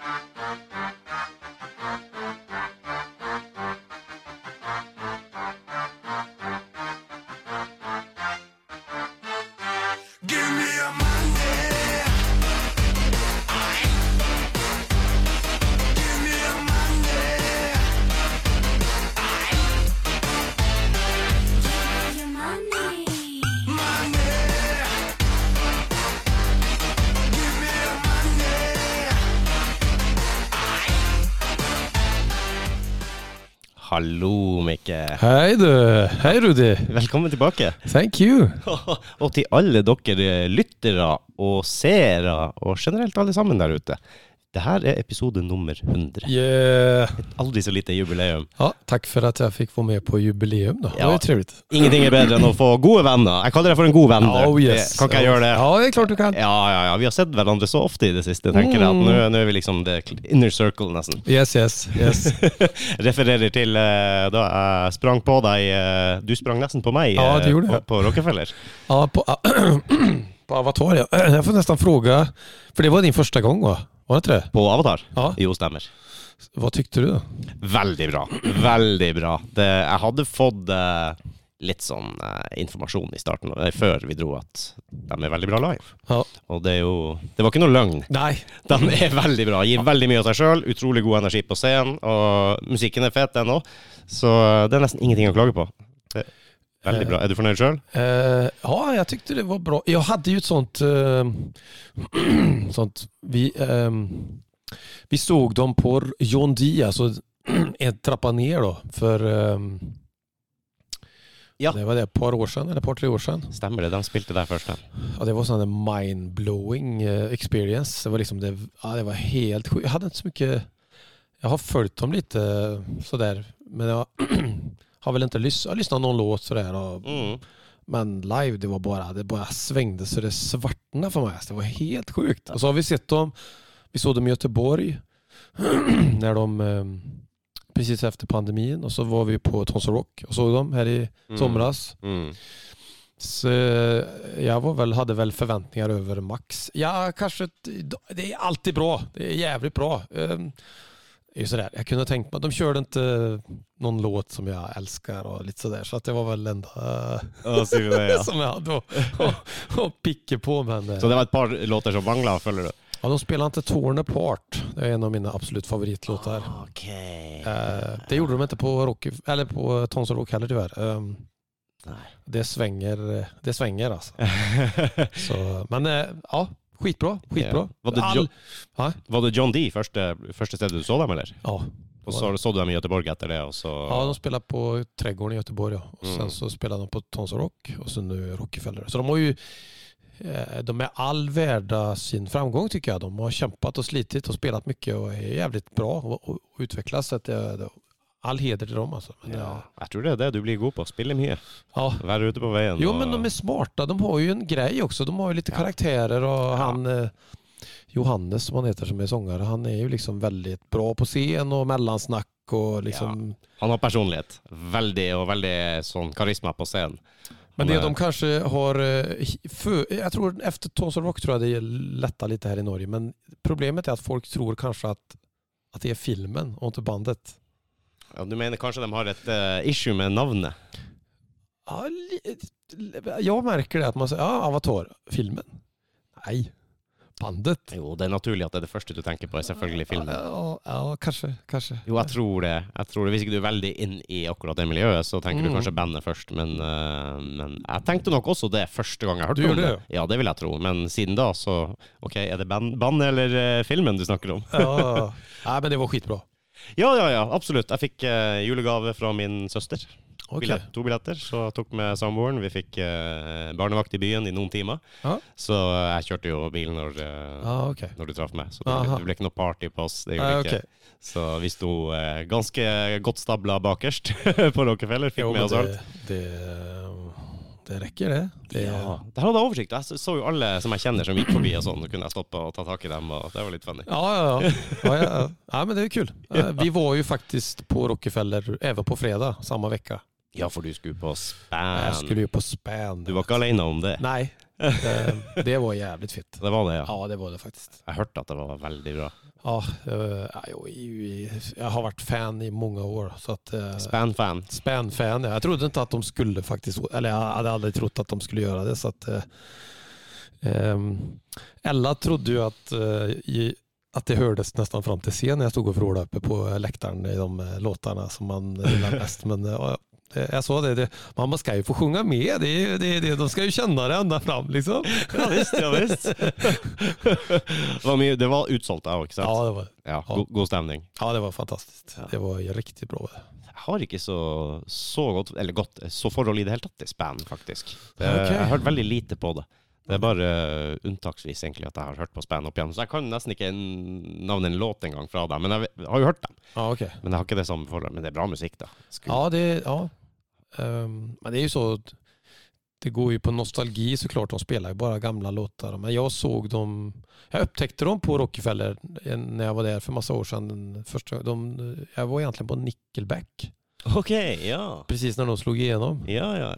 Música Hallo, Mikke. Hei du. Hei Rudi. Velkommen tilbake. Thank you. Og til alle dere lyttere og seere, og generelt alle sammen der ute. Det her er episode nummer 100. Yeah. Aldri så lite jubileum. Ja, Takk for at jeg fikk være med på jubileum då. Det var ju trevligt. Ingenting er bedre enn å få gode venner. Jeg kaller deg for en god venn. Oh yes. Kan ikke jeg gjøre det? Ja, det er klart du kan. Ja, ja, ja. Vi har sett hverandre så ofte i det siste, tenker jeg. Mm. nå, nå er vi liksom the inner circle, nesten. Yes, yes, yes. Refererer til eh, da jeg sprang på deg eh, Du sprang nesten på meg Ja, eh, det gjorde på, på Rockefeller. Ja, på, på Avatar ja. Jeg får nesten fråga, for det var din første gang? va? Var det tre? På Avatar? Ja. Jo, stemmer. Hva tykte du da? Veldig bra. Veldig bra. Det, jeg hadde fått eh, litt sånn eh, informasjon i starten, eh, før vi dro, at de er veldig bra live. Ja. Og det er jo Det var ikke noe løgn. Nei. De er veldig bra. Gir veldig mye av seg sjøl. Utrolig god energi på scenen. Og musikken er fet, den òg. Så eh, det er nesten ingenting å klage på. Det veldig bra. Er du fornøyd sjøl? Uh, ja, jag tyckte det var bra. Jag hade ju ett sånt... Uh, sånt vi, ehm, vi såg dem på John D, alltså en trappa ner då. För ehm, Ja. det var det, ett par år sedan, eller ett par tre år sedan. Stemmer det. De spilte der først. Ja, det var sån där mind-blowing eh, experience. Det var liksom det, ja, det var helt sjukt. Jag hade inte så mycket... Jag har följt dem lite så sådär. Men jag har väl inte lyssnat. Jag lyssnat någon låt sådär. Och, Mm. men live, det var bara, det bara svängde så det svartnade för mig. Det var helt sjukt. Och så har vi sett dem, vi såg dem i Göteborg när de eh, precis efter pandemin och så var vi på Tonsor Rock och såg dem här i Mm. somras. Mm. Så eh, jag var väl, hade väl förväntningar över max. Ja, kanske, det är alltid bra. Det är jävligt bra. Det är sådär, jag kunde tänkt mig, de körde inte någon låt som jag älskar och lite sådär. Så att det var väl enda Ja, det, ja. som jag hade att, att, att picka på. Men eh, Så det var et par låter som mangla, føler du? ja, de spelar inte Torn Apart. Det är en av mina absolut favoritlåtar. Okay. Eh, det gjorde de inte på, rock, eller på Tonsor Rock heller tyvärr. Um, det svänger, det svänger alltså. Så, men eh, ja, skitbra. Skitbra. Ja. Var det All- Jo- Var det John D første, første stedet du så dem, eller? Ja. Og så så du dem i Göteborg etter det, og så ja, de spelar på Trädgården i Göteborg ja. och Mm. sen så spelar de på Tons Rock och så nu Rockefeller. Så de har ju eh, de är all värda sin framgång tycker jag. De har kämpat och slitit och spelat mycket och är jävligt bra och, och utvecklas. Så att det, det, all heder til dem altså. Men, ja. ja. Jeg tror det er det du blir god på. Spille mye. ja. Være ute på veien. Jo og- men de er smarte. De har jo en grei også. De har jo litt Ja. karakterer. Og Ja. han eh, Johannes som han heter som er sanger, Han er jo liksom veldig bra på scen og mellansnakk. Og liksom. Han har personlighet. Veldig, og veldig sånn karisma på scenen. Men det de kanskje har, Jeg för, jag tror Etter Tonsor Rock tror jeg det letta litt her i Norge. Men problemet er at folk tror kanskje at, at det er filmen og ikke bandet. Ja, du mener kanskje de har et uh, issue med navnet? Ja, jeg merker det at man sier ja, Avatar, filmen. Nei. bandet. Jo, det er naturlig at det er det første du tenker på, er selvfølgelig filmen. Ja, ja, kanskje, kanskje. Jo, jeg tror det. Jeg tror det. Hvis ikke du er veldig inn i akkurat det miljøet, så tenker du Mm. kanskje bandet først. Men, eh, men jeg tenkte nok også det første gang jeg hørte Du om det. Ja, det vil jeg tro. Men siden da, så OK, er det band, bandet eller eh, filmen du snakker om? Ja, Nei, men det var skitbra. Ja, ja, ja, absolutt. Jeg fikk eh, julegave fra min søster. Okay. Billett, to billetter. Så jeg tok med samboeren. Vi fikk eh, barnevakt i byen i noen timer. Ah. Så eh, jeg kjørte jo bil når, eh, Ah, okej. når du traff meg. Så det Aha. det ble ikke noe party på oss. Det gjorde Ja, det ikke. okej. Så vi sto eh, ganske godt stabla bakerst på Rockefeller. Fikk Jo, med oss alt. det, det, det rekker, det. det Ja, Der hadde jeg oversikt. Jeg så- jo alle som jeg kjenner som gikk forbi og sånn. Så kunne jeg stoppe og ta tak i dem. Og det var litt funny. Ja, ja, ja. ja, ja, men det er kul. Eh, Vi var jo faktisk på Rockefeller även på fredag samme uke. Ja, for du skulle på span. Jeg skulle jo på span. Du var ikke alene om det? Nei. eh, det var jævlig fett. Det var det, ja. Ja, det var det faktisk. Jeg hørte at det var veldig bra. Ja, eh, jag, jag har varit fan i många år. Så att, eh, Span-fan. Span-fan. ja. Jag trodde inte att de skulle faktiskt, eller jag hade aldrig trott att de skulle göra det. Så att, eh, ehm, Ella trodde ju att, eh, i, att det hördes nästan fram till scen när jag stod och vrålade uppe på läktaren i de eh, låtarna som man gillar bäst. Men eh, ja, jag sa det, det, mamma ska ju få sjunga med. Det, det, det, de ska ju känna det ända fram liksom. Ja visst, ja visst. det, var mye, det var utsolgt òg, ikke sant? Ja, det var, Ja, Ja. god, god stemning. ja, det var fantastisk. Ja. Det var riktig bra. Jeg har ikke så, så godt, eller godt, så forhold i det hele tatt til span, faktisk. Det, okay. Jeg har hørt veldig lite på det. Det er bare uh, unntaksvis egentlig at jeg har hørt på span opp igjen. Så jeg kan nesten ikke navne en låt engang fra dem, men jeg har jo hørt dem. Ja, okay. Men jeg har ikke det samme forholdet. Men det er bra musikk, da. Skulle- Ja, det, ja. Ehm, men det är ju så. Det går ju på nostalgi såklart. De spelar ju bara gamla låtar. Men jag såg dem. Jag upptäckte dem på Rockefeller när jag var där för massa år sedan. Den Första, de, jag var egentligen på Nickelback. Ok, ja. Precis när de slog igenom. Ja, ja.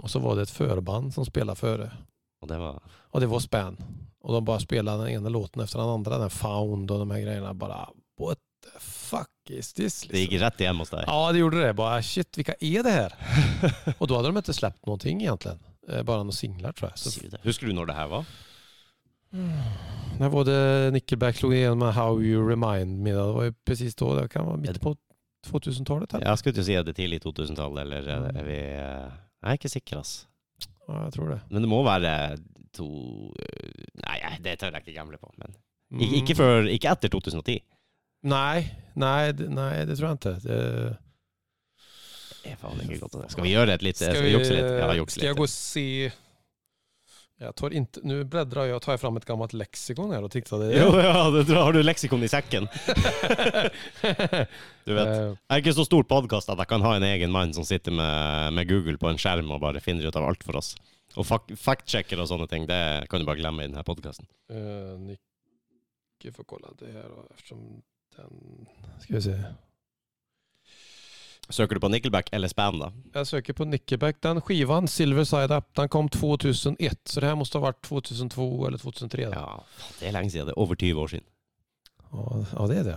Och så var det ett förband som spelade före. Og det var Och det var Span. Och de bara spelade den ena låten efter den andra. Den Found och de här grejerna. Bara what the fuck is this? Det gikk rett hjem hos deg. Ja, det gjorde det. Bara shit, vilka är det här? och då hade de inte släppt någonting egentligen. egentlig Bara några singlar tror jag. Så. Husker du når det her var? när var det Nickelback slog igenom med How You Remind Me? Det var ju precis då. Det kan vara mitt på 2000-talet. eller? Jeg skulle ikke si at det er tidlig 2000-tall, eller er er vi eh, Jeg er ikke sikker, ass. Ja, jag tror det. Men det må være to Nei, det tør jeg ikke gamble på. Men Mm. ikke, ikke, før, ikke etter 2010. Nej, nei, det- det tror jeg ikke. Det... Det er faen ikke godt. Skal vi gjøre et lite Skal vi, jukse litt? Ja, jukse Skal jeg gå og se? jeg tar inte, nu bläddrar jag, tar jag fram et gammalt leksikon här och tittar. Det Jo, ja, det har du leksikon i sekken? Du vet. Eh, Jeg er ikke så stor podkast at jeg kan ha en egen mann som sitter med, med Google på en skjerm og bare finner ut av alt for oss. Og fact-sjekker og sånne ting, det kan du bare glemme i denne podkasten. Uh, Nicke får kolla det her, eftersom den... Skal vi se. Søker du på Nickelback eller Span, da? Jeg søker på Nickelback. Den skivan, Silver Side Up, den kom 2001. Så det her måste ha vært 2002 eller 2003. Da. Ja, det er lenge siden. Det er over 20 år siden. Ja, det er det.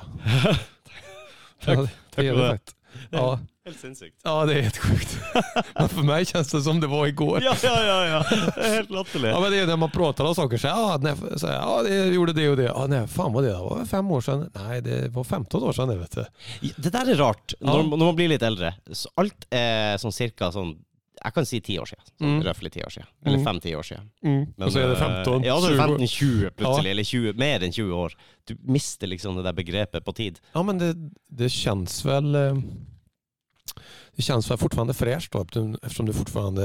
takk, det, takk det er det. Ja, Helt sinnssykt. ja, det er helt sjukt. Men för mig känns det som det var igår. Ja, ja, ja, ja. Det er helt latterlig. Ja men det är när man pratar om saker så ja, så ja det gjorde det och det. Ja nej, fan vad det Det Var det fem år sedan? Nej det var 15 år sedan det vet du. Det der er rart. Når, Ja. når man blir litt eldre. Så alt er sånn cirka sånn Jeg kan si ti år siden. Sånn Mm. Røftlig ti år siden. Eller Mm. fem-ti år siden. Og så er det eh, 15, Ja, så er 20 det år. 15-20 plutselig. Ja. Eller 20, mer enn 20 år. Du mister liksom det der begrepet på tid. Ja men det, det kjennes vel eh, Det kjennes vel fortsatt fresht, ettersom du fortsatt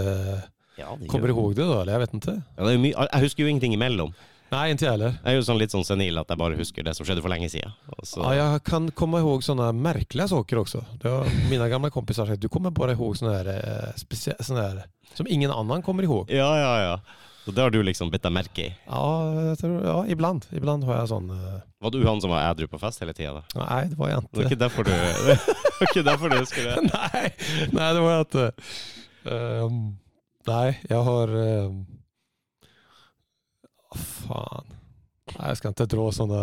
Ja, kommer ihåg det da? eller jeg vet ikke. Ja, det er mye, jeg husker jo ingenting imellom. Nej ikke heller. Jeg er jo sånn litt sånn senil at jeg bare husker det som skjedde for lenge siden. Så, Ja, jeg kan komme ihåg sånne merkelige saker også. Det gamle mina har kompisar sagt, du kommer bare ihåg sånne, her, eh, specia- såna som ingen annen kommer ihåg. ja, ja, ja. Så det har du liksom bitt deg merke i. Ja, tror, ja ibland. Ibland har jeg sånn uh... Var du han som var ædru på fest hele tida? Nei, det var jente. Det var ikke derfor du, det ikke derfor du husker det? nei, nei, det var at... inte. Ehm, nej, jag har... Um, fan. jeg skal ikke inte dra sånne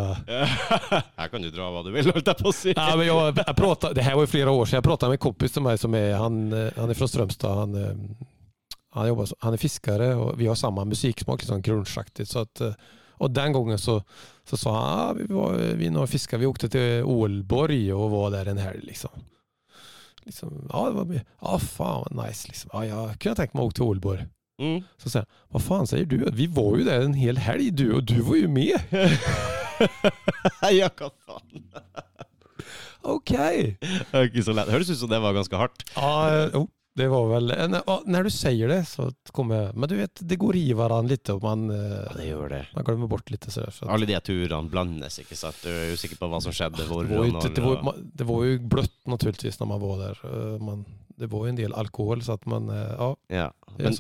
Her kan du dra hva du vil, holdt jeg på å si. Nej, men jeg, jeg pratet, det her var jo flere år siden. Jeg prata med en kompis til meg som er han, eh, han er fra Strømstad. Han, eh, han, jobber, han er fiskare og vi har samme musiksmak, liksom grungeaktigt. Så att, eh, den gangen så, så sa han, ah, vi var vi några fiskare, vi åkte til Ålborg og var der en helg. Liksom. Liksom, ja, det var, mye. ja, ah, faen, nice. Liksom. Ja, jeg kunne tenkt meg å åka til Ålborg. Mm. Så sier han, Hva faen sier du? Vi var jo der en hel helg du og du var jo med. ja, hva faen? ok. Ikke så lett. Høres ut som det var ganske hardt. Ah, jo, det var vel när- ja, du sier det så kommer jeg Men du vet, det går i hverandre litt, og man, Ja, det gjør det. man glemmer bort litt. Så, Så Alle de turene blandes, ikke sant? Du er usikker på hva som skjedde, hvor det, var jo, når. det, var, man- det var jo bløtt, naturligvis, når man var der. Eh, Man, det var jo en del alkohol så at man... eh, Ja, Ja. Men.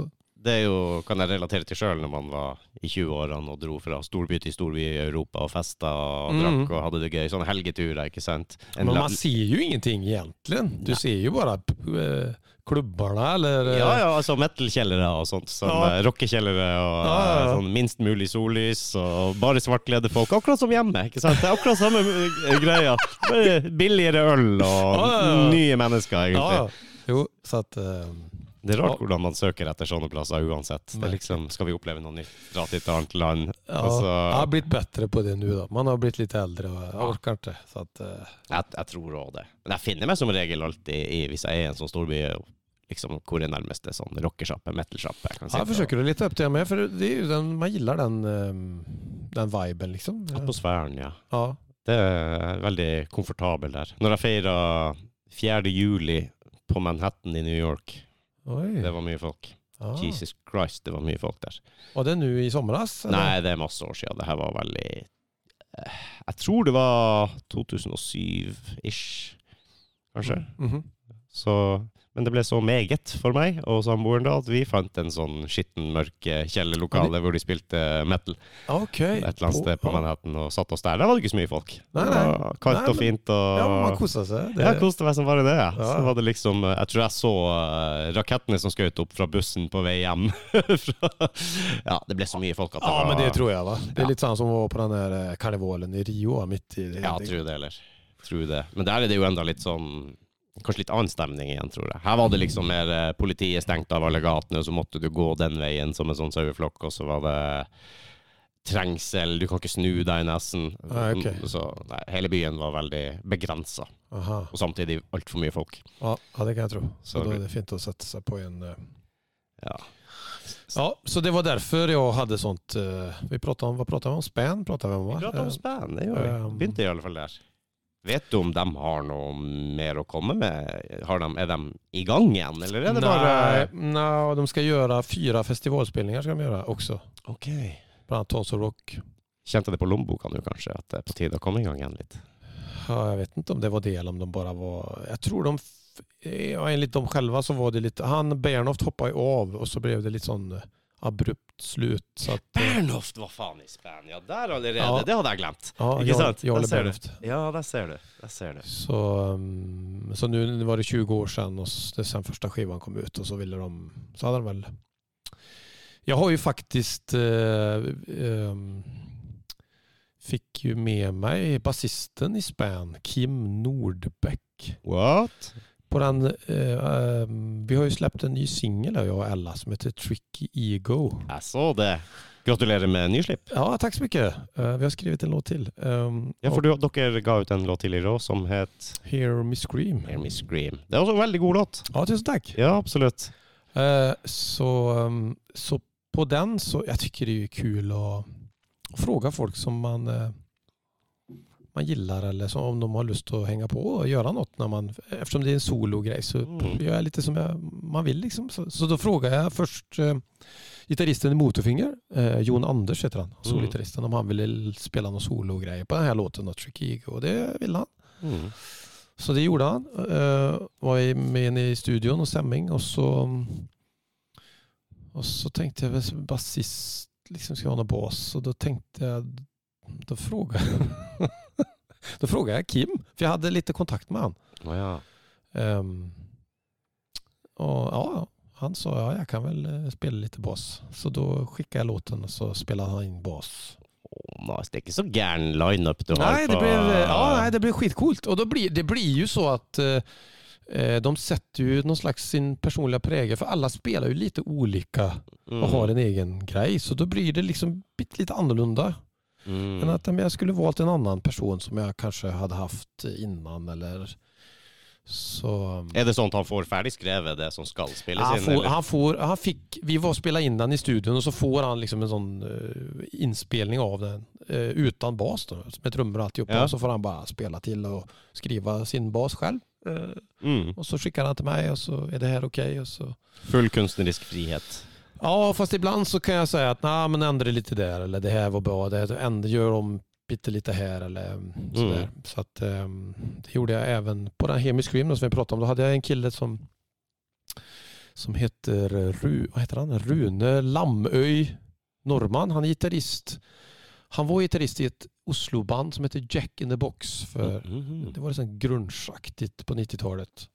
Det jo, kan jeg relatere til sjøl når man var i 20-årene og dro fra storby til storby i Europa og festa og Mm. drakk og hadde det gøy. Sånne helgeturer, ikke sant. En Men man sier jo ingenting egentlig. Du Nej. sier jo bare eh, klubbarna eller... eh, Ja, ja, altså metal-kjellere og sånt. Som Ja. ja. rockekjellere og Ja, ja, eh, sånn minst mulig sollys og bare svartkledde folk. Akkurat som hjemme, ikke sant. Det er akkurat samme eh, greia. Bare billigere øl og nye mennesker, egentlig. Jo, så at... eh, Det er rart hvordan man søker etter sånne plasser uansett. Det er liksom, Skal vi oppleve noe nytt? Dra til et annet land? Ja, altså. Jeg har blitt bedre på det nå, da. Man har blitt litt eldre og jeg orker inte. Så at, uh. Jeg, jeg tror òg det. Men jeg finner meg som regel alltid i, hvis jeg er i en sånn storby, liksom, hvor er nærmeste sånn rockesjappe, metal-sjappe. jeg kan forsøker å litt opp til med, for det är ju den, man gillar den, eh, den viben liksom. Atmosfæren, ja. Ja. Det er veldig komfortabel der. Når jeg feira 4. juli på Manhattan i New York, Oj. det var mye folk. Ah. Jesus Christ, det var mye folk der. Var det nå i somras? Nei, det er masse år siden. Det her var veldig eh, Jeg tror det var 2007-ish, kanskje. Mhm. Så, men det ble så meget for meg og samboeren da at vi fant en sånn skitten, mørk kjellerlokale hvor de spilte metal. Okay. Et eller annet sted på. Manhattan og satt oss der. Der var det ikke så mye folk. Nei, nei. kaldt Nei, og fint. Og, Ja, man kosa seg. Det, Jeg koste meg som bare det. Ja. Ja. Så var det liksom Jeg tror jeg så eh, rakettene som skjøt opp fra bussen på vei hjem. Ja, det ble så mye folk at det var ja, men det tror jeg, da. Det er litt sånn som på den der eh, karnevalen i Rio, midt i det. Ja, tror det, eller. Tror det. Men der er det jo enda litt sånn Kanskje litt annen stemning igjen, tror jeg. Her var det liksom mer eh, Politiet stengte av alle gatene, og så måtte du gå den veien som en sånn saueflokk, og så var det trengsel, du kan ikke snu deg nesten. Ah, ok. Så nei, hele byen var veldig begrensa, og samtidig altfor mye folk. Ja, det kan jeg tro. Så Så er det- fint å sette seg på en... uh... Ja. Ja, så det var derfor jeg hadde sånt... uh, Vi pratet om, Hva pratade vi om? Span? Pratet vi om va? Vi prater om span, det gjør vi. um, Begynte i alle fall der. Vet du om de har noe mer å komme med? Har de, er de i gang igjen, eller er det bare Nej, nej, de skal gjøre fyra festivalspillinger skal de gjøre også. Ok. Blant annet Tons of Rock. Kjente det på lommeboka nå, kanskje, at det er på tide å komme i gang igjen litt? Ja, jeg vet ikke om det var det eller om de bare var... Jeg tror de... Ja, enligt dem själva så var det litt Han Bernhoft hoppa av og så ble det litt sån eh, abrupt slut. Så att, eh, Bernhoft var faen i Spania der allerede. Ja. Det hadde jeg glemt. ja, Ikke jag, sant? ser du. Ja, der ser du. Der ser du. Så, um, så nu var det 20 år siden og det sen første skivan kom ut og så ville de, så hadde de vel Jeg har jo faktisk uh, um, Fikk jo med meg bassisten i Span, Kim Nordbekk. What? På den, uh, ehm, vi har jo sluppet en ny singel jag och Ella som heter Tricky Ego. Jeg så det. Gratulerer med nyslipp. Ja, takk så mye. Uh, vi har skrevet en låt til. Um, Ja, for du, dere ga ut en låt tidligere òg som het Hear Me Scream. Hear Me Scream. Det er også en veldig god låt. Ja, tusen takk. Ja, absolutt. Uh, Så, um, så på den så, Jeg tycker det er kul å spørre folk som man, eh, man gillar eller så, om de har lust att hänga på och göra något. När man, eftersom det är en sologrej så Mm. gör jag lite som jag, man vill. Liksom. Så, så då frågar jag först eh, gitarristen i Motorfinger, eh, Jon Anders heter han, solgitarristen, om han ville spela någon sologrej på den här låten, Tricky Och det ville han. Mm. Så det gjorde han. Eh, var med inne i studion och stämning och så och så tänkte jag som basist liksom ska jag ha någon bas och då tänkte jag då frågade då frågade jag Kim för jag hade lite kontakt med han. Oh, ja. Um, och ja, han sa ja, jag kan väl eh, spela lite bas. Så då skickade jag låten och så spelade han in bas. Oh, nice. Det er ikke så gæren lineup du har Nej, det blev, ja, nej, det blev skitcoolt. Och då blir, det blir ju så att eh, eh, de sätter ju någon slags sin personliga prägel. För alla spelar ju lite olika Mm. har en egen grej. Så då blir det liksom lite annorlunda. Mm. Men att om jag skulle valt en annen person som jeg kanskje hadde hatt innan eller så. Er det sånn at han får ferdig skrevet det som skal spilles Han inn? får, eller? han får, han fikk, vi var spilla inn den i studion og så får han liksom en sånn uh, inspelning av den uh, uten bas då, med trummor och alltihopa. Ja. Og så får han bare spela til og skriva sin bas selv. Uh, Mm. Og så sender han til meg, og så er det her ok. Og så. Full kunstnerisk frihet. Ja, fast ibland så kan jag säga att nej, men ändra lite där eller det här var bra. Det ändra, gör om lite lite här eller mm, sådär. Mm. Så att um, det gjorde jag även på den hemiska gymnasiet som vi pratade om. Då hade jag en kille som som heter, Ru, vad heter han? Rune Lamøy Norman. Han är gitarrist. Han var gitarrist i ett Oslo-band som heter Jack in the Box. För mm. Det var liksom grungeaktigt på 90-talet.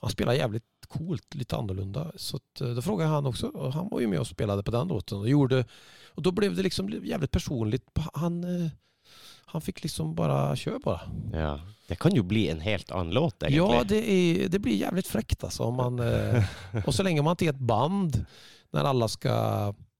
Han spelade jävligt coolt, lite annorlunda. Så att, eh, då frågade han också. Och han var ju med och spelade på den låten. Och, gjorde, och då blev det liksom jävligt personligt. Han, eh, han fikk liksom bare kjøre på det. Ja. Det kan jo bli en helt annen låt, egentlig. Ja, det, er, det blir jævlig frekt, altså. Om man, og så lenge man ikke er et band når alle ska best,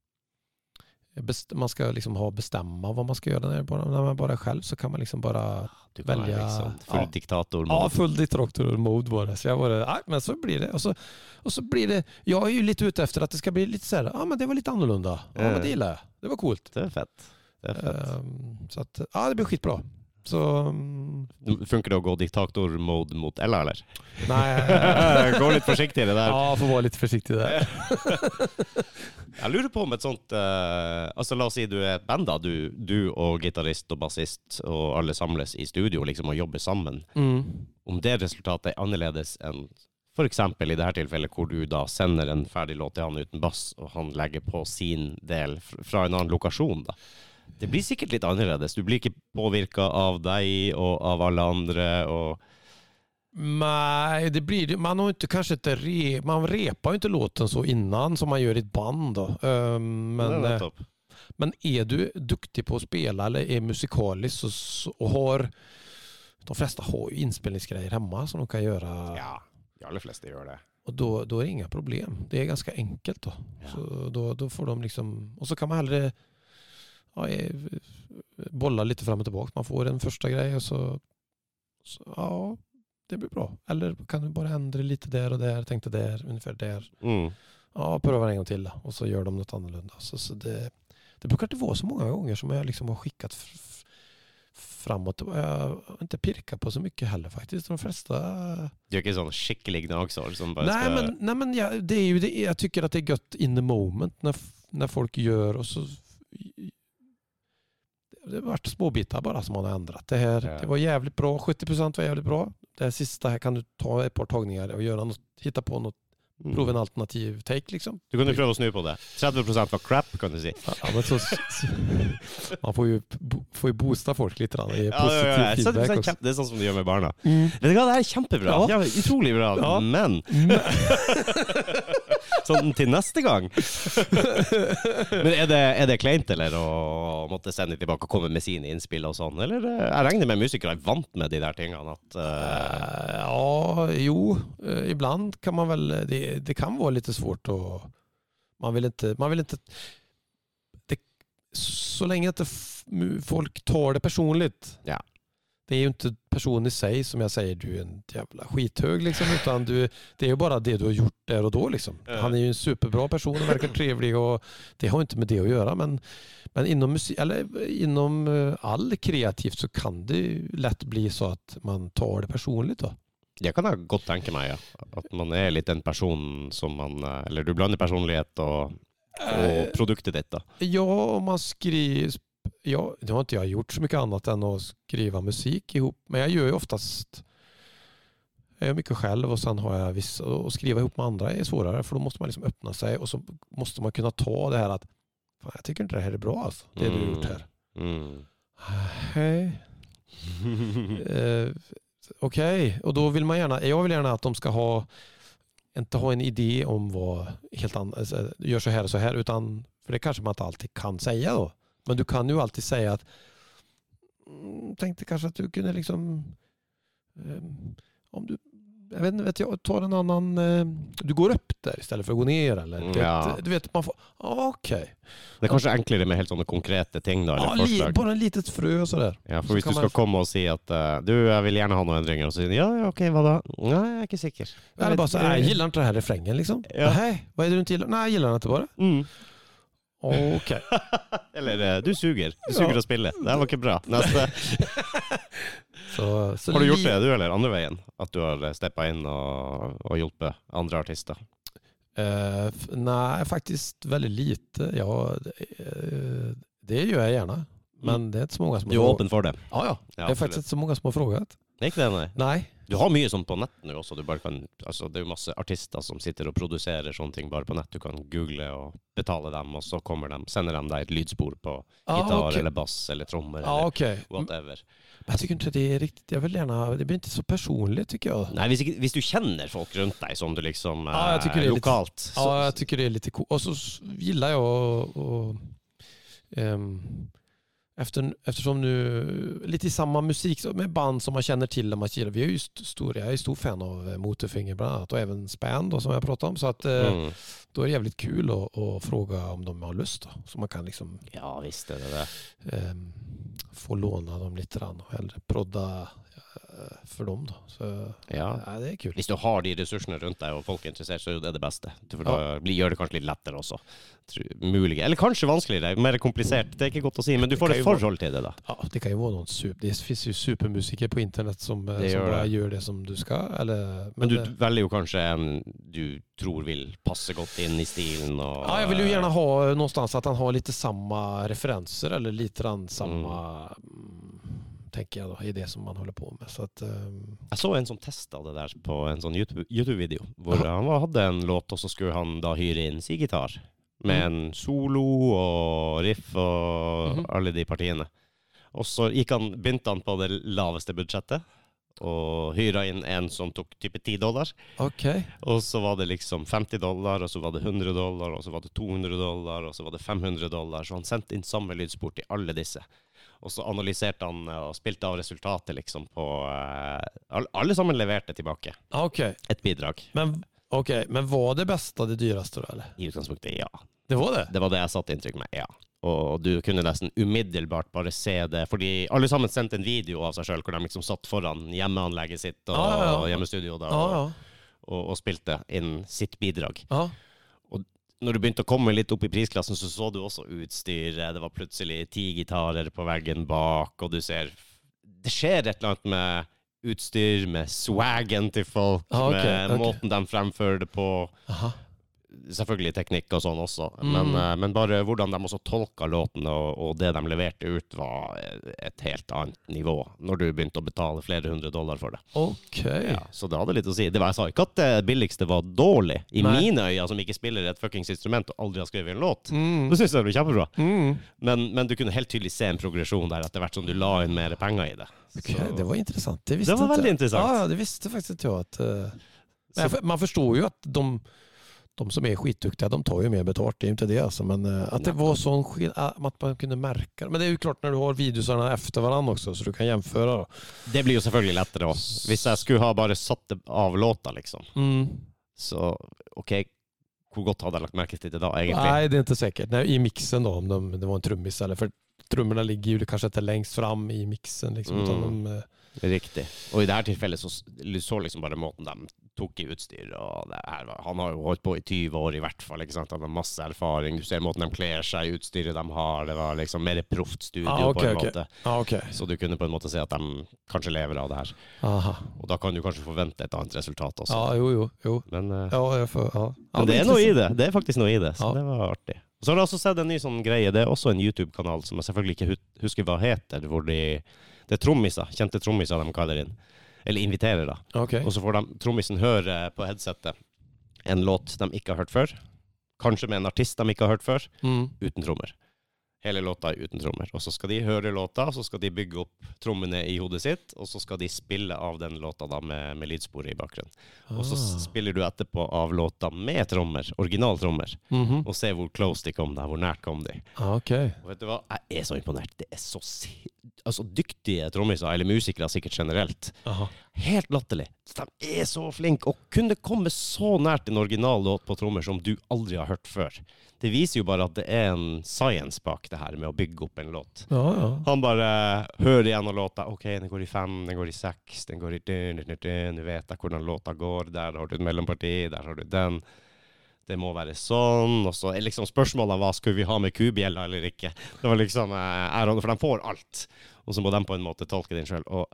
man ska liksom ha bestämma vad man ska göra när, bara, när man bara är själv så kan man liksom bara du kan välja- liksom full ja. diktator. Ja, full diktator mode var det. Så jag var det, nej, men så blir det. Och så, och så blir det. Jag är ju lite ute efter att det ska bli lite så här, ja men det var lite annorlunda. Ja men det gillar jag. Det var coolt. Det är fett. Det är fett. Um, så att, ja det blir skitbra. Så, Funker det å gå diktator-mode mot Ella, eller? Nei gå litt forsiktigere der. Ja, får vara litt försiktig där. Jeg lurer på om et sånt uh, Altså La oss si du er et band, da. Du, du og gitarist og bassist og alle samles i studio liksom og jobber sammen. Mm. Om det resultatet er annerledes enn f.eks. i dette tilfellet, hvor du da sender en ferdig låt til han uten bass, og han legger på sin del fra en annen lokasjon, da. Det blir sikkert litt annerledes. Du blir ikke påvirka av deg og av alle andre. og Nej, det blir. Man har inte kanske inte re, man repar ju inte låten så innan som man gör i ett band. Då. Er men, eh. Men är du duktig på att spela eller är musikalisk och, så- har de flesta har ju inspelningsgrejer hemma som de kan göra Ja, de aller fleste gjør det. och då, då är det inga problem. Det är ganska enkelt då. Ja. Så då, då får de liksom och så kan man hellre ja, eh, bolla lite fram och tillbaka. Man får en första grej och så, så ja, det blir bra. Eller kan du bara ändra lite där och där, tänkte där, ungefär där. Mm. Ja, pröva en gång till då. och så gör de något annorlunda. Så, så det, det brukar inte vara så många gånger som jag liksom har skickat og framåt. Jeg har ikke pirka på så mye heller faktisk. De fleste Du er ikke sånn skikkelig gnagsår som bare nei, skal men, nei, men ja, det er jo det, jeg tycker det er godt in the moment når, når folk gjør og så... Det har varit småbitar bara som man har ändrat. Det här Ja. det var jävligt bra, 70% var jävligt bra. Det här sista här kan du ta ett par tagningar och göra något, hitta på något, Mm. prova en alternativ take liksom. Du kunne prøve å snu på det. 30% var crap, kan du si. Ja, men så, man får jo, får jo boosta folk litt da, Det positiv Ja, ja. Feedback Også. Det er sånn som du gjør med barna. Mm. Vet du hva, det her er kjempebra. Utrolig bra. Men- sånn til neste gang Men er det, er det kleint, eller, å måtte sende tilbake og komme med sine innspill og sånn? Eller eh, jeg regner med musikere er vant med de der tingene. At, Eh, Ja, jo, Iblant ibland kan man vel det, det kan være litt svårt å man vil ikke, man vil ikke det, så lenge at folk tar det personlig. Ja. Det är ju inte personen i sig som jag säger, du är en jävla skithög liksom, utan du, det är ju bara det du har gjort där och då liksom. Han är ju en superbra person och verkar trevlig och det har inte med det att göra men, men inom, musik, eller inom eh, all kreativt så kan det ju lätt bli så att man tar det personligt då. Jeg kan ha godt tenke meg, ja. At man er litt den personen som man eh, Eller du blander personlighet og, og produktet ditt, da. Ja, og man skriver... Ja, nu har inte jag gjort så mycket annat än att skriva musik ihop. Men jag gör ju oftast... Jag gör mycket själv och sen har jag vissa... Och skriva ihop med andra är svårare för då måste man liksom öppna sig och så måste man kunna ta det här att Fan, jag tycker inte det här är bra alltså, det du har gjort här. Mm. Hej. Eh, Okej, och då vill man gärna, jag vill gärna att de ska ha, inte ha en idé om vad helt annat, gör så här och så här, utan, för det kanske man inte alltid kan säga då. Men du kan jo alltid si at Tenkte kanskje at att du kunne liksom, eh, om du, jag vet inte, vet jag, tar en annan, eh, du går opp der i istället for å gå ned eller, du Ja. du vet man får, ah, okej, Det er kanskje enklere med helt sånne konkrete ting, da, ja, forslag. bara en litet så sådär. Ja, for Så hvis du du man- skal komme og si at eh, du, jeg vil gjerne ha noen endringer, og så sier ja, ja, ok, hva da? Nei, jeg er ikke sikker. Jeg Eller bara så jeg gillar inte den här refrängen liksom. Ja. Nej, vad är det du inte gillar? Nej, jag gillar den inte bara. Mm. Okej. Eller eh, du suger. Du suger å spille. Det var ikke bra. Neste. Så, så Har du gjort det, du, eller andre veien? At du har steppa inn og, og hjulpet andre artister? Uh, nei, faktisk veldig lite. Ja, det, eh, det gjør jeg gjerne. Men det er ikke så mange som Du er åpen for det? Ja, ja. Ja, det er faktisk ikke så mange som har spurt. Ikke det, nei. Nej. Du har mye sånn på nett nå også. Kan, altså det er jo masse artister som sitter og produserer sånne ting bare på nett. Du kan google og betale dem, og så kommer de, sender de deg et lydspor på Ah, gitar okay. eller bass eller trommer Ja, eller whatever. Men jeg tykker ikke det er riktig. Jeg vil gjerne, det blir ikke så personlig, tykker jeg. Nei, hvis, ikke, hvis du kjenner folk rundt deg som du liksom Ja, jeg eh, tycker det är lite- lokalt så, Ja, jeg tykker det er litt, og Och så s- jeg å efter, eftersom nu, lite i samma musik med band som man känner till när man gillar. Vi är ju st- stor, jag är stor fan av eh, Motorfinger bland annat och även Span då, som jag pratade om. Så att, eh, mm. då är det jävligt kul att, att fråga om de har lust. Då. Så man kan liksom Ja visst er det det. Eh, få låna dem lite grann och hellre prodda eh, för dem. Da. Så, Ja. ja, det er kult. Hvis du har de ressursene rundt deg og folk er interessert, så er det det beste. For da blir, gjør det kanskje litt lettere også. Mulig. Eller kanskje vanskeligere, mer komplisert. Det er ikke godt å si, men du får Det et forhold til det, da. Ja, det kan jo være noen super, det fins jo supermusikere på internett som, eh, Det som gjør, det. gjør, det som du skal, Eller, Men du det- velger jo kanskje en du tror vil passe godt inn i stilen og ja, jeg vil jo gjerne ha noe sted at han har litt samme referenser eller litt samme samma, mm. Tänker jeg da, i det som man holder på med. Så at, um... Jeg så en som testa det der på en sånn YouTube- YouTube-video, hvor han hadde en låt, og så skulle han da hyre inn si gitar. Med en solo og riff og Mhm. alle de partiene. Og så han, begynte han på det laveste budsjettet, og hyra inn en som tok type 10 dollar. Okay. Og så var det liksom 50 dollar, og så var det 100 dollar, og så var det 200 dollar, og så var det 500 dollar. Så han sendte inn samme lydspor til alle disse. Og så analyserte han eh, og spilte av resultatet liksom på eh, alle, sammen leverte tilbake okay. Et bidrag. men, okay. men var det bästa det dyreste, da? eller? I utgangspunktet, ja. Det var det? Det var det jeg satte inntrykk med, ja. Og du kunne nesten umiddelbart bare se det, fordi alle sammen sendte en video av seg sjøl, hvor de liksom satt foran hjemmeanlegget sitt og, Ja, ja, ja. og hjemmestudioet da, Ja, og, og, og spilte inn sitt bidrag. ja. Når du begynte å komme litt opp i prisklassen, så så du også utstyret. Det var plutselig ti gitarer på veggen bak, og du ser Det skjer et eller annet med utstyr, med swagen til folk, Ah, okay, med okay. måten de fremfører det på. Aha. Selvfølgelig teknikk og sånn også, Mm. men, eh, men bare hvordan de også tolka låten og, og det de leverte ut, var et helt annet nivå. Når du begynte å betale flere hundre dollar for det. Ok. Ja, så det hadde litt å si. Det var, jeg sa ikke at det billigste var dårlig. I Nei. mine øyne, som ikke spiller et fuckings instrument og aldri har skrevet en låt. Mm. Det syns jeg var kjempebra. Mm. Men, men du kunne helt tydelig se en progresjon der etter hvert som du la inn mer penger i det. Okay, Så- det var interessant. Det, Det var veldig interessant. Ja, ja, det visste faktisk jo at... Att, eh, Så- man forsto jo at de, de som är skitduktiga, de tar ju mer betalt. Det är ju inte det alltså. Men eh, att det var sån skillnad, att man kunde märka det. Men det är ju klart när du har videosarna efter varandra också, så du kan jämföra. Då. Det blir jo selvfølgelig lettere òg. Hvis jeg skulle ha bare satt det av låta, liksom, Mm. så OK, hvor godt hadde jeg lagt merke til det da, egentlig? Nei, det er ikke sikkert. Nei, I mixen da, om de, det var en trommis Eller For trommene ligger jo kanskje inte lengst fram i mixen. Liksom, Mm. utan de, eh, Riktig. Og i dette tilfellet så så liksom bare måten de tok i utstyr. Og det her han har jo holdt på i 20 år i hvert fall. ikke sant? Han har masse erfaring. Du ser måten de kler seg utstyret de har. Det var liksom mer proft studio Ah, på en okay. måte. Ah, okay. Så du kunne på en måte se at de kanskje lever av det her. Aha. Og da kan du kanskje forvente et annet resultat også. Ja, jo, jo. jo. Men, uh, Ja, jag får, ja. men det er noe i det. Det er faktisk noe i det, så det var artig. Så har jeg også sett en ny sånn greie. Det er også en YouTube-kanal som jeg selvfølgelig ikke husker hva heter, hvor de Det er trommiser, kjente trommiser de kaller inn. Eller inviterer, da. Okay. Og så får de trommisen høre på headsetet en låt de ikke har hørt før. Kanskje med en artist de ikke har hørt før, Mm. uten trommer. Hele låta uten trommer. Og så skal de høre låta, og så skal de bygge opp trommene i hodet sitt, og så skal de spille av den låta da med, med lydsporet i bakgrunnen. Og så Ah. spiller du etterpå av låta med trommer, originaltrommer, Mhm. og se hvor close de kom der, hvor nært kom de. Ah, okay. Og vet du hva, jeg er så imponert. Det er så altså, dyktige trommiser, eller musikere sikkert generelt. Aha. Helt latterlig. De er så flinke, og kunne komme så nært en original låt på trommer som du aldri har hørt før. Det viser jo bare at det er en science bak det her med å bygge opp en låt. Ja, ja. Han bare hører igjennom låta. OK, den går i fem, den går i seks, den går i dun, dun, dun. Du vet da hvordan låta går. Der har du et mellomparti, der har du den. Det må være sånn. Og så er liksom spørsmålet hva skulle vi ha med kubjella eller ikke. Det var liksom eh, For de får alt. Og så må de på en måte tolke den sjøl. Og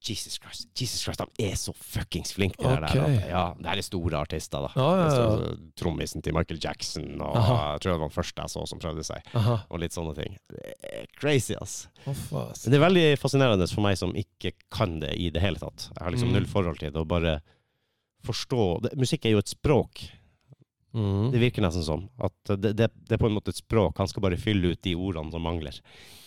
Jesus Christ, Jesus Christ, de er så fuckings flinke, de okay. der. Ja, det er de store artister, da. Ah, ja, ja. Trommisen til Michael Jackson, og Aha. jeg tror det var den første jeg så som prøvde seg, Aha. og litt sånne ting. Det er crazy, ass. Oh. Men det er veldig fascinerende for meg som ikke kan det i det hele tatt. Jeg har liksom Mm. null forhold til det, og bare forstå det. Musikk er jo et språk. Mm. Det virker nesten som. At det, det, det er på en måte et språk. Han skal bare fylle ut de ordene som mangler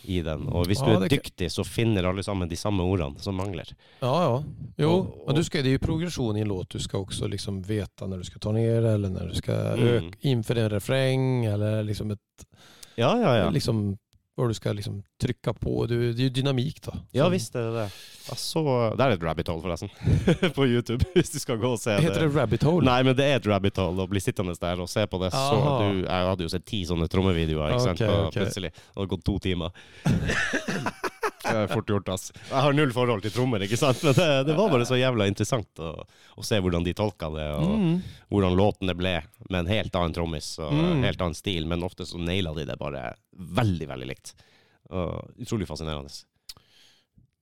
i den. Og hvis du Ja, er dyktig, så finner alle sammen de samme ordene som mangler. Ja, ja. Jo, Och- men du skal, det er jo progression i en låt. Du skal også liksom veta når du skal ta ned, eller når du skal Mm. inför en refreng, eller liksom et Ja, ja, ja. liksom vad du skal liksom trykke på. Du, det er jo dynamikk, da. då. Ja visst visst er det det. Altså, det er et rabbit hole, forresten. på YouTube, hvis du skal gå og se Heter det rabbit hole? Nei, men det er et rabbit hole å bli sittende der og se på det. Så du, jeg hadde jo sett ti sånne trommevideoer, ikke sant, og okay. plutselig det hadde gått to timer. det er fort gjort, ass. Jeg har null forhold til trommer, ikke sant, men det, det var bare så jævla interessant å, å se hvordan de tolka det, og Mm. hvordan låtene ble med en helt annen trommis og Mm. helt annen stil, men ofte så naila de det bare veldig, veldig likt. Og utrolig fascinerende.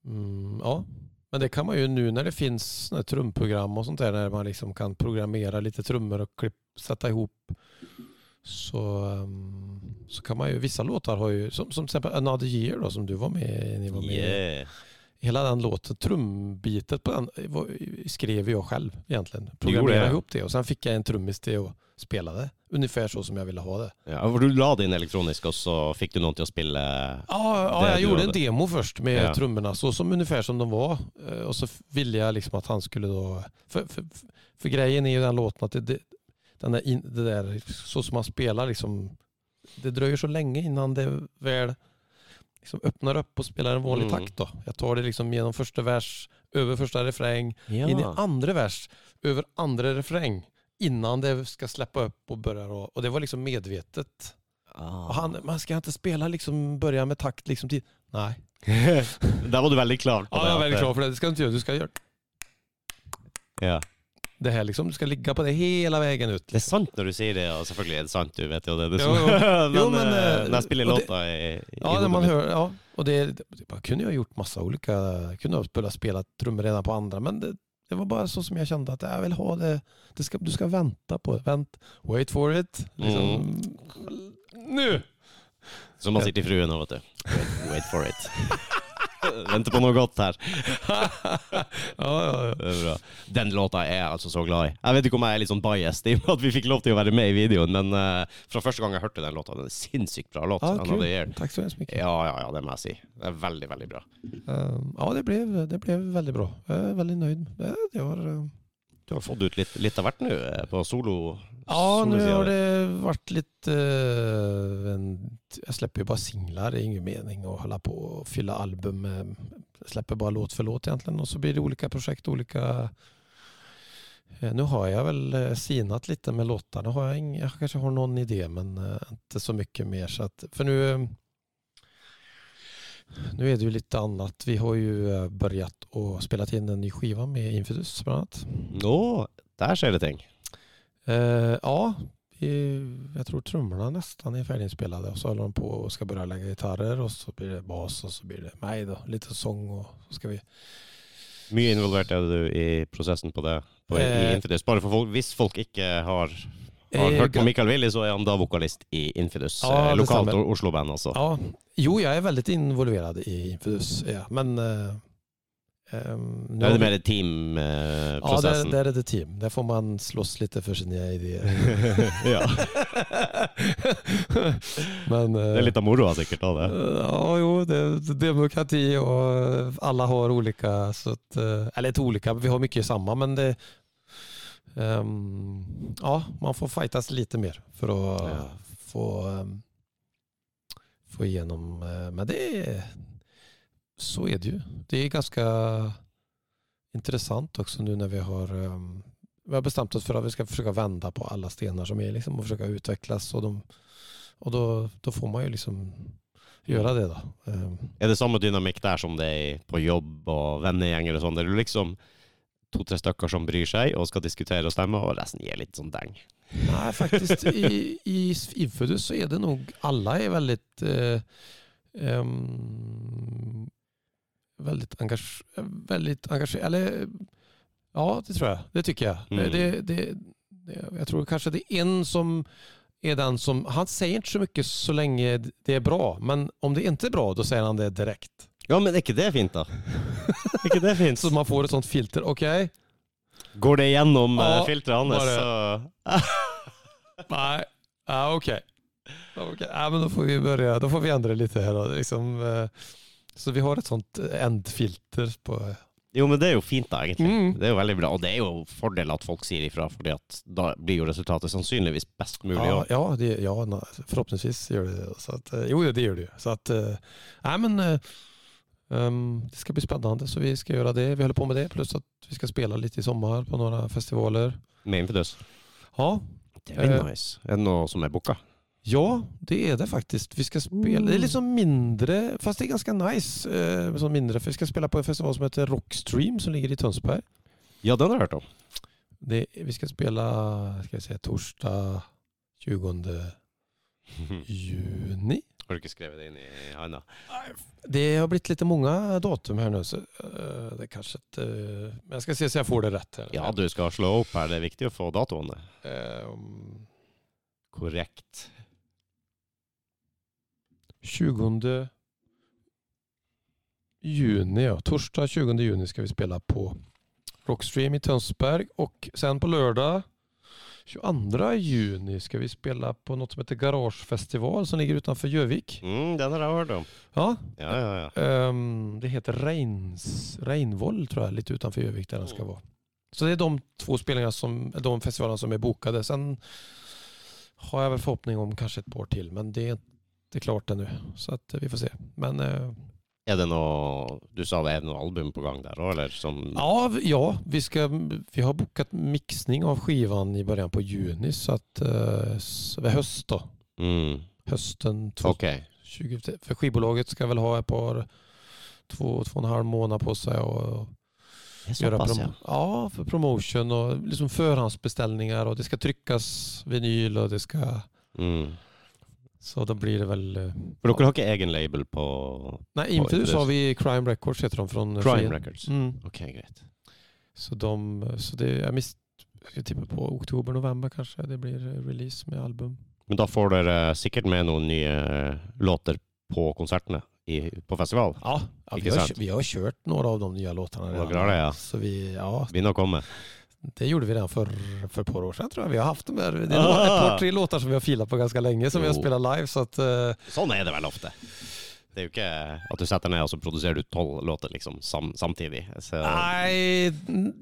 Mm, ja, men det kan man ju nu när det finns trumprogram och sånt där när man liksom kan programmera lite trummor och klipp, sätta ihop så, ehm, så kan man ju, vissa låtar har ju, som, som till exempel Another Year då som du var med, ni var med i. Yeah. Hela den låten, trumbitet på den var, skrev jag själv egentligen. gjorde Programmerade ihop det och sen fick jag en trummis till spela det. Ungefär så som jag ville ha det. Ja, for du la det inn elektronisk, og så fikk du noen til å spille Ja, ja jag gjorde en demo först med Ja. trummorna, så som ungefär som de var. og Och så ville jag liksom att han skulle då... För, för, för grejen är ju den låten att det, det, den in, det där, så som man spelar liksom, det dröjer så lenge innan det väl liksom öppnar upp och spelar en vanlig Mm. takt då. Jag tar det liksom genom første vers, over første refräng, ja. in i andre vers, over andre refräng, innan det skal släppa opp og börja Og Och det var liksom medvetet. Ah. Han, man skal ikke spela liksom, begynne med takt liksom till... Nei. Der var du veldig klar på Ja, är at väldigt klar for det. Det skal du ikke gjøre. Du skal gjøre Ja. Det här liksom. Du skal ligge på det hele veien ut. Det er sant når du sier det, og selvfølgelig er det sant, du vet jo det. det jo, Jo, men, Jo, men, eh, når jeg spiller låta i, i Ja, man hører, ja. og det, det, jag ha gjort masse, kunne kunde ha spilt trommer ene redan på andre, men det, det var bare så som jeg kjente at jeg vil ha det. det skal, du skal vente på det. Vent. wait for it. Liksom, Mm. Nu! Som man sier til fruen nå, vet du. Wait, wait for it. Venter på noe godt her. ja, ja, ja. Det er bra. Den låta er jeg altså så glad i. Jeg vet ikke om jeg er litt sånn biased i at vi fikk lov til å være med i videoen, men uh, fra første gang jeg hørte den låta, den er sinnssykt bra låt. Ah, cool. Takk så hemskt mycket. Ja, ja, ja, det må jeg si. Det er veldig, veldig bra. Eh, Ja, det ble, det ble, veldig bra. Jeg er veldig nøyd. Det, det var, uh... Du har fått ut litt, litt av hvert nå eh, på solo. Ja, nå har det vært litt uh, En, Jeg slipper jo bare singler. det er ingen mening å holde på og fylle album. med- slipper bare låt for låt egentlig. Og så blir det ulike prosjekt, ulike uh, Nå har jeg vel eh, sinat litt med låtene. Har jeg, jag kanske har noen idé men uh, ikke så mye mer. Så at, for nå nu är det ju lite annat. Vi har ju eh, börjat och spelat in en ny skiva med Infidus bland annat. Å, der skjer det ting. Eh, ja, vi, jag tror trummorna nästan är färdiginspelade och så håller de på och ska börja lägga gitarrer och så blir det bas och så blir det meg då, lite sång och så ska vi... Mye involvert er du i prosessen på det? På, I Eh, Infidus. Bare for folk, hvis folk ikke har, har Eh, hørt på Michael Willy, så er han da vokalist i Infidus. Ja, eh, lokalt Oslo-band, altså. Ja, jo, jeg er veldig involvert i Infidus, ja, men... Eh, ehm, nå, er det mer Ja, teamprosessen. där, där är det team. Der får man slåss litt for sine ideer. ja. men, uh, Det er litt av moroa sikkert av det. Ja, jo, det er demokrati og alle har ulike så att, eh, eller ikke ulike, vi har mye samme, men det, um, ja, man får fightes litt mer for å Ja. få, um, få igjennom eh, men det är, så är det ju. Det är ganska intressant också nu när vi har um, vi har bestämt oss för att vi ska försöka vända på alla stenar som är liksom och försöka utvecklas och, de, och då, då får man ju liksom göra det då. Um. Er det samme dynamikk der som det er på jobb og vennegjenger og sånn? Det du liksom to-tre stykker som bryr seg og skal diskutere og stemme, og resten gir litt sånn deng. Nej, faktiskt i, i Infidus så är det nog, alla är väldigt, eh, ehm, väldigt, engage, väldigt engagerad. Eller ja, det tror jag. Det tycker jag. Mm. Det, det, det, jag tror kanske det är en som är den som, han säger inte så mycket så länge det är bra, men om det inte är bra då säger han det direkt. Ja, men är ikke det fint, da? Er ikke det fint? Så man får ett sånt filter. Okej, Går det gjennom Ja, filtret hans, så nej, ja, okej. Okej, ja, men då får vi börja, då får vi ändra lite här då. Liksom, eh, så vi har et sånt ändfilter på... Jo, men det er jo fint, da, egentlig. Mm. Det er jo veldig bra. Og det er jo fordel at folk sier ifra, fordi at da blir jo resultatet sannsynligvis best mulig. Ja, ja, det, ja na- forhåpentligvis gjør de det. Så at, eh, jo, det gjør det jo. Så at Nei, men eh, ehm, det skal bli spennende, så vi skal gjøre det. Vi holder på med det pluss at vi skal spille litt i sommer på noen festivaler. Med Infidus. Ja, Det Eh. nice. Er det noe som er booka? Ja det är det faktiskt. Vi ska spela, det är liksom mindre, fast det är ganska nice. Eh, som mindre, för vi ska spela på en festival som heter Rockstream som ligger i Tønsberg. Ja, den har jeg hørt om. Det, vi ska spela, ska jag säga, torsdag 20 juni. Har du ikke skrevet det inn i handa? Det har blitt litt mange datum her nå, så eh, det kanske inte... Men jeg skal se så jeg får det rett. Her. Ja, du skal slå opp her. Det er viktig å få datoene Um, korrekt. 20 juni, ja. Torsdag 20 juni ska vi spela på Rockstream i Tönsberg och sen på lördag 22 juni ska vi spela på något som heter Garagefestival som ligger utanför Gjövik. Mm, den har jeg hørt om. Ja, Ja, ja, ja. Um, det heter Reins, Reinvoll tror jag, lite utanför Gjövik där den ska vara. Så det är de två spelningarna som, de festivalerna som är bokade. Sen har jag väl förhoppning om kanske ett par till, men det är inte klart ännu. Så att eh, vi får se. Men eh, Er det noe Du sa det er noe album på gang der òg, eller? Som ja, ja vi, ska, vi har bokat mixning av skivan i början på juni. Så att eh, så höst då. mm, Hösten OK. 2020. För skivbolaget ska väl ha ett par, två, två och en halv månad på sig och göra prom- ja. ja, för promotion och liksom förhandsbeställningar och det ska tryckas vinyl och det ska... Mm. Så da blir det väl... eh, For dere har ikke egen label på Nei, inntil Infidus. har vi Crime Records heter de Fra Crime Fien. Records? Mm. OK, greit. Så de, så det, jeg, jag ska på oktober, november kanskje. det blir eh, release med album. Men da får dere sikkert med noen nye låter på konsertene i, på festival? Ja, ja vi, har, vi har kjørt noen av de nye låtene. Vad bra det ja. Så vi, ja, Begynner å komme? Det gjorde vi redan för, för ett par år sedan tror jag. Vi har haft de där, det är Ah. ett par, tre låtar som vi har filat på ganska länge som vi har Jo. spelat live. Så att, uh, Sånn er det vel ofte. Det er jo ikke at du setter ned og så produserer du tolv låter liksom sam, samtidig. Så, Nei,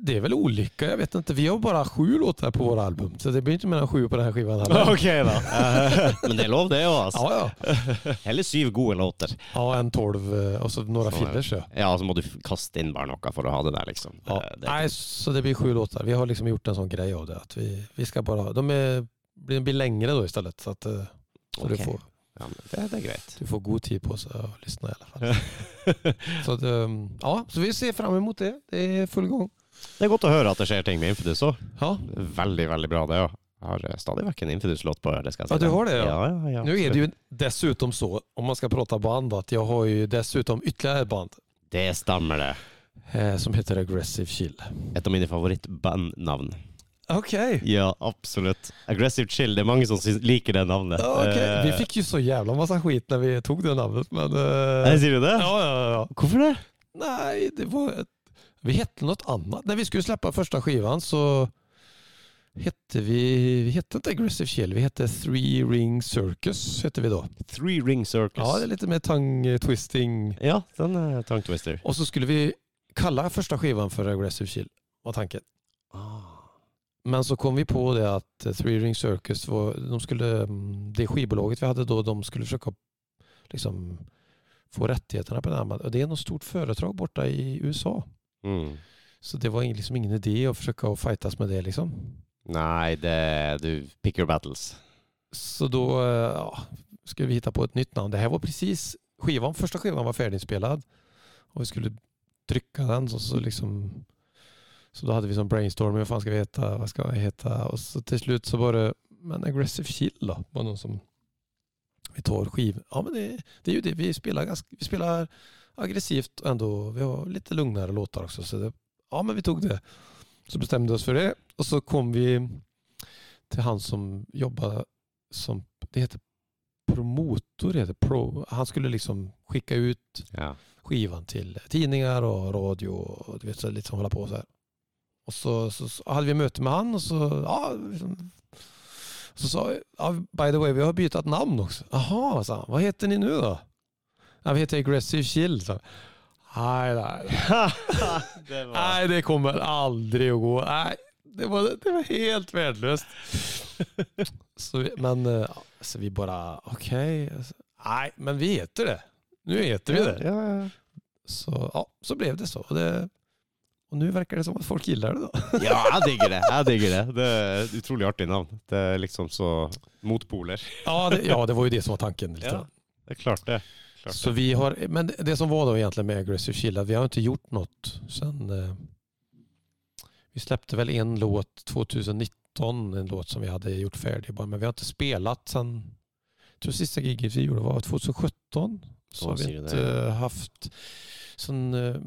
det er vel olika. Jeg vet ikke. Vi har bare sju låter på våra album. Så det blir ikke mer enn sju på denne skiva. skivan heller. OK, da. Eh, Men det er lov, det òg. Altså. Ja, ja. Heller syv gode låter. ja, en tolv og så noen det. fillers. Ja. Ja, så må du kaste inn bare noe for å ha det der, liksom. Det, Ja. det, Nej, så det blir sju låter. Vi har liksom gjort en sånn greie av det. At vi, vi skal bare de er, blir, blir da, i stedet, Så, att, eh, så okay. du, får, ja, men det, det er greit. du får god tid på å lysne, lyssna i hvert fall. så, att, eh, ja, så vi ser fram imot det. Det er full gang. Det er godt å høre at det skjer ting med Infidus òg. Ja, Veldig, veldig bra, det òg. Jeg har eh, stadig vekk en Infidus-låt på det si. Ja, du har det, ja. Ja, ja, ja, nu är det jo ju dessutom så, om man skal prata band, at jeg har ju dessutom ytterligare ett band Det stemmer, det. eh, som heter Aggressive Chill. Et av mine favorittbandnavn. Okej. Ja, absolutt. Aggressive Chill. Det er mange som liker det navnet. Okej. Vi fikk jo så jævla masse skit når vi tog det navnet, Men, Nei, eh, sier du det? ja, ja, ja. Hvorfor det? Nei, det var vi hette noe annet. Da vi skulle slippe første skivan så hette vi, vi hette ikke Aggressive Chill, vi hette Three Ring Circus hette vi da. Three Ring Circus. Ja, det er litt mer tang-twisting. Ja, den er tang-twister. Og så skulle vi kalle første skivan for Aggressive Chill, var tanken. Ah. Men så kom vi på det att eh, Three Ring Circus, var, de skulle, mm, det skivbolaget vi hade då, de skulle försöka liksom, få rättigheterna på den här. Det är något stort företag borta i USA. Mm. Så det var liksom ingen idé att försöka å fightas med det liksom. Nei, det Du pick your battles. Så då eh, ja, skulle vi hitta på ett nytt namn. Det här var precis skivan, första skivan var färdiginspelad och vi skulle trycka den så, så liksom så da hadde vi sånn brainstorming, hva faen skal vi heta, hva skal vi heta? Og så til slutt så var det, men Aggressive Chill da, var noen som vi tar skiv. Ja men det, det er jo det, vi spiller, ganske, vi spiller aggressivt og ändå, vi har litt roligere låter også, Så det, ja, men vi tog det. Så bestemte vi oss for det. og så kom vi til han som jobba som, det heter promotor, heter pro. Han skulle liksom skicka ut Ja. skivan til tidningar og radio och du vet, så lite som hålla på så här. Och så, så, så hadde vi møte med han og så, ja, liksom, så sa vi, ja, by the way, vi har byttet navn også. Aha, sa han, Hva heter ni nå, da? Ja, vi heter Aggressive Chill. Så. Nei, nei. det var... nei, det kommer aldri å gå. Nei, det var, det var helt vi, men eh, ja, så vi bare Ok. Nei, men vi heter det. Nå heter vi det. Ja, ja. Så, ja, så ble det så. Og det, och nå virker det som at folk gillar det da. ja, jeg digger det. Jeg digger det. Det er et utrolig artig navn. Det er liksom så motpoler. Ja, det, ja, det var jo det som var tanken. Litt, Ja, Det er klart det. Klart Så det. vi har, men det- som var da egentlig med Aggressive shield vi har ikke gjort noe sen... Eh, vi släppte vel en låt 2019, en låt som vi hadde gjort ferdig, bare, men vi har ikke spilt sen... Jeg tror siste giget vi gjorde var 2017. Så har vi ikke hatt sånn eh,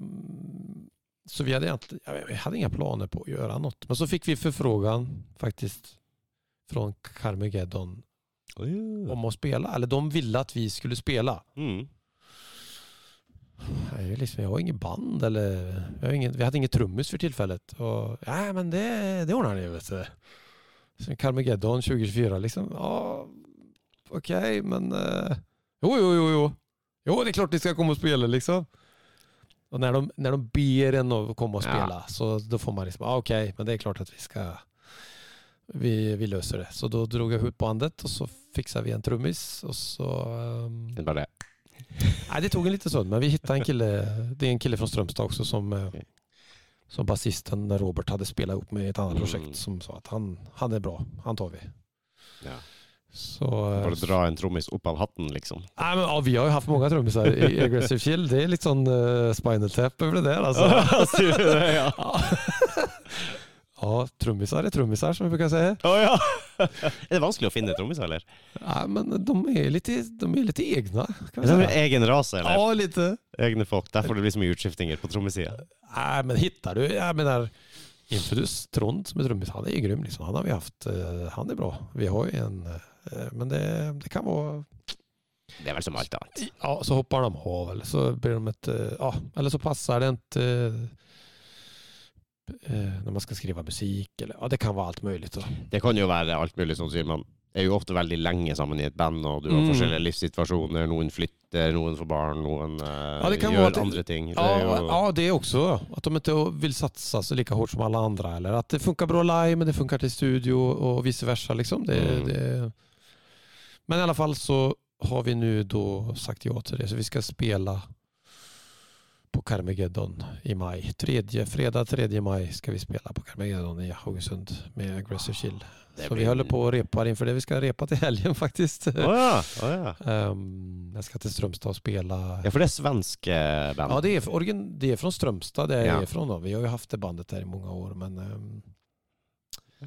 så vi hade egentligen, vi hade inga planer på att göra något. Men så fick vi förfrågan faktiskt från Carmageddon om att spela. Eller de ville att vi skulle spela. Mm. Jag, liksom, jag har ingen band eller jag har ingen, vi hade inget trummis för tillfället. Och, ja men det, det ordnar ni vet du. Sen Carmageddon 2024 liksom. Ja, okej men eh, jo, jo, jo, jo. Jo, det är klart ni ska komma och spela liksom. Och när de, när de ber en att komma och Ja. så då får man liksom, ja, okej, men det är klart att vi ska vi, vi löser det. Så då drog jag ut bandet och så fixade vi en trummis och så Um, Det var det. Nej, det tog en liten stund, men vi hittade en kille. Det är en kille från Strömstad också som, eh, Okej. som basisten Robert hade spelat ihop med i ett annat Mm. projekt som sa att han, han är bra, han tar vi. Ja. Så, eh, Bare dra en trommis opp av hatten, liksom. Nei, men, ah, vi har jo haft mange trommiser i Aggressive Chill. Det er litt sånn uh, Spinal Tap over det altså. Sier du det, ja? ja. trommiser, är trummisar som vi bruker å si. Oh, ja! Er det vanskelig å finne trommiser, eller? Nei, men de er litt, de er litt egne. Kan vi Er egen rase, eller? Ja, litt. Egne folk. Derfor det blir så mye utskiftinger på trommesida. Nei, men hittar du, Jeg mener Infidus Trond som er trommis, han er grym. Liksom. Han har vi haft, eh, han er bra. Vi har jo en, men det, det kan være Det er vel som alt annet. ja, så hopper de av eller så blir de ett, eh, ja, eller så passer det ikke når man skal skrive musik. Eller, ja, det kan være alt mulig. Så. Det kan jo være alt mulig, sånn sier man. Er jo ofte veldig lenge sammen i et band, og du har Mm. forskjellige livssituasjoner. Noen flytter, noen får barn, noen uh, Ja, det kan gjør vara att andre ting. Det Ja, jo, ja, det er også. At de ikke vil satse så like hardt som alle andre. Eller at det funker bra live men det funker til studio og vice versa. Liksom. Det, Mm. det... Men i alla fall så har vi nu då sagt ja till det. Så vi ska spela på Carmageddon i maj. Tredje, fredag 3 maj ska vi spela på Carmageddon i Haugesund med Aggressive Chill. det Så blir- vi håller på och repar inför det. Vi ska repa till helgen faktiskt. Oh ja, oh ja. Um, jag ska till Strömstad och spela. ja, for det er svenske band. Ja, det är, origin, det är från Strömstad det Ja. från. Då. Vi har ju haft det bandet där i många år. Men ehm,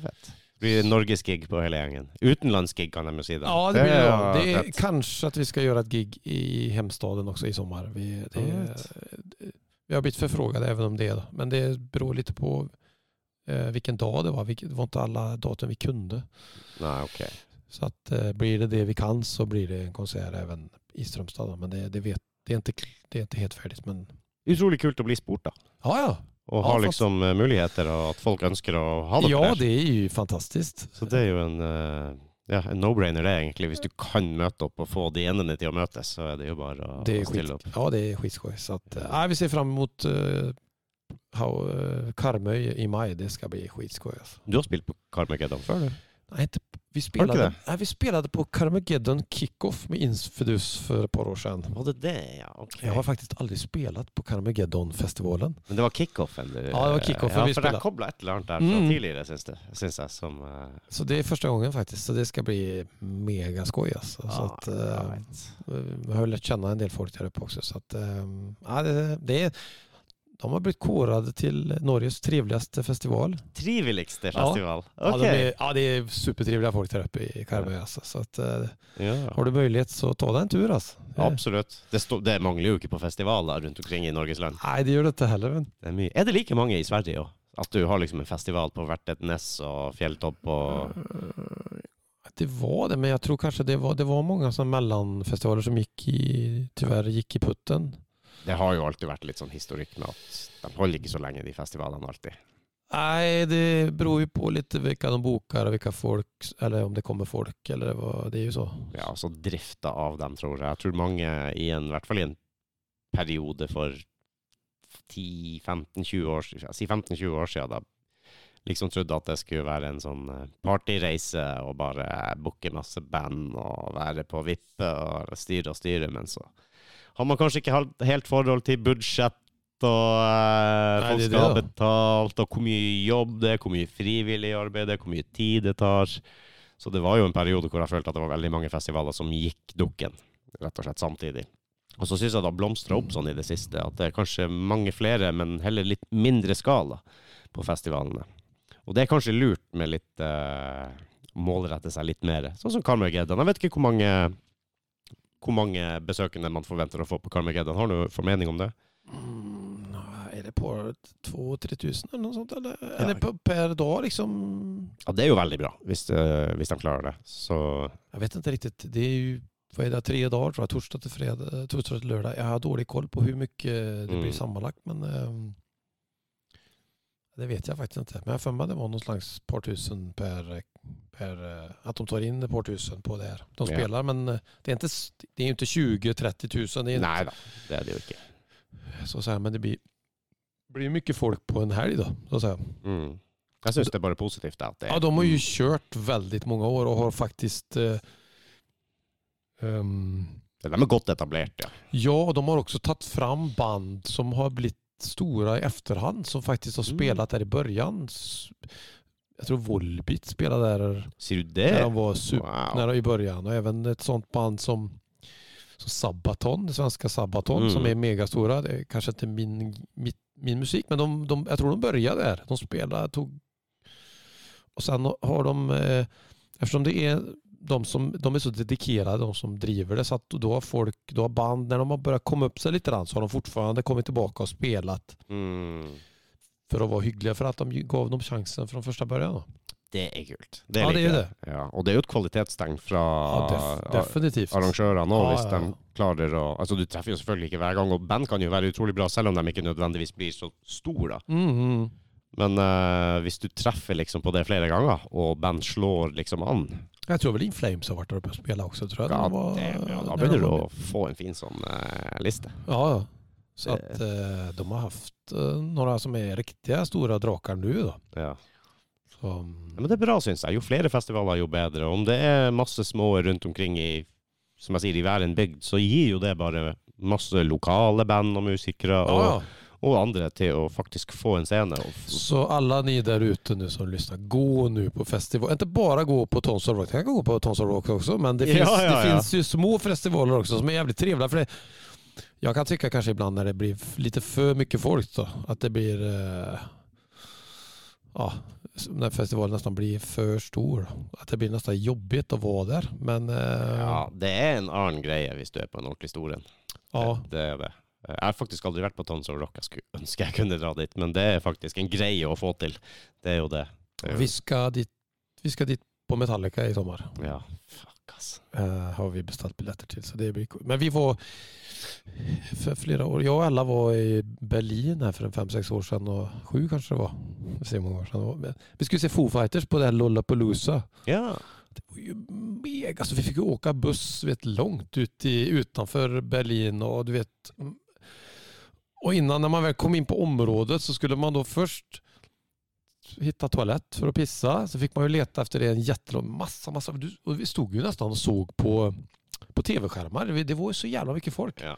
Fett. Blir norgesgig på hele gjengen. Utenlandsgig, kan de jo si. Da. ja, det blir. Det er kanskje at vi skal gjøre et gig i hemstaden også i sommar. Vi, det, vi har blitt forfrågade även om det. Men det beror litt på eh, vilken dag det var. Det var ikke alle datum vi kunne. Nei, okay. Så att eh, blir det det vi kan så blir det en konsert even i Strömstad. Men det, det, vet, det, er ikke, det er ikke helt ferdig. Men Utrolig kult å bli spurt, da. ja, ja. Og har liksom eh, muligheter, og at folk ønsker å ha dere Ja, der. det er jo fantastisk. Så det er jo en, eh, ja, en no-brainer, det, egentlig. Hvis du kan møte opp og få de endene til å møtes, så er det jo bare å Det stille opp. ja, det er skitskoj. Så at, äh, nej, vi ser fram mot uh, Karmøy i mai. Det skal bli skitskoj. Altså. Du har spilt på Karmøy Geddam før, du? Nej, inte, vi, spelade, nej, vi spelade på Carmageddon Kickoff med Infidus för ett par år sedan. Var det det, ja? Okay. Jag har faktiskt aldrig spelat på Carmageddon-festivalen. Men det var kickoffen du Ja, det var kickoffen ja, vi spelade. spela. jeg kobla ett eller annet der fra Mm. tidligere, syns det- syns det som uh... Så det är första gången faktiskt. Så det ska bli mega skoj. Alltså. så att, uh, vet. vi har lärt känna en del folk där uppe också. Så att, uh, ja, det, det är de har blitt kåret till Norges trevligaste festival. Triveligste Ja. festival? Ja, Ok. de är, ja, det är supertrevliga folk där uppe i Karmøy. Alltså. Så att, eh, Ja. har du mulighet, så ta deg en tur. Alltså. Absolutt. Det, stå, det mangler jo ikke på festivaler rundt omkring i Norges land. Nei, det gjør dette heller. Men... Det er, mye. er det like mange i Sverige òg? At du har liksom en festival på hvert et ness og fjelltopp og Det var det, men jeg tror kanskje det var, det var mange som mellanfestivaler som gikk i, tyvärr gick i putten. Det har jo alltid vært litt sånn historikk med at de holder ikke så lenge, de festivalene alltid. Nei, det beror jo på litt hvilke de boker, og hvilke folk, eller om det kommer folk. Eller hva, det er jo så. Ja, altså drifta av dem, tror jeg. Jeg tror mange i en, i hvert fall i en periode for 10-15-20 år siden, si 15-20 år siden, da liksom trodde at det skulle være en sånn eh, partyreise og bare booke masse band og være på vippe og styre og styre, men så har man kanskje ikke helt- forhold til budsjett og eh, Nei, folk det skal ha betalt, og hvor mye jobb det er, hvor mye frivillig arbeid det er, hvor mye tid det tar. Så det var jo en periode hvor jeg følte at det var veldig mange festivaler som gikk dukken, rett og slett samtidig. Og så syns jeg det har blomstra opp sånn i det siste, at det er kanskje mange flere, men heller litt mindre skala på festivalene. Og det er kanskje lurt med litt eh, målrette seg litt mer. Sånn som Carmageddon. Jeg vet ikke hvor mange, hvor mange besøkende man forventer å få på Carmageddon. Har du formening om det? Mm, är det på 2-3 tusen eller noe sånt? Eller, eller på, per dag liksom? Ja, det er jo veldig bra, hvis, uh, hvis de klarer det. Så Jeg vet ikke riktig. Det er jo vad är det, tre dager, tror jeg, Torsdag til fredag, torsdag til lørdag. Jeg har dårlig koll på hvor mye det Mm. blir sammenlagt, Men ehm, det vet jeg faktisk ikke, Men jeg føler för mig det var någon slags par tusen per, per eh, att de tar in ett par tusen på det här. De Ja. men eh, det är inte, det är inte 20-30 tusen. Det är Nei inte, da, det er det jo ikke. så att säga, men det blir, blir mycket folk på en helg då. Så att säga. Mm. Jeg syns det er bare positivt. da, At det, Ja, de har ju kört väldigt många år och har faktiskt eh, um, De er godt etablert, ja. Ja, og de har også tatt fram band som har blivit stora i efterhand som faktiskt har Mm. spelat där i början. Jag tror Volbeat spelade där Ser du när det? de var super, Wow. när de, i början och även ett sånt band som, som Sabaton, det svenska Sabaton Mm. som är megastora. Det är kanske inte min, mitt, min musik men de, de, jag tror de började där. De spelade, tog och sen har de, eh, eftersom det är de som de är så dedikerade, de som driver det, så att då har folk, då har band, när de har börjat komma upp sig lite grann så har de fortfarande kommit tillbaka och spelat Mm. för att vara hyggliga för att de gav dem chansen från första början. Det er kult. Det Ja, det er det. Ja, og det er jo et kvalitetstegn fra Ja, def, arrangørene òg, Ja, hvis ja, ja. de klarer å Altså, du treffer jo selvfølgelig ikke hver gang, og band kan jo være utrolig bra, selv om de ikke nødvendigvis blir så store. Mm, -hmm. Men uh, hvis du treffer liksom på det flere ganger, og band slår liksom an, Jag tror vel In Flames har vært der oppe og spilt også, Tror jeg. ja, var- det, ja, da begynner du å få en fin sånn uh, liste. Ja, ja. Så at eh, de har haft uh, noen som er riktige store draker nu da. Ja. Så, Ja, Men det er bra, syns jeg. Jo flere festivaler, jo bedre. Om det er masse små rundt omkring i som jeg sier, i hver en bygd, så gir jo det bare masse lokale band og musikere og, ja. Og andre til å faktisk få en scene. Så alle ni der ute nu som lyssnar, gå nu på festival. Inte bara gå på Tons of Rock, kan gå på Tons of Rock också. Men det, Ja, finns, ja, det ja. finns ju små festivaler också som är jävligt trevliga. För det, jag kan tycka kanske ibland när det blir litt lite för mycket folk då, att det blir eh, ja, när festivalen nästan blir för stor. Att det blir nästan jobbigt att vara där. Men eh, ja, det er en annen greie hvis du er på en ordentlig stor en. ja. Det, det er det. Jeg har faktisk aldri vært på Tons of Rock. Jeg skulle ønske jeg kunne dra dit, men det er faktisk en greie å få til. Det er jo det. det er jo, Vi skal dit, vi skal dit på Metallica i sommer. ja, fuck ass. Uh, har vi bestilt billetter til, Så det blir cool. Men vi var for flere år. Jeg og Ella var i Berlin her for fem-seks år siden, og sju kanskje det var. Men Vi skulle se Foo Fighters på det här Lollapalooza. Ja. Det var ju mega. Alltså vi fikk jo åka buss vet, langt ut i, utenfor Berlin. og du vet. Och innan när man väl kom in på området så skulle man då först hitta toalett för att pissa. Så fick man ju leta efter det en jättelång massa, massa. Och vi stod ju nästan och såg på, på tv-skärmar. Det- var ju så jävla mycket folk. Ja.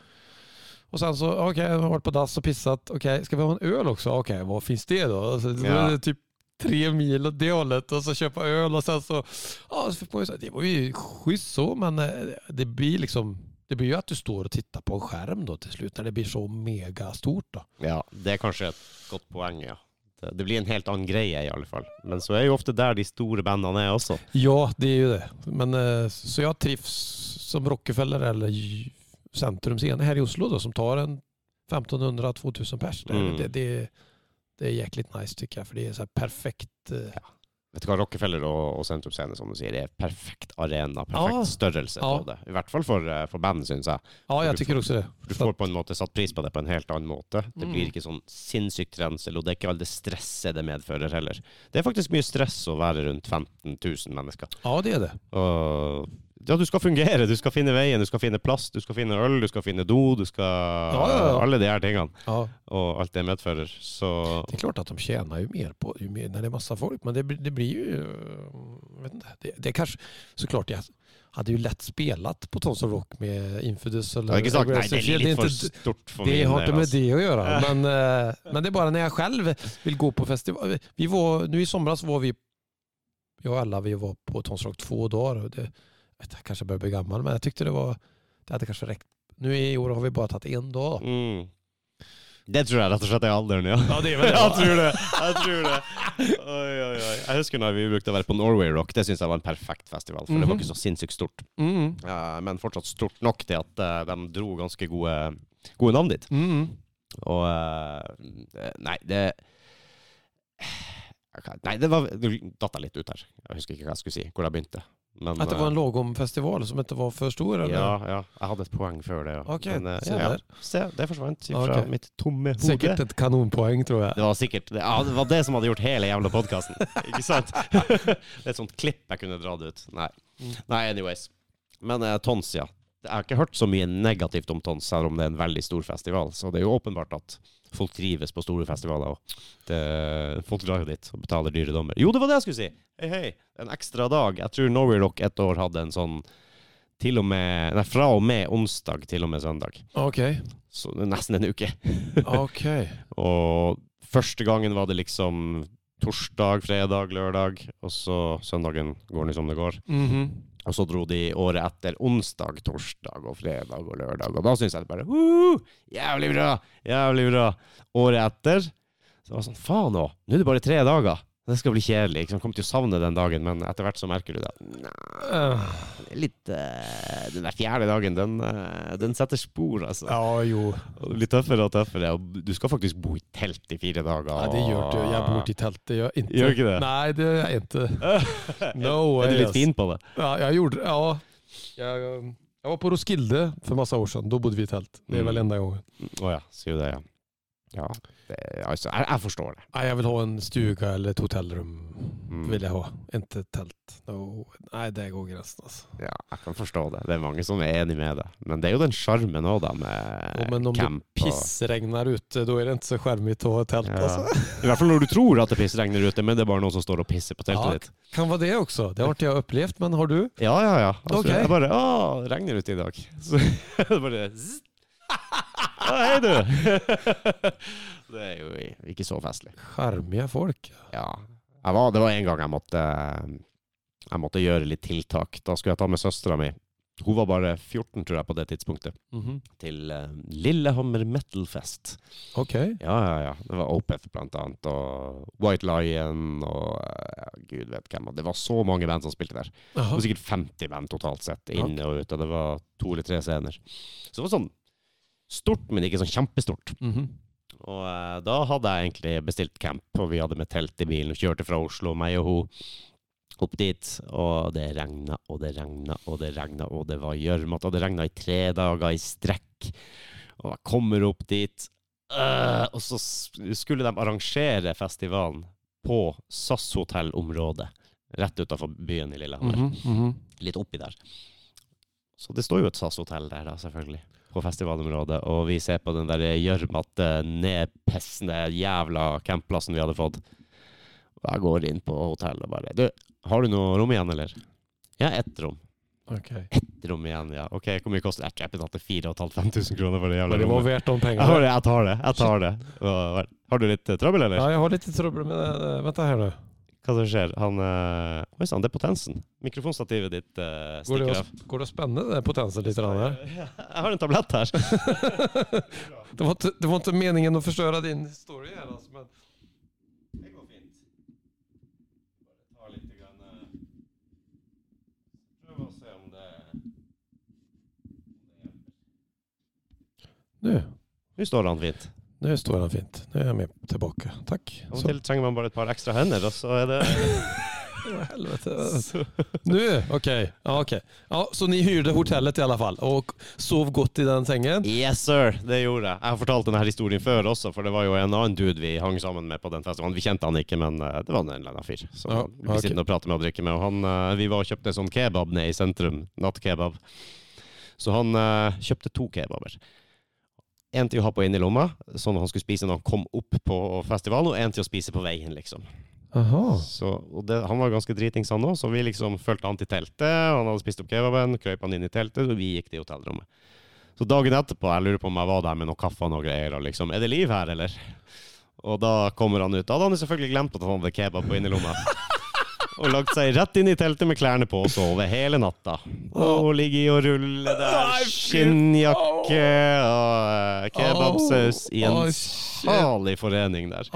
Och sen så, okej, jag har varit på dass och pissat. Okej, ska vi ha en öl också? Okej, vad finns det då? Alltså, det Ja. typ tre mil åt det hållet och så köpa öl och sen så, ja, så fick man ju, det var ju schysst så, men eh, det blir liksom, Det blir ju att du står och tittar på en skärm då till slut när det blir så megastort då. Ja, det er kanskje et godt poeng, ja. Det, det blir en helt annen greie, i alle fall. Men så er jo ofte der de store bandene er også. Ja, det är ju det. Men eh, så jag trivs som Rockefeller eller J- her här i Oslo då som tar en 1500-2000 pers. Det, Mm. det, det, det är jäkligt nice tycker jag för det är så här perfekt. eh, Vet du hva, Rockefeller og, og Sentrum Scene, som du sier, er perfekt arena, perfekt Ja. størrelse på det. I hvert fall for, eh, for band, syns jeg. Ja, jeg tykker också det. Du får på en måte satt pris på det på en helt annen måte. Det Mm. blir ikke sånn sinnssykt rensel, og det er ikke all det stresset det medfører heller. Det er faktisk mye stress å være rundt 15 000 mennesker. Ja, det er det. Og ja, du skal fungere, du skal finne veien, du skal finne plass, du skal finne øl, du skal finne do, du skal ja, ja. Alle de her tingene. Ja, Og alt det medfører. Så det er klart at de tjener jo mer på jo mer, når det er masse folk. Men det, det blir ju... eh, vet inte. Det, det er kanskje Så klart jeg hadde jo lett spilt på Tons of Rock med Infidus eller jeg ikke sagt nei, det er litt for stort for Det har ikke med altså. det å gjøre. Men, eh, men det er bare når jeg selv vil gå på festival. Vi var, nu i somras var vi, jag og alla, vi var på Tons Rock to dagar. Jeg vet, kanske börjar bli gammal, men jag tyckte det var, det hade kanske räckt. Nu i år har vi bara tagit en dag. Mm. Det tror jeg rett og slett er alderen, ja. Ja, det är väl Jeg tror det. Jeg tror det. Oi, oi, oi. Jeg husker når vi brukte å være på Norway Rock. Det syns jeg var en perfekt festival, for det var Mhm. ikke så sinnssykt stort. Mm. Eh, men fortsatt stort nok til at uh, de dro ganske gode, gode navn dit. Mm. Og uh, Nei, det Nei, det var datt jeg litt ut her. Jeg husker ikke hva jeg skulle si, hvor jeg begynte. Men, At det var en lågomfestival lagom festival som ikke var for stor eller? ja, ja, jeg hadde et poeng før det. Ja. Okay, Men, eh, se ja, se, det forsvant fra okay. mitt tomme hode. Sikkert et kanonpoeng, tror jeg. Det var sikkert det, ja, det var det som hadde gjort hele jævla podkasten. Ikke sant? Det er et sånt klipp jeg kunne dratt ut. Nei, Mm. Nei anyways. Men uh, Tons, ja. Jeg har ikke hørt så mye negativt om Tons, selv om det er en veldig stor festival. Så det er jo åpenbart at folk trives på store festivaler. Og folk drar dit og betaler dyre dommer. Jo, det var det jeg skulle si! Hei, hei. En ekstra dag. Jeg tror Norway Rock et år hadde en sånn til og med, nei, fra og med onsdag til og med søndag. Ok. Så nesten en uke. ok. Og første gangen var det liksom torsdag, fredag, lørdag, og så søndagen går den som det går. Mhm. Og så dro de året etter onsdag, torsdag og fredag og lørdag. Og da syns jeg det bare «Woo! Jævlig bra! Jævlig bra! Året etter så var det sånn Faen òg! Nå er det bare tre dager! Det skal bli kjedelig. Liksom. Kommer til å savne den dagen, men etter hvert så merker du det. Nei, litt uh, Den der fjerde dagen, den, uh, den setter spor, altså. Ja, jo. Litt det blir tøffere og tøffere. Du skal faktisk bo i telt i fire dager. Nei, det gjør du. Jeg bor i telt. Det gjør ikke. ikke det? Nei, det gjør jeg ikke. No Er du litt fin på det? Ja, jeg gjorde det. Ja. Jeg, jeg, var på Roskilde for masse år siden. Da bodde vi i telt. Det er vel väl enda gången. Å ja, sier du det, ja. Ja, det, altså, jeg, jeg forstår det. Nei, jeg vil ha en stuga eller et hotellrum. Mm. Vil jeg ha. Ikke telt. tält. No. Nei, det går grensen, altså. Ja, jeg kan forstå det. Det er mange som er enig med det. Men det er jo den sjarmen òg, da, med Ja, men om camp. det pissregner ute, da er det ikke så charmigt å ha telt. Ja. altså. I hvert fall når du tror at det pissregner ute, men det er bare noen som står og pisser på teltet Ja, ditt. Kan være det også. Det har inte jeg opplevd, men har du? Ja, ja, ja. Altså, okay. Jeg bare Å, det regner ute i dag. Så det bare zzz. Hei, du! Det er jo ikke så festlig. Skjermige folk. Ja. Var, det var en gang jeg måtte Jeg måtte gjøre litt tiltak. Da skulle jeg ta med søstera mi. Hun var bare 14, tror jeg, på det tidspunktet. Mhm. Til uh, Lillehammer Metal Fest. Okej. Ja, ja, ja. Det var Opeth blant annet, og White Lion og eh, ja, gud vet hvem. Det var så mange band som spilte der. Det var sikkert 50 band totalt sett, inne og ute. Det var to eller tre scener. Så det var sånn stort, men ikke sånn kjempestort. Mhm. Og eh, da hadde jeg egentlig bestilt camp, og vi hadde med telt i bilen og kjørte fra Oslo, meg og hun, opp dit. Og det regna og det regna og det regna, og det var gjørmete, og det regna i tre dager i strekk. Og jeg kommer opp dit, øh, og så skulle de arrangere festivalen på SAS hotellområdet, rett utafor byen i Lillehammer Mm -hmm. litt oppi der. Så det står jo et SAS-hotell der, da, selvfølgelig, på festivalområdet. Og vi ser på den der gjørmete, nedpessende jævla campplassen vi hadde fått. Og jeg går inn på hotellet og bare Du, har du noe rom igjen, eller? Ja, ett rom. Ok. Ett rom igjen, ja. Ok, hvor mye koster det? Jeg betalte 4500 kroner for det jævla rommet. det var rommet. värt Jeg jeg tar det. Jeg tar det. Og, har du litt eh, trøbbel, eller? Ja, jeg har litt trubbel med... det. Vent her, nu. Hva som skjer. Han eh, Oi sann, det er potensen. Mikrofonstativet ditt eh, stikker av. går det å spenne det potensen litt? grann Här? Jeg har en tablett her. Det, var ikke, det var ikke meningen å förstöra din story her, altså, men Det går fint. Bare ta litt grann eh, å se om det nu, Nå står han fint. Nu står han fint. Nå er jag med tilbake. Takk. Av og til trenger man bare et par ekstra hender, og så er det helvete. Nå, OK. Ja, okay. Ja, så ni hyrde hotellet i alle fall og sov godt i den sengen? Yes, sir! Det gjorde jeg. Jeg har fortalt denne historien før også, for det var jo en annen dude vi hang sammen med på den festivalen. Vi kjente han ikke, men eh, det var en eller annen fyr som Ja, vi ok. sitter og prater med og drikker med. Og han, eh, vi var og kjøpte sånn kebab nede i sentrum. Nattkebab. Så han eh, kjøpte to kebaber. En til å ha på innerlomma, sånn at han skulle spise når han kom opp på festivalen, og en til å spise på veien, liksom. Så, det, han var ganske dritings han òg, så vi liksom fulgte han til teltet. Han hadde spist opp kebaben, krøp han inn i teltet, og vi gikk til hotellrommet. Så dagen etterpå, jeg lurer på om jeg var der med noe kaffe og noe greier, og liksom Er det liv her, eller? Og da kommer han ut. Da hadde han selvfølgelig glemt at han hadde kebab på innerlomma. Og lagt seg rett inn i teltet med klærne på og sove hele natta. Og ligge i og ruller der. Skinnjakke og eh, kebabsaus i en salig forening der.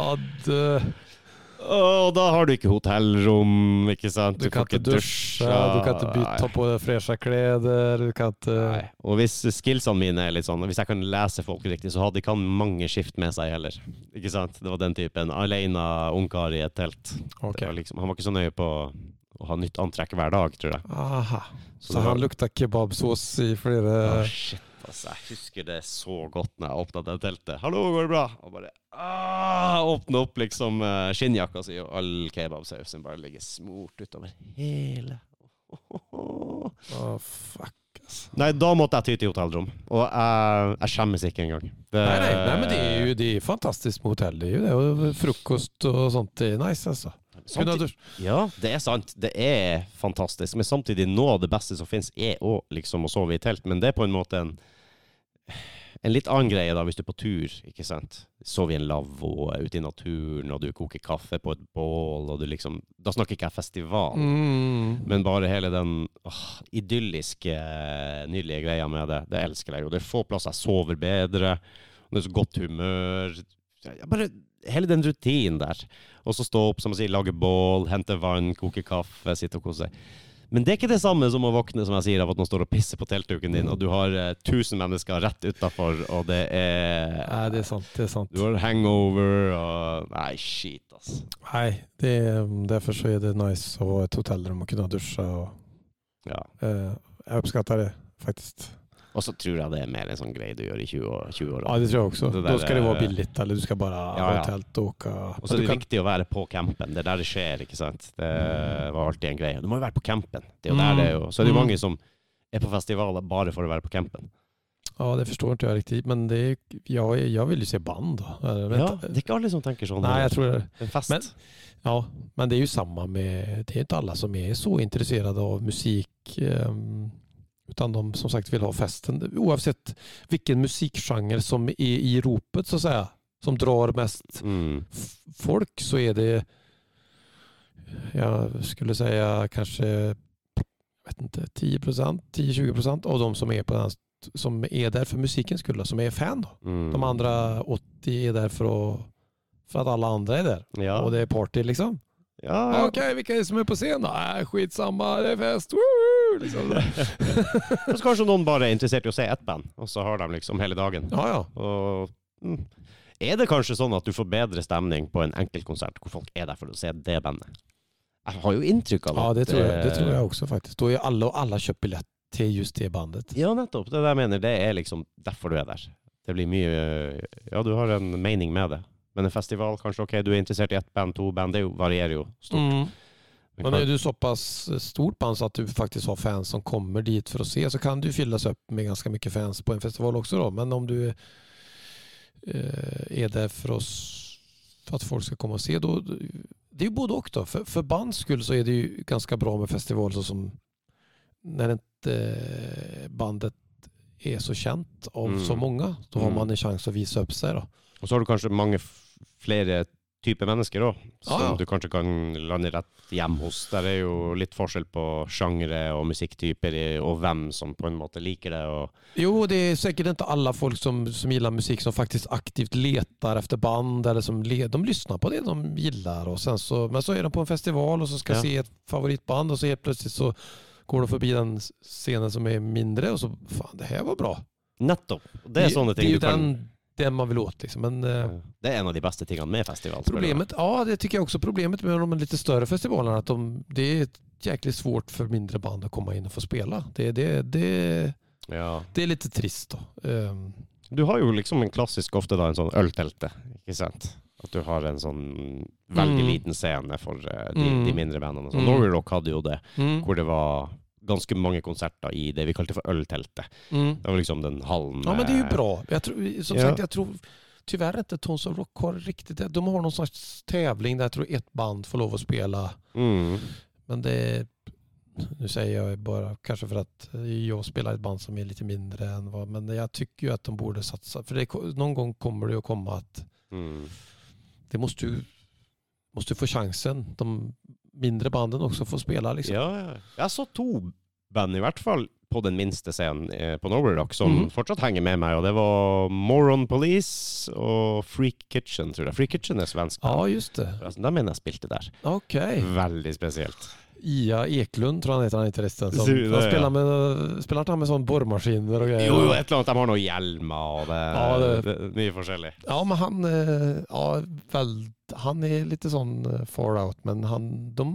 Og da har du ikke hotellrom, ikke sant? du kan ikke dusje, du kan ikke bytte, ta på freshe klær du kan ikke Nei. Og hvis skillsene mine er litt sånn Hvis jeg kan lese folk riktig, så hadde ikke han mange skift med seg heller. Ikke sant? Det var den typen. Alene ungkar i et telt. Okay. Var liksom, han var ikke så nøye på å ha nytt antrekk hver dag, tror jeg. Aha. Så, var- han luktar kebabsås i flere oh, shit, altså. Jeg husker det så godt når jeg åpna det teltet. 'Hallo, går det bra?' Og bare ah, åpne opp liksom eh, skinnjakka si, og all kebabsausen bare ligger smurt utover hele. Åh, fuck alltså. Nei, da måtte jeg ty til hotellrom. Og jeg, jeg skjemmes ikke engang. Det- nei, nei, nei, men de er jo de er fantastiske med hotell. Det er jo det. og frukost sånt. Nice altså. Samtid- Ja, det er sant. Det er fantastisk. Men samtidig, noe av det beste som finnes, er òg liksom å sove i telt. Men det er på en måte en en litt annen greie da, hvis du er på tur, ikke sant. Sover i en lavvo, ute i naturen, og du koker kaffe på et bål, og du liksom Da snakker ikke jeg festival. Mm. Men bare hele den åh, idylliske, nydelige greia med det, det elsker jeg jo. Det er få plasser jeg sover bedre, og det er så godt humør. Bare Hele den rutinen der. Og så stå opp, som jeg sier, lage bål, hente vann, koke kaffe, sitte og kose seg. Men det er ikke det samme som å våkne som jeg sier, av at noen står og pisser på teltduken din, og du har eh, 1000 mennesker rett utafor, og det er Nei, det er sant. Det er sant. Du har hangover og Nei, shit, altså. Nei, det derfor så er det nice å ha et hotellrom og kunne dusje og Ja. eh, Jeg oppskatter det faktiskt. Og så tror jeg det er mer en sånn greie du gjør i 20 år. 20 Ja, det tror jeg også. Der, da skal det være billig, eller du skal bare Ja, ha ja. ett tält och. Og så er det kan- viktig å være på campen. Det er der det skjer, ikke sant. Det var alltid en greie. Du må jo være på campen. Det er jo der Mm. det er jo. Så er det jo Mm. mange som er på festivaler bare for å være på campen. Ja, det forstår ikke jeg riktig, Men det ja, jeg vil jo se band. da. Eller, Ja, det er ikke alle som tenker sånn. Nei, jeg tror det. Det en fest. Men- Ja, men det er jo samme med, det er ikke alle som er så interessert av musikk. ehm, Utan de som sagt vill ha festen. Oavsett vilken musikgenre som är i ropet så att säga. Som drar mest mm. folk så är det jag skulle säga kanske vet inte, 10% 10-20% av de som är, på den, som är där för musikens skull, som är fan. Då. Mm. De andra 80 är där för att, för att alla andra är där. Ja. Och det är party liksom. ja, ja. Okej, vilka är det som är på scen då? Äh, skitsamma, det är fest. Woo! Liksom. Og så kanskje noen bare er interessert i å se ett band, og så har de liksom hele dagen. ja, ja. Og mm. Er det kanskje sånn at du får bedre stemning på en enkeltkonsert hvor folk er der for å se det bandet? Jeg har jo inntrykk av det. ja det, tror jeg, det tror jeg også, faktisk. Da är alle og alle kjøpt billett til just det bandet. Ja, nettopp. Det der det jeg mener. Det er liksom derfor du er der. Det blir mye Ja, du har en mening med det. Men en festival, kanskje ok, du er interessert i ett band, to band, det varierer jo stort. Mm. Men er är du så pass stort band så att du faktiskt har fans som kommer dit för att se så kan du fyllas upp med ganska mycket fans på en festival också då. Men om du eh, är där för, oss, för att folk ska komma och se då. Det är ju både och då. För, för bands skull så är det ju ganska bra med festival så som när inte bandet är så kjent av Mm. så många. Då har Mm. man en chans att visa upp sig då. Og så har du kanskje mange flere type mennesker òg, som Ah, du kanskje kan lande rett hjem hos. Der er jo litt forskjell på sjangre og musikktyper, og hvem som på en måte liker det. Jo, det er sikkert ikke alle folk som, som gillar musikk, som faktisk aktivt leter efter band. Eller som le, de lytter på det de gillar. Så, men så er de på en festival og så skal Ja. se et favoritband og så helt plutselig så går de forbi den scenen som er mindre og så Faen, det her var bra. nettopp! Det er sånne det det ting du kan den, den man vill åt. Liksom. Men, eh, Det er en av de beste tingene med festival. Problemet, ja det tycker jag också. Problemet med de lite större festivalerna att de, det är jäkligt svårt för mindre band att komma in och få spela. Det, det, det, Ja. det är lite trist då. Um, Du har jo liksom en klassisk ofte da en sånn øltelte, ikke sant? At du har en sånn veldig Mm. liten scene for eh, de, Mm. de mindre bandene. og sånn. Mm. Norway Rock hadde jo det, mm, hvor det var ganske mange konserter i det vi kalte for ølteltet. mm. Det var liksom den hallen Ja men det er jo bra. Jeg tror, som Ja. sagt, jeg tror tyvärr inte Tons of Rock har riktigt det. De har någon slags tävling där jag tror ett band får lov att spela. Mm. Men det nu säger jag bara kanske för att jag spelar et ett band som är lite mindre än vad, men jag tycker ju att de borde satsa. För det, någon gång kommer det jo att komma att Mm. det måste ju måste ju få chansen. De mindre banden også får spela liksom. Ja, ja. Jeg så to band, i hvert fall på den minste scenen eh, på Norway Rock, som Mhm. fortsatt henger med meg. Og det var Moron Police og Freak Kitchen, tror jeg. Freak Kitchen er svensk. Ja, ah, just det. De mener jeg spilte der. Ok. Veldig spesielt. Ia Eklund tror han heter, han heter resten. Som, det, han ja. med, spiller han med sånn borrmaskiner og greier? Jo, jo, et eller annet. De har noen hjelmer og det, Ja, det- det mye forskjellig. Ja, men han, eh, ja, vel, han er litt sånn eh, far out, men han, de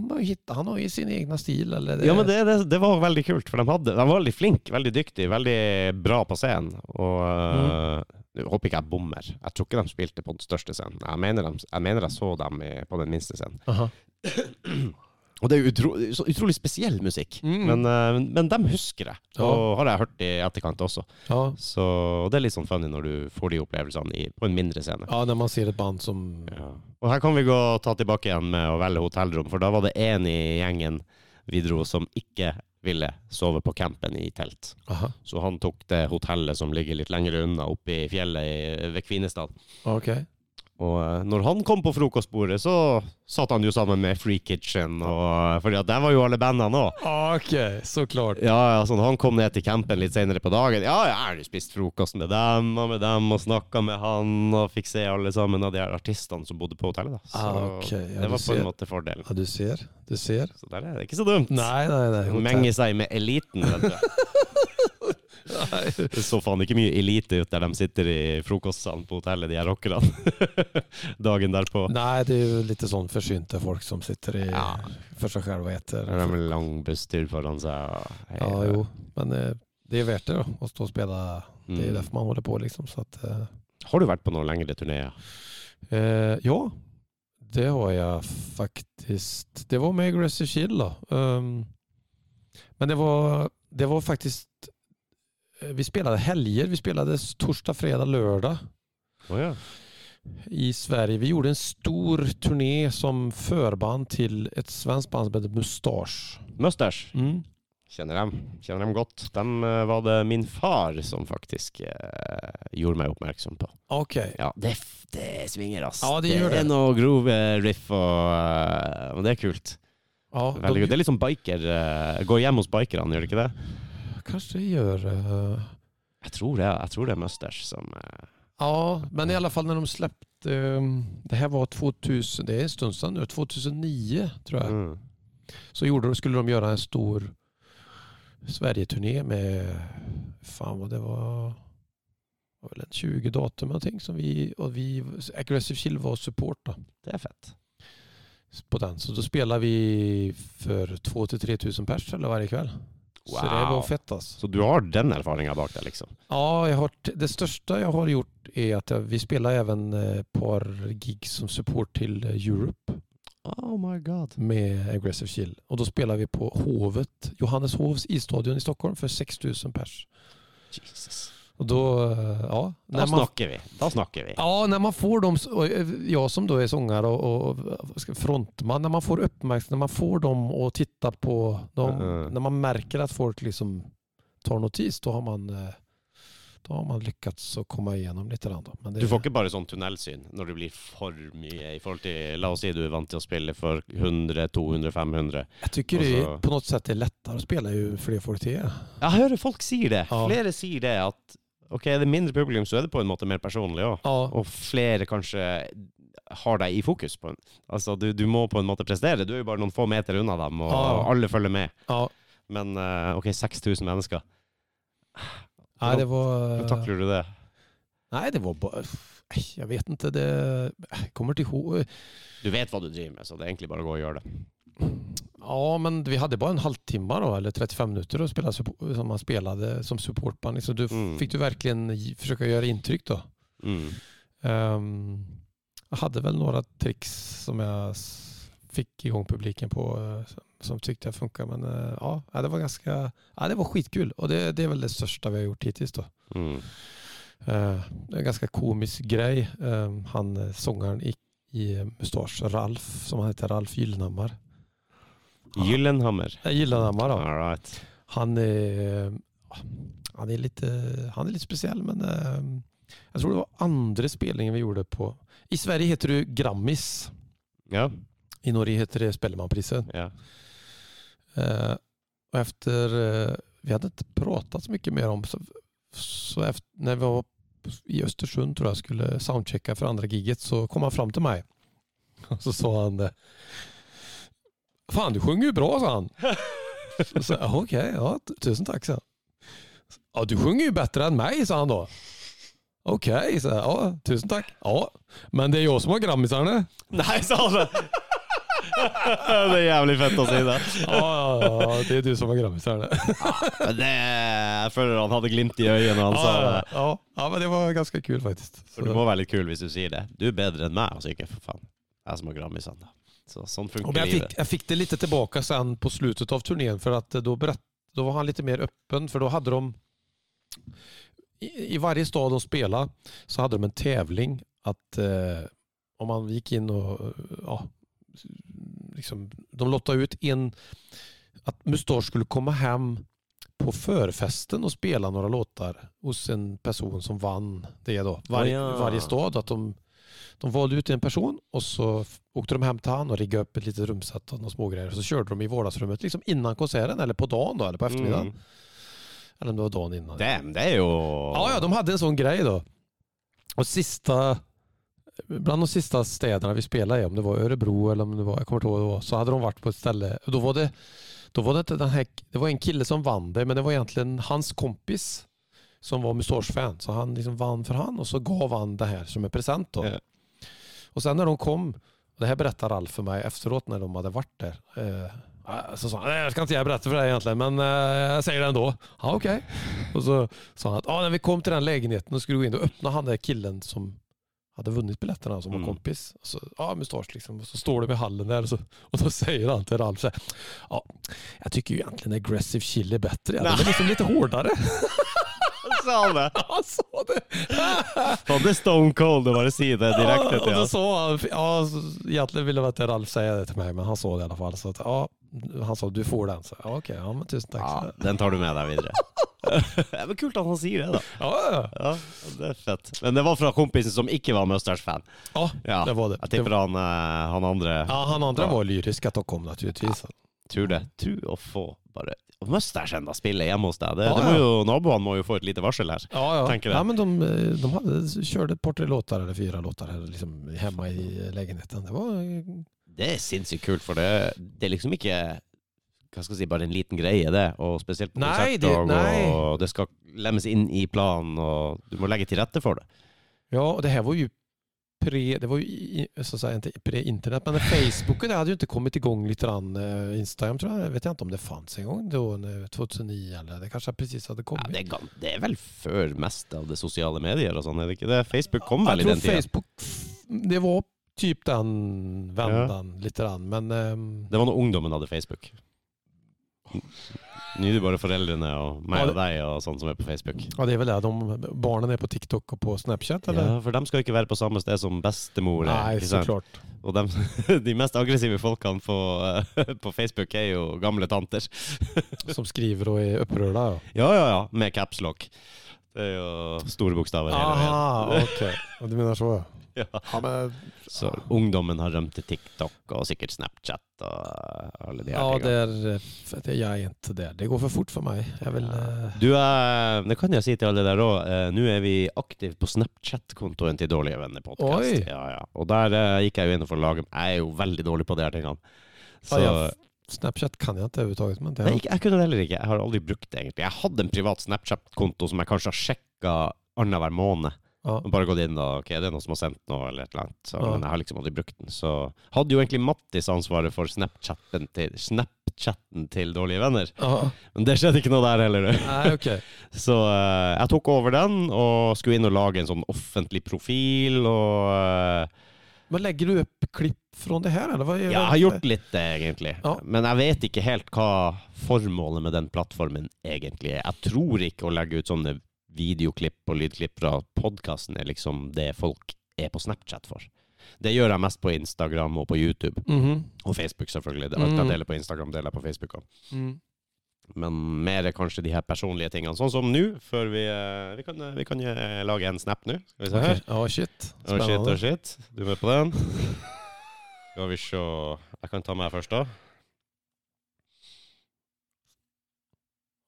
han har jo sin egen stil. Eller Ja, men det, det, det var veldig kult, for de, hadde, de var veldig flinke, veldig dyktige, veldig bra på scenen. Og mm. jeg håper ikke jeg bommer. Jeg tror ikke de spilte på den største scenen. Jeg mener, de, jeg, mener jeg så dem i, på den minste scenen. Aha. Og det er utro, utrolig spesiell musikk, Mm. men, øh, men de husker det, Ja. Og har jeg hørt i etterkant også. Ja. Så det er litt sånn funny når du får de opplevelsene i, på en mindre scene. ja, når man ser et band som... Ja. Og her kan vi gå og ta tilbake igjen med å velge hotellrom, for da var det en i gjengen vi dro som ikke ville sove på campen i telt. Aha. Så han tok det hotellet som ligger litt lenger unna, oppe i fjellet ved Kvinesdal. Okej. Og eh, når han kom på frokostbordet, så satt han jo sammen med Free Kitchen, og, fordi at der var jo alle bandene òg. Ok, såklart. Ja, ja, sånn. når han kom ned til campen litt senere på dagen Ja, jeg har jo spist frokost med dem og med dem, og snakka med han, og fikk se alle sammen av de her artistene som bodde på hotellet. da. Så Ah, okay. ja, det var på en måte fordelen. Ja, du ser. Du ser. Så der er det ikke så dumt. Nei, nei, nei. Menge seg med eliten, vet du. Det så faen ikke mye elite ut der de sitter i frokostsalen på hotellet, de her rockerne. Dagen derpå. Nei, det er jo litt sånn forsynte folk som sitter i, Ja. for seg selv og äter. De en lang busstur foran seg. og- Ja, jo. Men eh, det er verdt det da. Å stå och spela. Det er Mm. därför man holder på liksom. Så att, eh, Har du vært på noen lengre turneer? eh, ja, det har jeg faktisk. Det var med Aggressive Shield, da. Um, men det var, det var faktiskt, eh, vi spelade helger. Vi spelade torsdag, fredag, lördag Oh ja. i Sverige. Vi gjorde en stor turné som förband till ett svenskt band som heter Mustasch. Mustache. Mm. Kjenner dem. Kjenner dem godt. Dem eh, var det min far som faktisk eh, gjorde meg oppmerksom på. Ok. Ja, det, det svinger, ass. Ja, det gjør det. er noe grove riff, og, eh, og det er kult. Ja, de. Det er litt som biker. eh, går hjem hos bikerne, gjør det ikke det? Kanske gör... Uh... Jeg tror det, jeg tror det er Mustache som Uh... Ja, men i alla fall när de släppte, um, det här var 2000, det är en stund sedan nu, 2009 tror jag. mm. Så gjorde, skulle de göra en stor Sverige-turné med, fan vad det var, var väl en 20 datum någonting som vi, och vi, Aggressive Chill var support då, Det er fett. på den. Så då spelade vi för 2 till 3 tusen pers eller varje kväll. Så det var Wow. fett altså. Så du har den erfaringa bak deg, liksom? Ja, jag har, det største jeg har gjort er at jeg, vi spiller even et par gig som support till eh, Europe Oh my god. med Aggressive Chill. Og da spiller vi på Hovet, Johannes Hovs isstadion i Stockholm for 6000 pers. Jesus. Och då, eh, ja. Da När man, snakker vi. Då snakker vi. ja, när man får dem, eh, jag som då är sångare och, och frontman, när man får uppmärksamhet, när man får dem att titta på dem, Mm. när man märker att folk liksom tar notis, då har man, eh, da har man lyckats å komme igjennom litt. det, Du får ikke bare sånn tunnelsyn når det blir for mye i forhold til La oss si du er vant til å spille for 100, 200, 500. Jeg tycker det på noe sett er lettere å spille jo flere folk til. Jeg hører folk sier det. Ja. Flere sier det at ok, er det mindre publikum, så er det på en måte mer personlig òg. Ja, Og flere kanskje har deg i fokus. på en Altså, du, du må på en måte prestere. Du er jo bare noen få meter unna dem, og Ja. alle følger med. ja. Men eh, ok, 6000 mennesker. Nei, det var... Hvordan takler du det? Nei, det var bare Jeg vet ikke. det... Kommer til hodet Du vet hva du driver med, så det er egentlig bare å gå og gjøre det. Ja, men vi hade bara en halvtimme då, eller 35 minuter att spela som man spelade som supportband. Så du Mm. fick du verkligen försöka göra intryck då. Mm. Um, jag hade väl några tricks som jag fick igång publiken på eh, som- tyckte jag funkar. Men eh, ja, det var ganska, ja, det var skitkul och det, det är väl det största vi har gjort hittills då. Mm. Uh, en ganska komisk grej. Um, han sångaren i, i Mustasch, Ralf, som han heter, Ralf Gyllenhammar. Gyllenhammer. Gyllenhammer, da. All right. Han er, han er, litt, han er litt spesiell, men jeg tror det var andre spillingen vi gjorde på, i Sverige heter det Grammis. Ja. I Norge heter det Spellemannprisen. ja. Eh, och efter, eh, vi hadde ikke pratet så mye mer om, så, så efter, när vi var i Östersund tror jag skulle soundchecka for andre giget så kom han fram til meg. Og så sa han, eh, fan du sjunger ju bra sa han. Så sa jag, ja, tusen tack sa han. Ja, du sjunger ju bättre än mig sa han då. Okej, så jeg, ja, tusen tack. Ja, men det är jag som har grammisarna. Nei, sa han det! er jævlig fett å si det. Ja, ja, ja, det er du som har grammiserne. Ja, det, jeg føler han hadde glimt i øynene han sa Ja, det. ja, ja. men det var ganske kul faktisk. For du må være litt kul hvis du sier det. Du er bedre enn meg, altså ikke for faen. Jeg som har Grammisen. Da. Så sånn Och funker jag, livet. fick, jag fick det lite tilbake sen på slutet av turnén för att då, berätt, då var han litt mer öppen för då hade de i, i varje stad de spelade så hade de en tävling att eh, om man gikk inn og ja, liksom, de lotta ut en At Mustasch skulle komme hem på förfesten och spela några låtar hos en person som vann det då. Var, Oh ja. Varje stad. Att de, de valde ut en person och så åkte de hem till han och riggade upp ett litet rumset och några smågrejer. Så körde de i vardagsrummet liksom innan konserten eller på dagen då, eller på eftermiddagen. Mm. Eller om det var dagen innan. Damn, det er jo Ja, ja, de hade en sån grej då. Och sista, bland de sista städerna vi spelade i, om det var Örebro eller om det var, jag kommer inte ihåg vad det var, så hade de varit på ett ställe. Då var det, då var det inte den här, det var en kille som vann det, men det var egentligen hans kompis som var Mustache-fan. Så han liksom vann för han och så gav han det här som en present då. Ja. Och sen när de kom, og det här berättar Ralf för mig efteråt när de hade varit där. Eh, så sa han, "Nej, jag ska inte jag berätta för dig egentligen, men eh, jag säger det ändå. Ja, okej. Och så sa han att ah, när vi kom till den lägenheten och skulle gå in, då öppnade han den killen som hade vunnit biljetterna som Mm. var kompis. Och så, ja, mustasch liksom. Och så står de i hallen där och, så, och då säger han till Ralf så här, ja, jag tycker ju egentligen aggressive chili är bättre. Den är liksom lite hårdare. Sa det? Han sa det. Han det er stone cold å bare si det direkte Ja, til ham. han, ja, så ville ville at Ralf sier det til meg, men han så det i alle fall. Så at, ja, han sa du får den. Så, ja, ok, ja, men tusen takk. Ja, den tar du med deg videre. Det er kult at han sier det, da. ja, ja, Ja, det er fett. Men det var fra kompisen som ikke var Musters-fan. ja, Ja, det var det. jeg tipper han, eh, han andre Ja, han andre Ja. var lyrisk att de kom naturligvis. tror det. Tro å få bare Og Musters enda spiller hjemme hos deg. Det, Ja, det må ja. jo, naboene må jo få et lite varsel her. Ja, ja. Tänker det. ja men de, de hade, körde ett par, tre låter eller fire låter her liksom, hjemme i lägenheten. Det var, Det er sinnssykt kult, for det, det er liksom ikke hva skal jeg si, bare en liten greie, det. Og spesielt på Nei, konsertdag, nei. og det skal lemmes inn i planen, og du må legge til rette for det. ja, og det her var ju pre, det var ju i- så säga, inte pre-internet, men Facebook det hade ju inte kommit igång lite grann. Eh, Instagram tror jag, vet jag inte om det fanns en gång då, när- 2009 eller det kanske precis hade Ja, det, er, det er vel før mest av det sosiale medier og sånn, er det ikke det? Facebook kom vel i den tiden? Facebook, det var typ den vändan lite grann, men Um, Det var når ungdommen hadde Facebook. Er det bare foreldrene og meg og deg og sånn som er på Facebook. ja, det er vel det. De, barna er på TikTok og på Snapchat eller? Ja, for de skal ikke være på samme sted som bestemor er. så klart. Og de, de mest aggressive folkene på, eh, på Facebook er jo gamle tanter. Som skriver og er upprörda. Ja. Ja, ja, ja, med capslock. Det er jo store bokstaver. Aha, okej. Och Du mener så? Ja. Ja, men, Så ungdommen har rømt til TikTok og sikkert Snapchat og alle de her ja, tingene. det er jeg ikke är. Det går for fort for meg. Vill... eh, Du er, det kan jeg si til alle der òg, nå er vi aktive på Snapchat-kontoen til Dårlige venner podcast. Ja, ja. Og der eh, gikk jeg jo inn for å lage Jeg er jo veldig dårlig på de her tingene. Så Ja, Snapchat kan jeg ikke overhodet. Men det Nei, ikke- jeg kunne det heller ikke. Jeg har aldri brukt det, egentlig. Jeg hadde en privat Snapchat-konto som jeg kanskje har sjekka annenhver måned. Ja. Og bare gått inn og ok, det er noen som har sendt noe, eller et eller annet. Så, Ja. Men jeg har liksom aldri brukt den. Så hadde jo egentlig Mattis ansvaret for Snapchatten til, Snapchatten til Dårlige venner. Ja. Men det skjedde ikke noe der heller. du. Nei, okay. Så uh, jeg tok over den og skulle inn og lage en sånn offentlig profil. Og uh, Men legger du opp klipp fra det her, Eller Hva gjør ja, jeg har gjort litt det, egentlig. Ja. Men jeg vet ikke helt hva formålet med den plattformen egentlig er. Jeg tror ikke å legge ut sånne videoklipp og lydklipp fra podkasten er liksom det folk er på Snapchat for. Det gjør jeg mest på Instagram og på YouTube. Mhm. Og Facebook, selvfølgelig. Det Alt jeg Mm. deler på Instagram, deler jeg på Facebook òg. Mm. Men mer er kanskje de her personlige tingene. Sånn som nå, før vi eh, Vi kan, vi kan eh, lage en snap nå. Skal vi se her. Å, okay. oh, shit. Oh shit, oh shit. Du er med på den? Skal vi se Jeg kan ta meg først, da.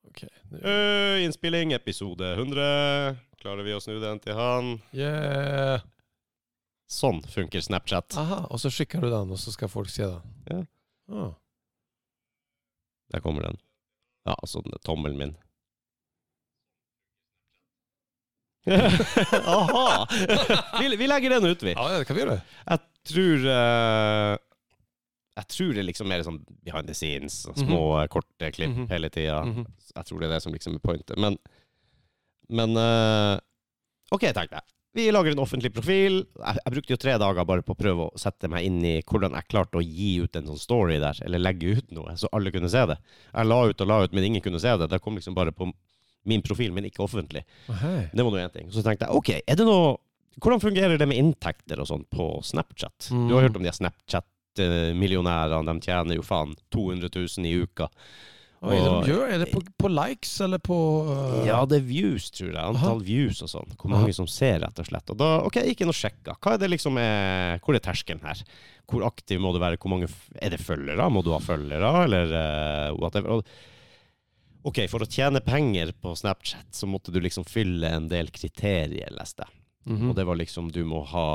Okej. nu- Øh, innspilling, episode 100. Klarer vi å snu den til han? Yeah. Sånn funker Snapchat. Aha, Og så skikker du den og så skal folk se den. Ja. Ah. Der kommer den. Ja, altså den tommelen min. Aha! vi, vi legger den ut, vi. Ja, det kan vi gjøre. Jeg tror eh, Jeg tror det liksom er sånn behind the scenes, små, eh, korte klipp Mhm. hele tida. Mhm. Jeg tror det er det som liksom er pointet. Men, men uh, OK, tenkte jeg. Vi lager en offentlig profil. Jeg, jeg brukte jo tre dager bare på å prøve å sette meg inn i hvordan jeg klarte å gi ut en sånn story der, eller legge ut noe, så alle kunne se det. Jeg la ut og la ut, men ingen kunne se det. Det kom liksom bare på min profil, men ikke offentlig. Okay. Det var nå én ting. Så tenkte jeg OK, er det noe Hvordan fungerer det med inntekter og sånn på Snapchat? Mm. Du har hørt om de her Snapchat-millionærene. De tjener jo faen 200 000 i uka. Hva er det de gjør? Er det på, på likes eller på... uh... Ja, det er views, tror jeg. Antall views og sånn. Hvor Aha. mange som ser, rett og slett. Og da, ok, ikke noe sjekka. Hva er det liksom er, Hvor er terskelen her? Hvor aktiv må du være? Hvor mange Er det følgere? Må du ha følgere, eller uh, whatever? Ok, for å tjene penger på Snapchat, så måtte du liksom fylle en del kriterier, leste jeg. Mhm. Og det var liksom Du må ha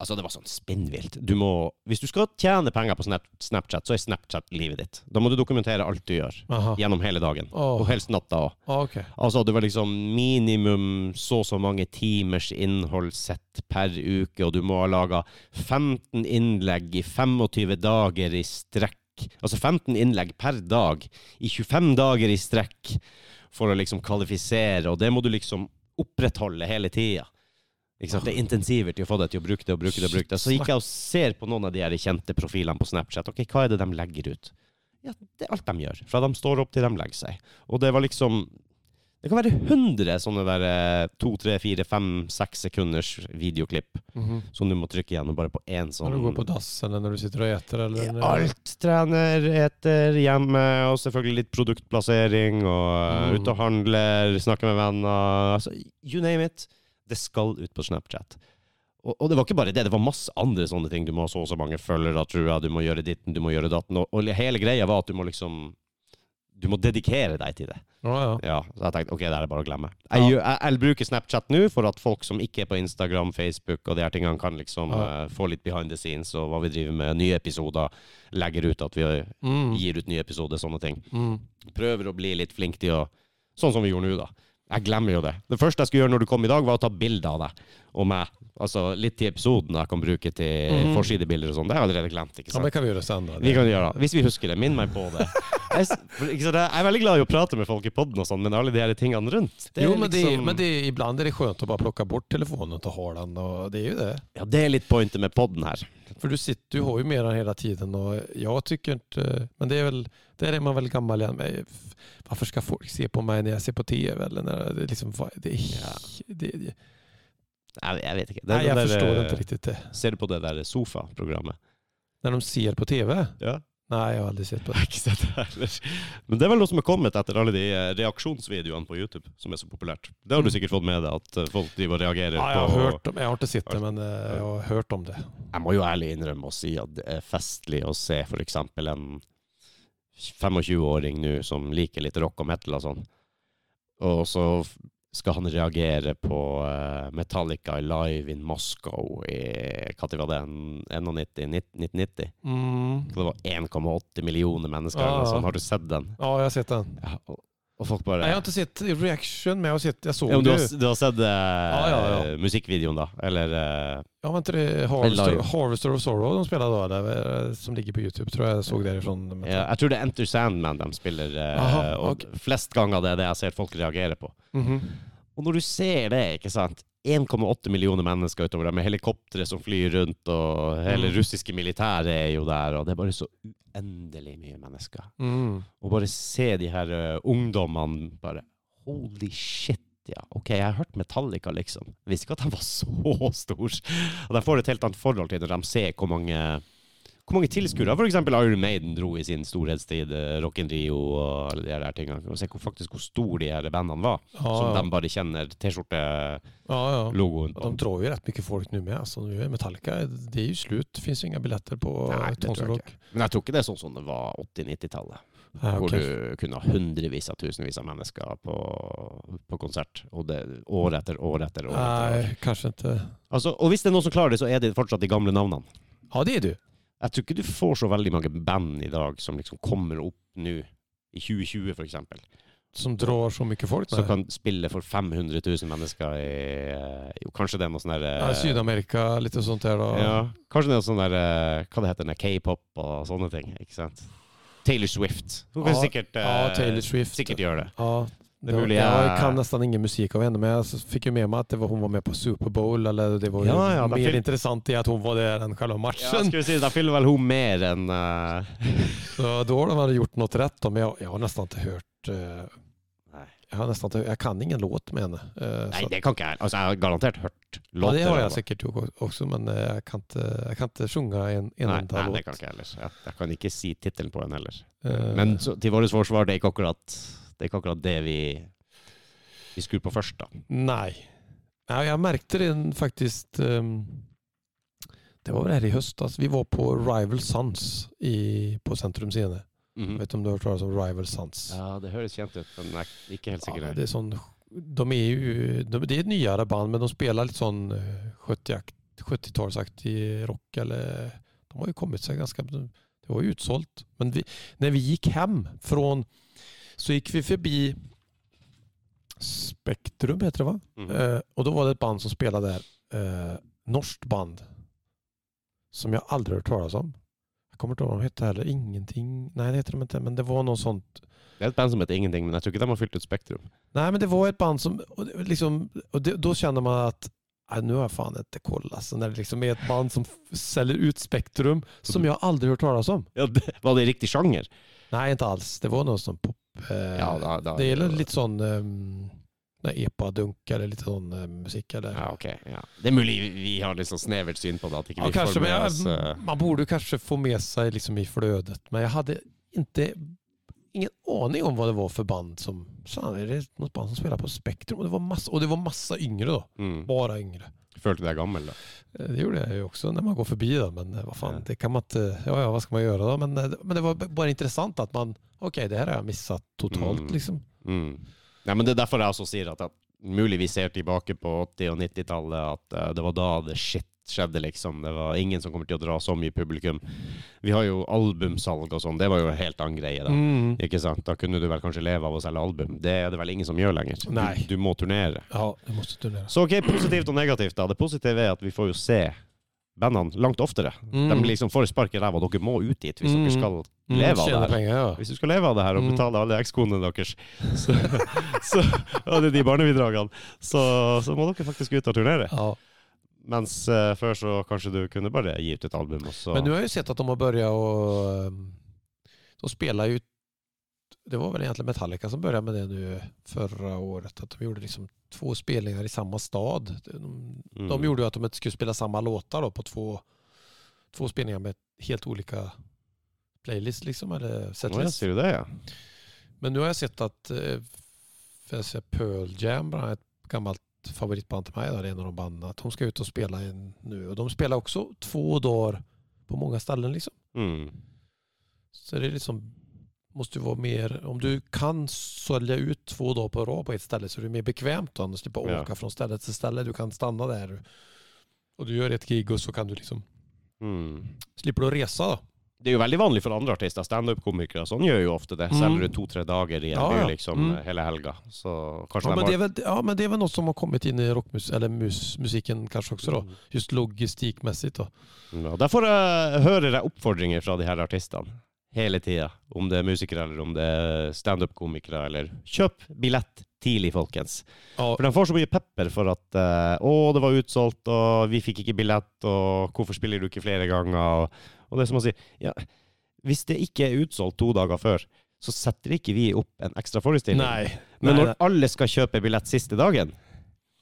Altså, det var sånn spinnvilt. Du må Hvis du skal tjene penger på Snapchat, så er Snapchat livet ditt. Da må du dokumentere alt du gjør. Aha. Gjennom hele dagen. Oh. Og helst natta òg. Oh, okay. Altså, det var liksom minimum så og så mange timers innhold sett per uke, og du må ha laga 15 innlegg i 25 dager i strekk. Altså 15 innlegg per dag i 25 dager i strekk for å liksom kvalifisere, og det må du liksom opprettholde hele tida. Det er intensiver til å få deg til å bruke det og bruke det. og bruke det. Så gikk jeg og ser på noen av de her kjente profilene på Snapchat. Ok, Hva er det de legger ut? Ja, Det er alt de gjør. Fra de står opp til de legger seg. Og det var liksom Det kan være 100 sånne der eh, to, tre, fire, fem, seks sekunders videoklipp Mhm. som du må trykke gjennom bare på én sånn Når du går på dass eller når du sitter og eter, eller? Alt. Trener, eter, hjemme, og selvfølgelig litt produktplassering, og eh, Mm. ute og handler, snakker med venner. Altså, you name it. Det skal ut på Snapchat. Og, og det var ikke bare det, det var masse andre sånne ting. Du må ha så og så mange følgere, tror jeg. Du må gjøre ditten, du må gjøre datten. Og, og hele greia var at du må liksom Du må dedikere deg til det. Oh, ja. Ja, så jeg tenkte ok, det er bare å glemme. Jeg, Ja. jeg, jeg bruker Snapchat nå for at folk som ikke er på Instagram, Facebook og de her tingene, kan liksom Ja. uh, få litt behind the scenes og hva vi driver med. Nye episoder. Legger ut at vi Mm. gir ut nye episoder, sånne ting. Mm. Prøver å bli litt flink til å Sånn som vi gjorde nå, da. Jeg glemmer jo det. Det første jeg skulle gjøre når du kom i dag, var å ta bilde av deg og meg. Altså litt til episoden jeg kan bruke til Mhm. forsidebilder og sånn. Det har jeg allerede glemt, ikke Ja, men kan vi gjøre sen då. Vi kan gjøre det. Hvis vi husker det. Minn meg på det. Jeg, sant, jeg er veldig glad i å prate med folk i podden og sånn, men alle de her tingene rundt det jo, men, liksom... de, men de, ibland er det skjønt å bare plukke bort telefonen til ta ha den. Och det er jo det. Ja, det er litt pointet med podden her. For du, sitter, du har jo med den hele tiden og jeg syns ikke Men det er vel, Där er man veldig gammel igjen igen. Men varför ska folk se på meg når jeg ser på tv? Eller när det liksom... Det, Ja. det, det, Jeg, jeg vet ikke. Det, Nei, jeg det der, forstår eh, inte riktigt det. Ser du på det der Sofa-programmet? När de ser på tv? Ja. Nei, jeg har aldri sett på Jeg det. har ikke sett det heller. Men det er vel noe som er kommet etter alle de eh, reaksjonsvideoene på YouTube, som er så populært. Det har du Mm. sikkert fått med deg, at eh, folk driver og reagerer Ja, jeg har på hört om, Jeg har ikke sett det, men jeg har hørt om det. Jeg må jo ærlig innrømme å si at det er festlig å se f.eks. en 25-åring nå som liker litt rock og metal og sånn, og så skal han reagere på eh, Metallica live in Moscow i Når var det? 91? 1990? Mm. Det var 1,8 millioner mennesker. Ja, ja. Sånn. Har du sett den? Ja, jeg har sett den. Ja, og, og folk bare Jeg jag har ikke sett reaction, men jeg har sett, jag såg ja, du, har, du har sett eh, ja, ja. musikkvideoen, da? Eller uh, Ja, men det Harvester. Harvester of Sorrow de spiller da, där, eh, som ligger på YouTube, tror jeg jag såg därifrån. ja, Jeg tror det er Enter Sandman de spiller, uh, Aha, og flest ganger det er det jeg ser folk reagere på. Mhm. Og når du ser det, ikke sant 1,8 millioner mennesker utover der, med helikoptre som flyr rundt, og hele Mm. russiske militæret er jo der, og det er bare så uendelig mye mennesker. Mm. Og bare se de her uh, ungdommene bare Holy shit, ja. OK, jeg har hørt Metallica, liksom. Jeg visste ikke at de var så store. Og de får et helt annet forhold til når de ser hvor mange hvor mange tilskuere f.eks. Iron Maiden dro i sin storhetstid, eh, Rock in Rio og alle de her tingene. Og se hvor, faktisk hvor store de her bandene var, Ja, som ja. de bare kjenner T-skjorte-logoen ja, ja. på. De drar jo rett mye folk nå med. Altså, Metallica, det er jo slutt. Det ingen billetter på Nej, det tror jeg ikke. Men jeg tror ikke det er sånn som det var 80-90-tallet. Nej, hvor du kunne ha hundrevis av tusenvis av mennesker på, på konsert. Og det år etter år etter år. etter år. kanskje ikke. Altså, og hvis det er noen som klarer det, så er det fortsatt de gamle navnene. Ja, det er du. Jeg tror ikke du får så veldig mange band i dag som liksom kommer opp nå, i 2020 for eksempel, Som drar så mye folk. som kan spille for 500 000 mennesker i eh, Jo, kanskje det er noe sånn der Ja, eh, Sydamerika, litt sånt der, Då. Ja, kanskje det er sånn der eh, Hva det heter det? K-pop og sånne ting, ikke sant? Taylor Swift. Hun kan Ja, sikkert, ja, Taylor Swift. sikkert gjøre det. Ja, Det det, jag jag- kan nästan ingen musik av henne, men jag fick ju med mig att det var, hon var med på Super Bowl. Eller det var Ja, ja, mer intressant i att hon var där än själva Ja, matchen. skal vi si, Da fyller vel hun mer enn Uh... Så då har de hade gjort något rätt. Men jag, jag har nästan inte hört... Uh, Nei. jag, har nästan inte, jag kan ingen låt med henne. eh, Nei, det kan ikke jeg. Altså, jeg har garantert hørt ja, det har jag säkert också, men eh, jag kan inte, jag kan inte sjunga en, en enda låt. det kan ikke jeg heller. Jeg, jeg kan ikke si tittelen på den heller. Eh, Men så, til vårt forsvar, det ikke akkurat det, er ikke akkurat det vi, vi skulle på først, da. Nei. Nej, jeg merket det faktisk um, Det var vel her i höstas. Vi var på Rival Sons i, på Sentrum Scene. Mm -hmm. vet du om du har hørt talas om Rival Sons? Ja, det høres kjent ut, men jeg er ikke helt sikker. Ja, det er sånn, de er jo de, det er et nyere band men de spiller litt sån eh, 70-akt 70-talsaktig rock. Eller, de har jo kommet seg ganske Det var jo utsolgt. Men vi, når vi gikk hjem från så gikk vi forbi Spektrum heter det va? Mm. Eh, och då var det ett band som spelade där. Eh, norskt band. Som jag aldrig hört talas om. Jag kommer inte ihåg vad de hette heller. Ingenting. Nej det heter de inte. Men det var noe sånt. Det er et band som heter Ingenting, men jeg tror ikke de har fylt ut Spektrum. Nej men det var ett band som. Och liksom, och det, då känner man att nei, nu har jag fan inte kollat. Alltså, när det liksom är ett band som selger säljer ut Spektrum. Som jag aldrig hört talas om. Ja, det, var det riktig sjanger? Nej inte alls. Det var någon sån pop. Eh, Ja, da, da, det gjelder litt sånn Um, epa-dunk eller litt sånn uh, musikk. Eller, Ja, okay, Ja. Det er mulig vi- har litt sånn snevert syn på det. At ikke Ja, vi kanskje, får med oss uh... man borde kanskje få med seg liksom i flødet, Men jeg hadde inte ingen aning om hva det var for band som... Är det noe band som spiller på Spektrum? Og det var masse, og det var masse yngre da. mm. Bare yngre. Følte du deg gammel, da? Eh, Det gjorde jeg jo også når man går forbi, da. Men hva faen, Ja. det kan man ikke Ja, ja, hva skal man gjøre da? Men, eh, men det var bare interessant at man... Ok, det her har jeg missat totalt Mm. liksom. Mm. Nei, men Det er derfor jeg også sier at, at mulig vi ser tilbake på 80- og 90-tallet, at eh, det var da det shit skjedde, liksom. Det var ingen som kommer til å dra så mye publikum. Vi har jo albumsalg og sånn, det var jo en helt annen greie da. Mm. Ikke sant? Da kunne du vel kanskje leve av å selge album. Det er det vel ingen som gjør lenger. Nei. Du, du må turnere. Ja, du måste turnere. Så ok, positivt og negativt da. Det positive er at vi får jo se bandene langt oftere. Mm. De liksom får spark i ræva. Dere må ut dit hvis Mm. dere skal Mm, leve av det her. Penger, ja. Hvis du skal leve av det her og Mm. betale alle ekskonene deres, så, så, og de barnebidragene, så, så må dere faktisk ut og turnere. ja. Mens uh, før så kanskje du kunne bare gi ut et album, også. Men du har jo sett at de har börjat å de spelar ju det var vel egentlig Metallica som började med det nu förra året. At de gjorde liksom två spelningar i samme stad. De, Mm. de gjorde jo at de ikke skulle spela samme låtar då på två, två spelningar med helt olika playlist liksom, eller Å, ja, det, ja? Men nå har jeg sett at eh, Pearl Jam, et annat, ett favoritband till mig, det är en av de banden, att de ska ut och spela nu. Och de spelar också två dagar på många ställen. Liksom. Mm. Så det är liksom, måste ju vara mer, om du kan sälja ut två dagar på rad på ett ställe så är det mer bekvämt då, att slippa Ja. åka från ställe till ställe. Du kan stanna där och du gör ett gig och så kan du liksom, Mm. slipper du resa då. Det er jo veldig vanlig for andre artister. Standup-komikere sånn gjør jo ofte det. Mm. Selger du to-tre dager i en Ja, by liksom Mm. hele helga. Så kanskje Ja de men, har väl, ja men det er vel noe som har kommet inn i rockmus eller mus, musikken kanskje også, da. Just logistikkmessig. Ja, Derfor uh, hører jeg oppfordringer fra de her artistene hele tida. Om det er musikere eller om det er standup-komikere. Eller kjøp billett tidlig, folkens. Ja, For de får så mye pepper for at uh, å, det var utsolgt, og vi fikk ikke billett, og hvorfor spiller du ikke flere ganger? Og, og det er som å si, ja, hvis det ikke er utsolgt to dager før, så setter ikke vi opp en ekstra forestilling. Nei. Men Nei, når alle skal kjøpe billett siste dagen,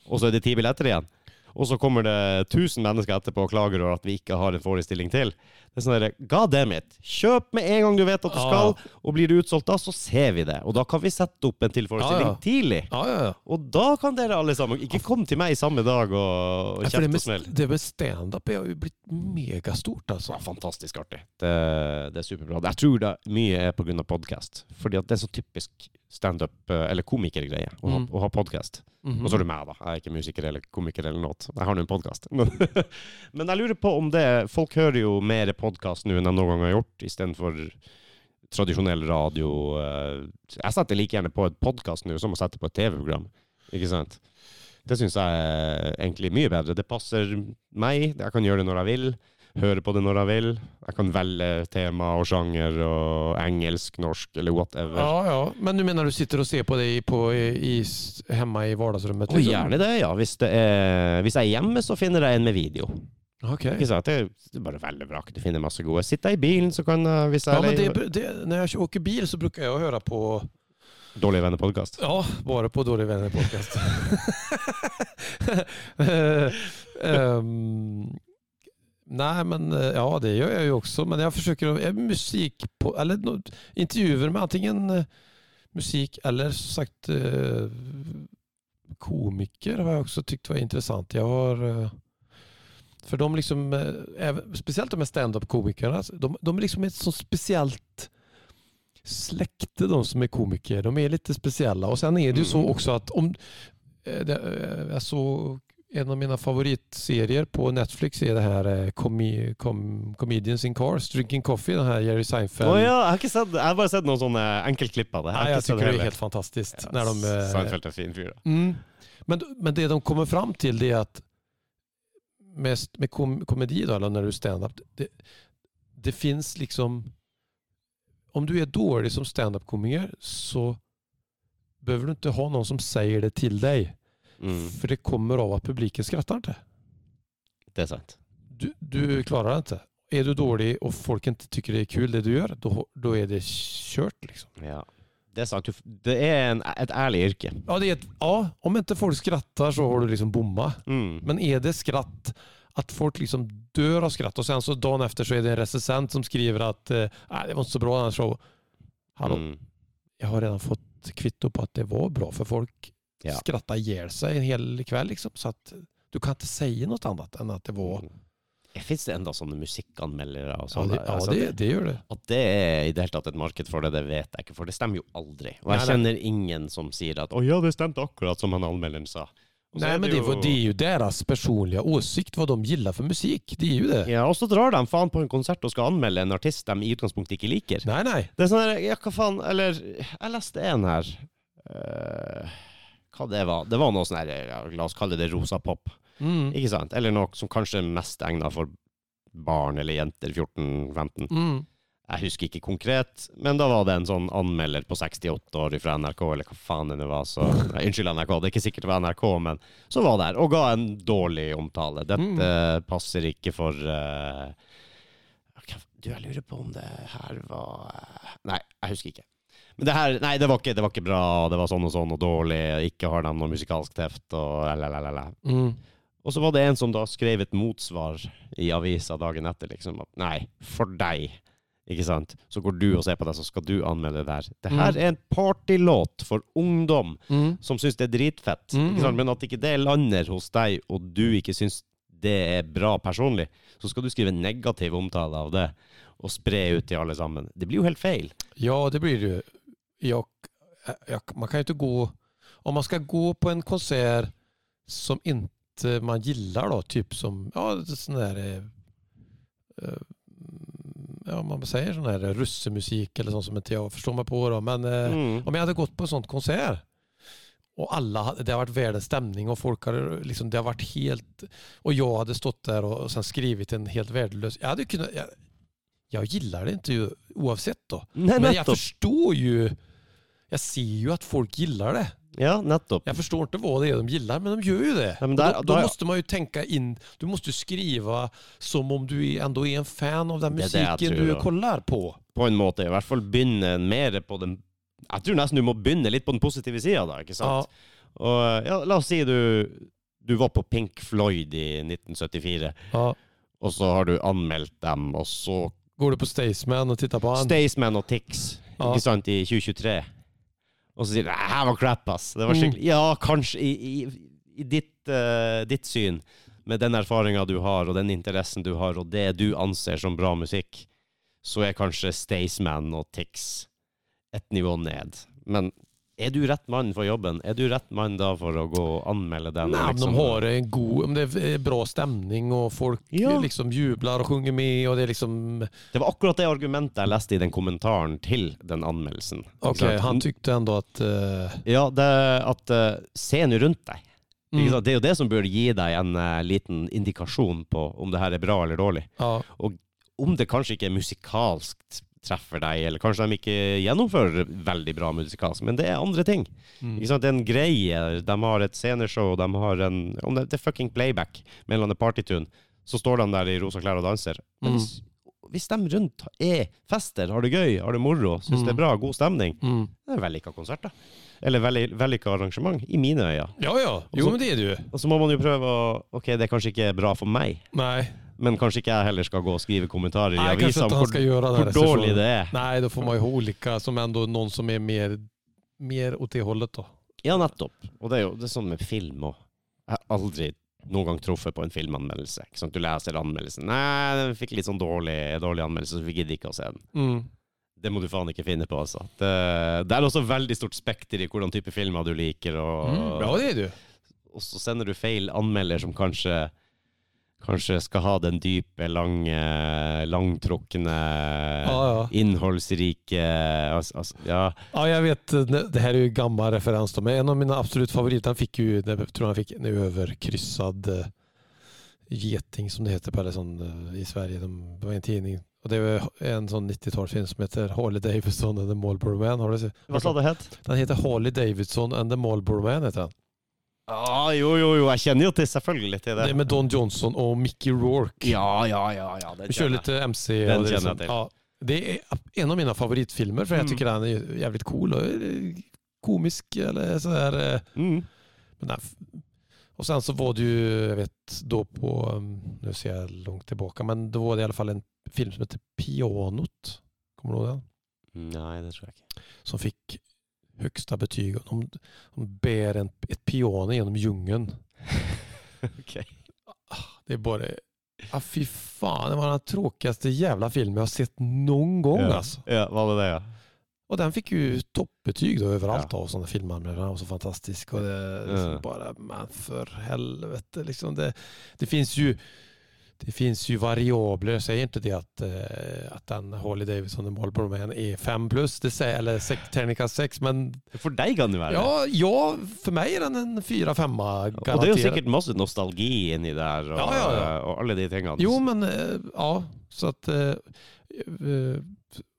og så er det ti billetter igjen, og så kommer det 1000 mennesker etterpå og klager over at vi ikke har en forestilling til. Det er sånn der, God damn it! Kjøp med en gang du vet at du skal, og blir det utsolgt da, så ser vi det. Og da kan vi sette opp en til forestilling ja. tidlig. Ja, ja, ja. Og da kan dere alle sammen Ikke kom til meg samme dag og, og kjeft og smell. det med stand-up jo blitt megastort altså. Ja, fantastisk artig. Det, det er superbra. Jeg tror det mye er pga. podkast. Fordi at det er så typisk standup- eh, eller komikergreie ha- Mm. å ha podkast. Mhm. Og så er du meg, da. Jeg er ikke musiker eller komiker eller noe. Jeg har nå en podkast. Men, men jeg lurer på om det Folk hører jo mer podkast nå enn de noen gang har gjort, istedenfor tradisjonell radio. eh. Jeg setter like gjerne på et podkast nå som å sette på et TV-program. Ikke sant? Det syns jeg er egentlig mye bedre. Det passer meg. Jeg kan gjøre det når jeg vil. Høre på det når jeg vil. Jeg kan velge tema og sjanger og engelsk, norsk eller whatever. Ja, ja. Men du mener du sitter og ser på det hjemme på, i, i, hemma i vardagsrummet? Liksom? gjerne det, ja. Hvis, det er, hvis jeg er hjemme, så finner jeg en med video. Okay. Ikke sant? Det er, det er bare veldig bra. Du finner masse gode. Sitter jeg i bilen, så kan jeg Hvis jeg Ja, men det, det, när jag åker bil så bruker jeg å høre på, Dårlige venner-podkast. ja, bare på Dårlige venner podcast. Ehm, nej, men eh, ja, det gör jag ju också. Men jag försöker jag musik på, eller intervjuer med antingen eh, musik eller som sagt eh, komiker har jag också tyckt var intressant. Jag har för de liksom, eh, även, speciellt de här stand-up-komikerna, de, de är liksom ett så speciellt släkte de som är komiker. De är lite speciella. Och sen är det ju så Mm. också att om jag såg en av mine favoritserier på Netflix er det her eh, comi, com, Comedians in Cars, Drinking Coffee, den her Jerry Seinfeld. Seinfeld. ja, jeg har sett Jeg har bare sett noen sånne enkeltklipp av det. Jeg, Nei, jeg sett det er helt fantastisk. Ja, de, eh, Seinfeld er fin fyr, da. Mm. Men, men det de kommer fram til, det er at med, med kom, komedi da, eller når du er stand-up, det, det fins liksom... Om du er dårlig som stand-up-komiker så behøver du ikke ha noen som sier det til dig. Mm, For det kommer av at publiken skrattar ikke. det er sant. Du, du klarer det ikke. Er du dårlig og folk ikke syns det er kul det du gjør, da er det kjørt, Liksom. Ja. Det er sant. Det er en, et ærlig yrke. Ja, det är ett, ja, om ikke folk skrattar så har du liksom bomma. Mm. Men er det skratt, at folk liksom dør av skratt og sen så dagen efter så er det en recensent som skriver at eh, det var ikke så bra den här Hallo. Mm. Jeg har redan fått kvitto på at det var bra for folk Ja. skrattar ihjäl sig en hel kväll liksom. Så att du kan inte säga något annat än att det var... Mm. Fins det enda sånne musikkanmeldere og Ja, sånn? det, ja det, det gjør det. At det er i det hele tatt et marked for det, det vet jeg ikke, for det stemmer jo aldri. Og jeg Nei, nei. kjenner ingen som sier at 'å ja, det stemte akkurat som han anmelderen sa'. Nei, men det, jo... det er jo deres personlige åsikt hva de liker for musikk. Det er jo det. Ja, og så drar de faen på en konsert og skal anmelde en artist de i utgangspunktet ikke liker. Nei, nei. Det er sånn her, ja, hva faen, eller Jeg leste en her eh, Hva det var? Det var noe sånn ja, la oss kalle det rosa pop, Mm. ikke sant? Eller noe som kanskje er mest egna for barn eller jenter 14-15. Mm. Jeg husker ikke konkret, men da var det en sånn anmelder på 68 år fra NRK, eller hva faen det var. Så, nei, unnskyld NRK, det er ikke sikkert det var NRK, men så var det her, og ga en dårlig omtale. Dette passer ikke for uh, Du, jeg lurer på om det her var eh, Nei, jeg husker ikke. Men det her, nei, det var ikke, det var ikke bra, det var sånn og sånn og dårlig, ikke har de noe musikalsk teft og la-la-la-la. Mm. Og så var det en som da skrev et motsvar i avisa dagen etter, liksom at nei, for deg Ikke sant? Så går du og ser på det, så skal du anmelde det der. Det her er en partylåt for ungdom Mm. som syns det er dritfett. Mm. Ikke sant? Men at ikke det lander hos deg, og du ikke syns det er bra personlig, så skal du skrive negativ omtale av det og spre ut til alle sammen. Det blir jo helt feil. Ja, det blir det. Jag, jag, man kan ju inte gå... Om man ska gå på en konsert som inte man gillar då, typ som ja, sån där... eh, eh, Ja, man säger sån här russemusik eller sånt som inte jag förstår mig på då. Men eh, Mm. om jag hade gått på en sån konsert och alla, det har varit världens stämning och folk har liksom, det har varit helt, och jag hade stått där och, och sen skrivit en helt värdelös, jag hade kunnat, jag, jag gillar det inte ju oavsett då. Nej, Men jag förstår ju, jag ser jo at folk gillar det. Ja, nettopp. Jag förstår inte vad det är de gillar, men de gör ju det. Ja, där- då, då då måste man ju tänka in, du måste jo skriva som om du enda ändå är en fan av den musiken du kollar på. På en måte. I hvert fall begynne mer på den Jeg tror nesten du må begynne litt på den positive sida, da. Ikke sant? Og ja, la oss si du, du var på Pink Floyd i 1974, Ja. og så har du anmeldt dem, og så Går du på Staysman og tittar på han? Staysman og Tix, Ja. ikke sant, i 2023. Og så sier du 'det her var crap, ass'. Det var Mm. skikkelig Ja, kanskje i, i, i ditt, uh, ditt syn, med den erfaringa du har, og den interessen du har, og det du anser som bra musikk, så er kanskje Staysman og Tix et nivå ned. Men er du rett mann for jobben? Er du rett mann da for å gå og anmelde den? Nei, liksom- de har en god, om det er bra stemning, og folk Ja. liksom jubler og sjunger med og det er liksom, Det var akkurat det argumentet jeg leste i den kommentaren til den anmeldelsen. Ok, han tykte enda at uh... Ja, det at uh, Se nå rundt deg. Mm? Det er jo det som bør gi deg en uh, liten indikasjon på om det her er bra eller dårlig. ja, Om det kanskje ikke er musikalsk treffer deg, eller kanskje de ikke gjennomfører veldig bra musikalsk, men det er andre ting. mm, Ikke sant? Det er en greie. De har et sceneshow, de har en Om det, det er fucking playback med en eller annen partytune, så står de der i rosa klær og danser. Men Mm. hvis, de rundt er fester, har det gøy, har det moro, syns Mm. det er bra, god stemning, mm. det er vellykka konsert, da. Eller vellykka arrangement, i mine øyne. ja, ja, jo men det er det jo. Og så må man jo prøve å Ok, det er kanskje ikke bra for meg, Nej, men kanskje ikke jeg heller skal gå og skrive kommentarer i avisen om hvor, det. dårlig det er. Nej, då får man ju ha olika som ändå någon som är mer, mer åt det hållet då. Ja, nettopp. Og det er jo det er sånn med film òg. Jeg har aldri noen gang truffet på en filmanmeldelse. Ikke sant? Du leser anmeldelsen. Nei, den fikk litt sånn dårlig, dårlig anmeldelse, så vi gidder ikke å se den. Mm. Det må du faen ikke finne på, altså. Det, det er også veldig stort spekter i hvordan type filmer du liker, og, Mm. Ja, det er ju. og så sender du feil anmelder som kanskje Kanskje skal ha den dype, lange, langtrukne, Ja, ja. innholdsrike altså, altså, Ja. Ja, jeg vet. Det, Det her er jo gammel referens men en av mine absolutt favoriter, han fikk jo, jeg tror han fikk en överkryssad eh, geting som det heter på det sån, eh, i Sverige. De, det var en tidning. Og det var en sånn 90-tallsfilm som heter Harley Davidson and the Malboro Man. Har du? Hva sa det het? Den heter Harley Davidson and the Malboro Man. Heter den. Ah, jo, jo, jo, jeg kjenner jo til selvfølgelig til det. Det med Don Johnson og Mickey Rourke. Ja, ja, ja. ja det kjenner jeg. lite MC. Den och det, känner jag liksom, ja, det er en av mine favoritfilmer for jeg Mm. tycker den er jævlig cool och eh, komisk eller sådär. der. Mm. Men nej, och sen så var det ju, jag vet då på, Nå nu ser jag långt tillbaka, men då var det i alla fall en film som heter Pianot. Kommer du ihåg den? Nei, det tror jeg ikke. Som fick högsta betyg. De, de bär en, ett piano genom djungeln. okay. Det är bara, ah, fy fan, det var den tråkigaste jävla filmen jag har sett någon gång ja. alltså. Ja, var det det, ja? Och den fick ju toppbetyg då överallt Ja. av sådana filmanmälare. Den var så fantastisk. Och det, liksom Ja. bara, men för helvete. Liksom det, det finns ju det finns ju variabler. Säger inte det att, eh, att den Holly Davidson och Marlboro Man är 5 plus, det säger, eller Technica 6, men For deg kan det være det. ja, ja, för mig är den en 4-5 Og det er jo sikkert masse nostalgi inni der, og, Ja, ja, ja. og alle de tingene. Jo, men eh, ja, så att eh,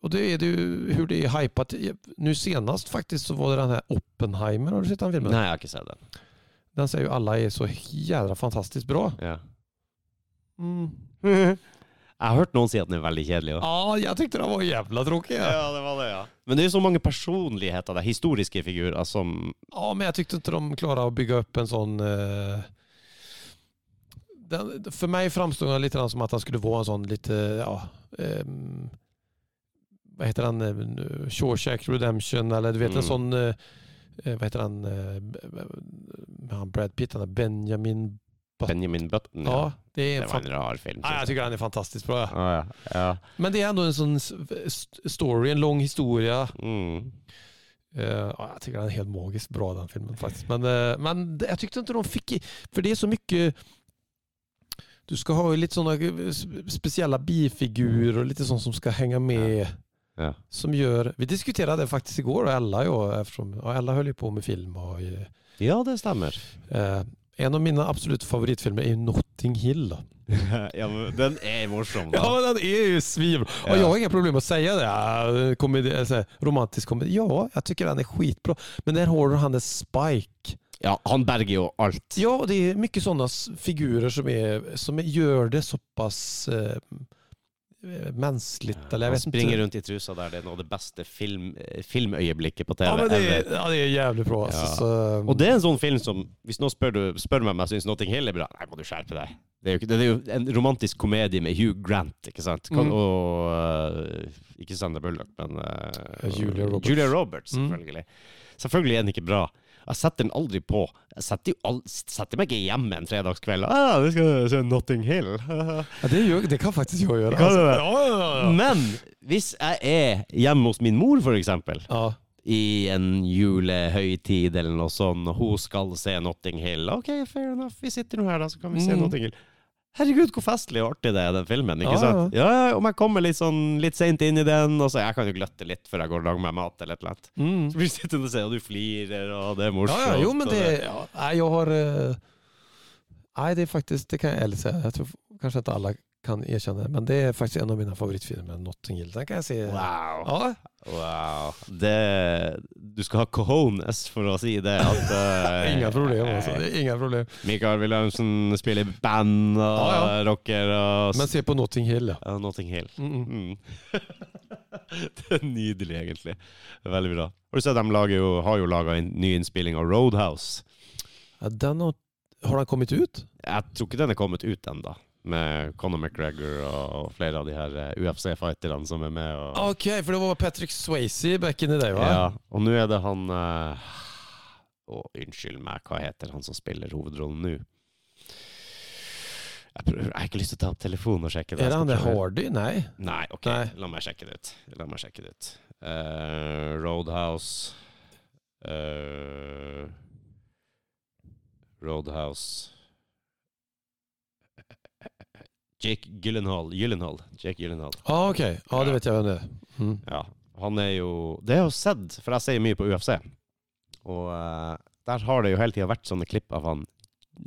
och det är det ju hur det är hypat. Nu senast faktiskt så var det den här Oppenheimer. Har du sett den filmen? Nei, jeg har ikke sett den. Den säger ju alla är så jævla fantastiskt bra. Ja. Mm. Jeg har hørt noen si at den er veldig kjedelig òg. Ja, jeg tyckte den var jævla tråkig. Ja. Ja, det var det, ja. Men det er jo så mange personligheter, det, historiske figurer, som ja, men jeg tykte ikke de klarer å bygge opp en sånn uh... den, For meg framsto den litt som at han skulle være en sånn lite, ja, um... Hva heter han, eh, Shawshank Redemption eller du vet Mm. en sånn uh... Hva heter han, eh, han Brad Pitt, han er Benjamin, Benjamin Button, ja. ja, det Det var en rar film. ja, jeg syns den er fantastisk bra. Ja, ja. ja. Men det er ändå en sånn story, en lang historie. Mm. Uh, jeg syns den er helt magisk bra den filmen faktisk. Men, uh, men jeg jag ikke inte de fikk For det er så mye du skal ha litt sånne spesielle bifigurer og litt sånn som skal henge med. Ja. Som gjør vi diskuterte det faktisk i Ella og Ella eftersom og Ella holder jo på med film. Och, eh, ja, det stemmer. eh, en av mine absolutt favoritfilmer er jo Notting Hill. da. ja, men den er morsom. Ja, men den er jo svim! Og jag har inga problem med å si det. Komedi, altså, romantisk komedi. Ja, jeg tycker den er skitbra. Men der har du han där Spike. Ja, han berger jo alt. Ja, og det er mye sånne figurer som, er, som gör det såpass eh, mänskligt. Eller jeg vet springer rundt i trusa der. Det er noe av det beste film, eh, filmøyeblikket på TV. Ja, men det, ja, det er jævlig bra. Ja. så, Og det er en sånn film som Hvis noen spør, du, spør meg om jeg syns Notting Hill er bra, nei, må du skjerpe deg. Det er, jo, det er jo en romantisk komedie med Hugh Grant, ikke sant? Kan, Mm. Og uh, Ikke Sander Bullock, men uh, Julia Roberts. Julia Roberts, Mm. selvfølgelig. Selvfølgelig er den ikke bra. Jeg setter den aldri på. Jeg setter, jo all, setter meg ikke hjemme en fredagskveld. Ah, vi skal se Notting Hill. ja, det, gjør, det kan faktisk jo gjøre ja, ja. Men hvis jeg er hjemme hos min mor, for eksempel, ja. i en julehøytid eller noe sånt, og hun skal se Notting Hill. Ok, fair enough, vi sitter nå her, da, så kan vi se Mm. Notting Hill. Herregud, hvor festlig og artig det er, den filmen. ikke Ja, sant? Ja, ja, Om jeg kommer litt sånn litt seint inn i den, og så jeg kan jo gløtte litt før jeg går og lager meg mat eller et eller annet. Mm. Så blir du sittende og se, og du flirer, og det er morsomt. Ja, ja, jo men det, ja, jeg har... eh, Nej, det er faktisk det kan jeg ärligt säga. Jeg tror kanskje at alla kan erkjenne. men det er faktisk en av mine favorittfilmer, Notting Hill. Den kan jeg si. Wow. Ja, wow. Det, du skal ha cojones for å si det. At, uh, ingen problem altså. Ingen problem. Mikael Wilhelmsen spiller i band og Ja, rocker og Men se på Notting Hill, ja. ja, Notting Hill. Mm. Mm. det er nydelig, egentlig. Veldig bra. Har du sett, de jo, har jo laga en ny innspilling av Roadhouse. ja den har, har den kommet ut? Jeg tror ikke den er kommet ut ennå, med Conor McGregor og flere av de her eh, UFC-fighterne som er med. Og, ok, for det var Patrick Swayze back in the day va? ja, og nå er det han uh... oh, unnskyld meg, hva heter han som spiller hovedrollen nå? Jeg, prøver, jeg har ikke lyst til å ta opp telefonen og sjekke det. Er det han det. Hardy? Nei. Nei, ok. Nei. La meg sjekke det ut. La meg sjekke det ut. Uh, Roadhouse uh, Roadhouse Jake Gyllenhaal. Gyllenhaal. Jake Gyllenhaal. Ah, ok. Ja, det vet jeg hvem det er. Mm. Ja. Han er jo Det har jeg jo sett, for jeg ser mye på UFC. Og uh, der har det jo hele tida vært sånne klipp av han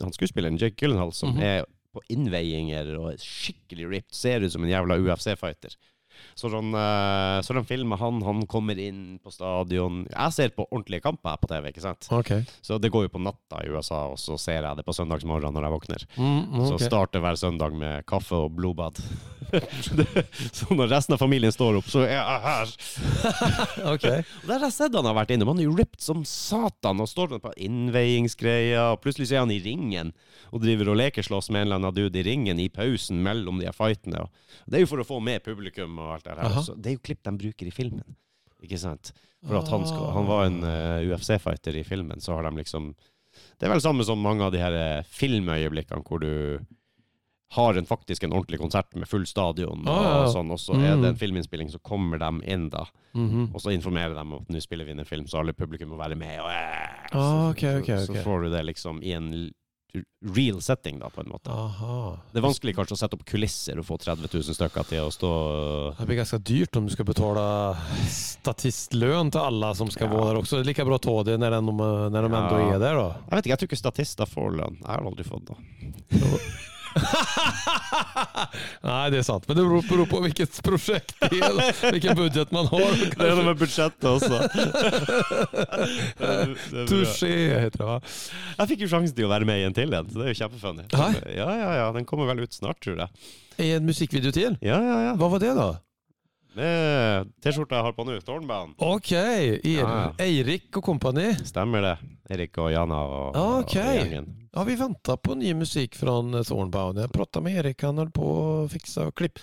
Han skuespilleren Jake Gyllenhaal som Mhm. er på innveiinger og skikkelig ripped. Ser ut som en jævla UFC-fighter. Så sånn film med han, han kommer inn på stadion. Jeg ser på ordentlige kamper på TV, ikke sant? Okay. Så det går jo på natta i USA, og så ser jeg det på søndagsmorgenen når jeg våkner. Mm, okay. Så starter hver søndag med kaffe og blodbad. så når resten av familien står opp, så er jeg her. okay. Der har jeg sett han har vært innom. Han er jo ripped som satan og står på innveiingsgreia, Og plutselig så er han i ringen og driver og lekeslåss med en eller annen dude i ringen i pausen mellom de her fightene. Det er jo for å få med publikum og alt det her. også. Det er jo klipp de bruker i filmen. Ikke sant? For at han, skal, han var en uh, UFC-fighter i filmen, så har de liksom Det er vel samme som mange av de her eh, filmøyeblikkene hvor du har en, faktisk en ordentlig konsert med full stadion, Ah, ja. og sånn, og så er Mm. det en filminnspilling, så kommer de inn da. Mhm. Og så informerer de om at nå spiller vi inn en film, så alle publikum må være med. Og, eh, Ah, så, okay, okay. så, så får du det liksom i en real setting, da, på en måte. Aha. Det er vanskelig kanskje å sette opp kulisser og få 30 000 stykker til å stå Det blir ganske dyrt om du skal betale statistlønn til alle som skal Ja. være der også. Det er like bra å ta det når de, når de Ja. er der, da. Jeg vet ikke, jeg tror ikke statister får lønn. Jeg har aldri fått det. Nej, det er sant. Men det beror, på hvilket prosjekt det er, hvilken budget man har. Det er noe med budsjettet også. Touché heter det va? Jeg fikk jo sjansen til å være med i en til en, så det er jo kjempefunny. Ja, ja, ja. Den kommer vel ut snart, tror jeg. I en musikkvideo til? Ja, ja, ja. Hva var det då? Med T-skjorta jeg har på nå, Tårnbanen. Ok, er, Ja. Eirik og kompani. Stemmer det. Erik og Jana og, Ja, og okej. gjengen. Ja, vi väntar på ny musik från eh, Thornbound. Jag pratade med Erik, han höll på att fixa och klipp.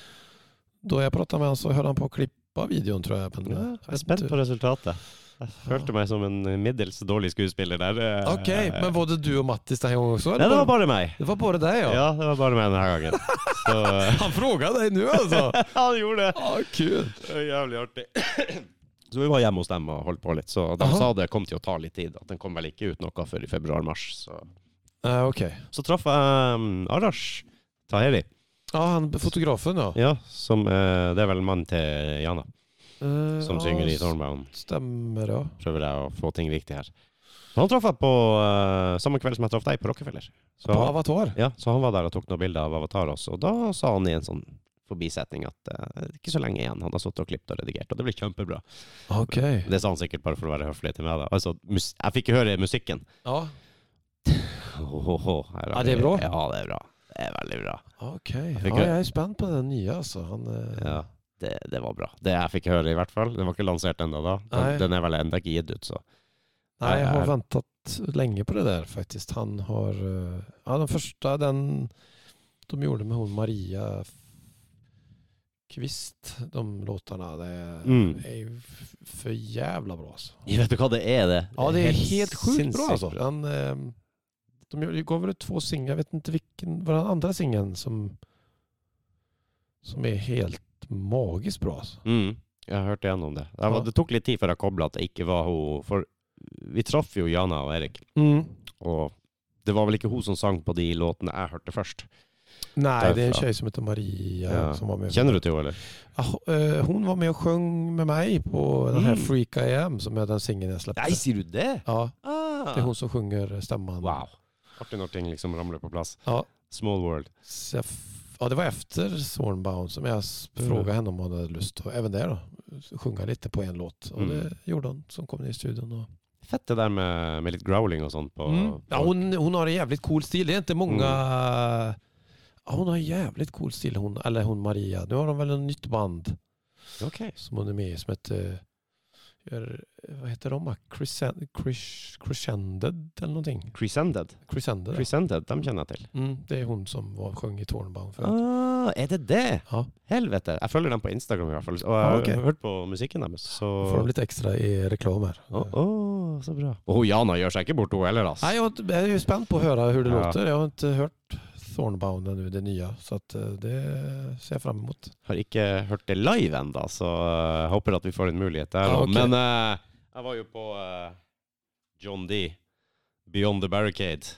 Då jag pratade med honom så höll han på att klippa klippa videoen, tror jeg. Men, eh, jeg er spent på resultatet. Jeg følte meg som en middels dårlig skuespiller der. Eh, Ok, men var det du og Mattis den gangen også? Nei, det var bare- meg. det var bare deg, ja? Ja, det var bare meg denne gangen. Så eh, Han frågar deg nå, altså? Han gjorde det! Ja, kult. Det var jævlig artig. Så vi var hjemme hos dem og holdt på litt. Så de Aha. sa det kom til å ta litt tid. At den kom vel ikke ut noe før i februar-mars. Så. Uh, ok. så traff jeg um, Arash Taheri. Ja, han fotografen, ja. Ja, som, uh, det er vel mannen til Jana, Eh, som ja, synger i Thornbound. Stemmer, ja. Prøver jeg å få ting riktig her. Så han traff jeg på uh, samme kveld som jeg traff deg, på Rockefeller. Så, På Avatar? ja, så han var der og tok noen bilder av Avatar også. Og da sa han i en sånn forbisetning at uh, ikke så lenge igjen. Han har sittet og klippet og redigert, og det blir kjempebra. Ok. Det sa han sikkert bare for å være høflig til meg. Da. Altså, jeg fikk høre musikken. Ja, oh, oh, oh, er, er det bra? Ja, det er bra. Det er veldig bra. ok. fikk ah, jeg er spent på den nye, altså. Han, uh... Ja, det, det var bra. Det jeg fikk høre, i hvert fall. Den var ikke lansert ennå da. Nei. Den, den er vel ennå ikke gitt ut, så. Nei, jeg har venta ventet lenge på det der, faktisk. Han har eh, Ja, den første, den de gjorde med hon Maria Kvist, de låtene, det är, Mm. er for jævla bra, altså. alltså. Vet du hva det er, det? Ja, det er helt sjukt bra altså. Han, eh, de går vel ut to singler, jeg vet ikke hva var den andre singelen som, som er helt magiskt bra altså. Mm, jeg har hørt igjennom det. Det, var, det tok litt tid før jeg kobla at det ikke var hun. For vi traff jo Jana og Erik, og det var vel ikke hun som sang på de låtene jeg hørte først. Nej, det er en tjej som heter Maria Ja. som var med. Kjenner du til henne, eller? Ja, hun var med og sjöng med meg på den her Mm. Freak I Am som er den singeln jag Nei, sier du det? Ja, Ah. det er hun som sjunger stemmen. Wow. Artig når ting liksom ramler på plass. Ja. Small world. Sef ja, det var efter Thornbound som jag Mm. frågade henne om hon hade lust att även det då, sjunga lite på en låt. Och Mm. det gjorde hon som kom ner i studion. Och... Fett det der med, med litt growling og sånt på Mm. Ja, hon, hon har en jävligt cool stil. Det är inte många... Mm. Ja, hon har en jävligt cool stil, hon, eller hon Maria. Nu har de väl en nytt band okay. som hon är med i som heter... Gör, vad heter de? Crescended Chris, eller någonting? Crescended. Crescended. Crescended, dem kjenner jeg til. Mm, det er hun som var, sjöng i Thornbound förut. Ah, er det det? Ja. Helvete. Jeg følger dem på Instagram i hvert fall. Og jeg Ah, har hørt på musikken deres. Så Får de litt ekstra i reklam her. Åh, oh, å, så bra. Hun Jana gjør seg ikke bort, hun heller, altså. Nei, jeg er jo jag är ju spänd på å høre hur det Ja. låter. Jeg har ikke hört Thornbound ännu, det nya. Så att eh, det ser jeg fram mot. Har ikke hørt det live ennå, så eh, jeg håper at vi får en mulighet der. Ja, okay. Men uh, jeg var jo på uh, John D. Beyond the Barricade.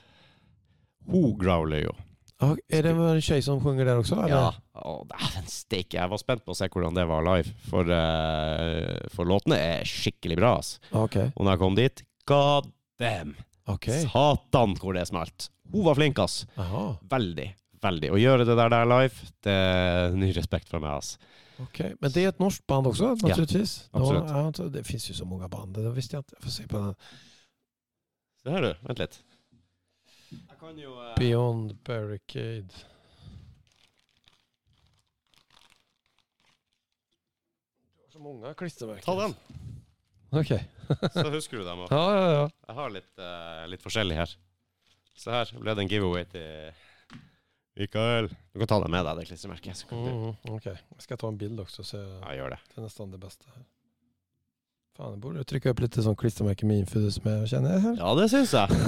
Hun growler jo. Ah, er det en tjej som sjunger der også? Eller? Ja. Å, dæven steike. Jeg var spent på å se hvordan det var live, for, uh, for låtene er skikkelig bra. ass. Okay. Og når jeg kom dit, god damn! Okej. Satan hvor det smalt. Hun var flink, ass. Aha. Veldig. Veldig. Å gjøre det der der live, det er ny respekt fra meg, ass. Okej. Men det er et norsk band også, naturligvis? absolut. Ja, alltså, det fins jo så mange band. Det visste jeg ikke. Jeg får se på den. Se her, du. Vent litt. Jeg kan jo uh... Beyond Barricade. Du har så mange klistremerker. Ta den, Okej. Så husker du dem. også. Ja, ja, ja. Jeg har litt, uh, litt forskjellig her. Se her ble det en giveaway til Mikael. Du kan ta det med deg, det klistremerket. Du... Mm, ok. Jag ska ta en bild også, så. Ja, gjør det. Det är nästan det beste. här. Fan, jag borde trycka upp lite som klistermärke med infidus med, kjenner jeg. her. Ja, det syns jeg.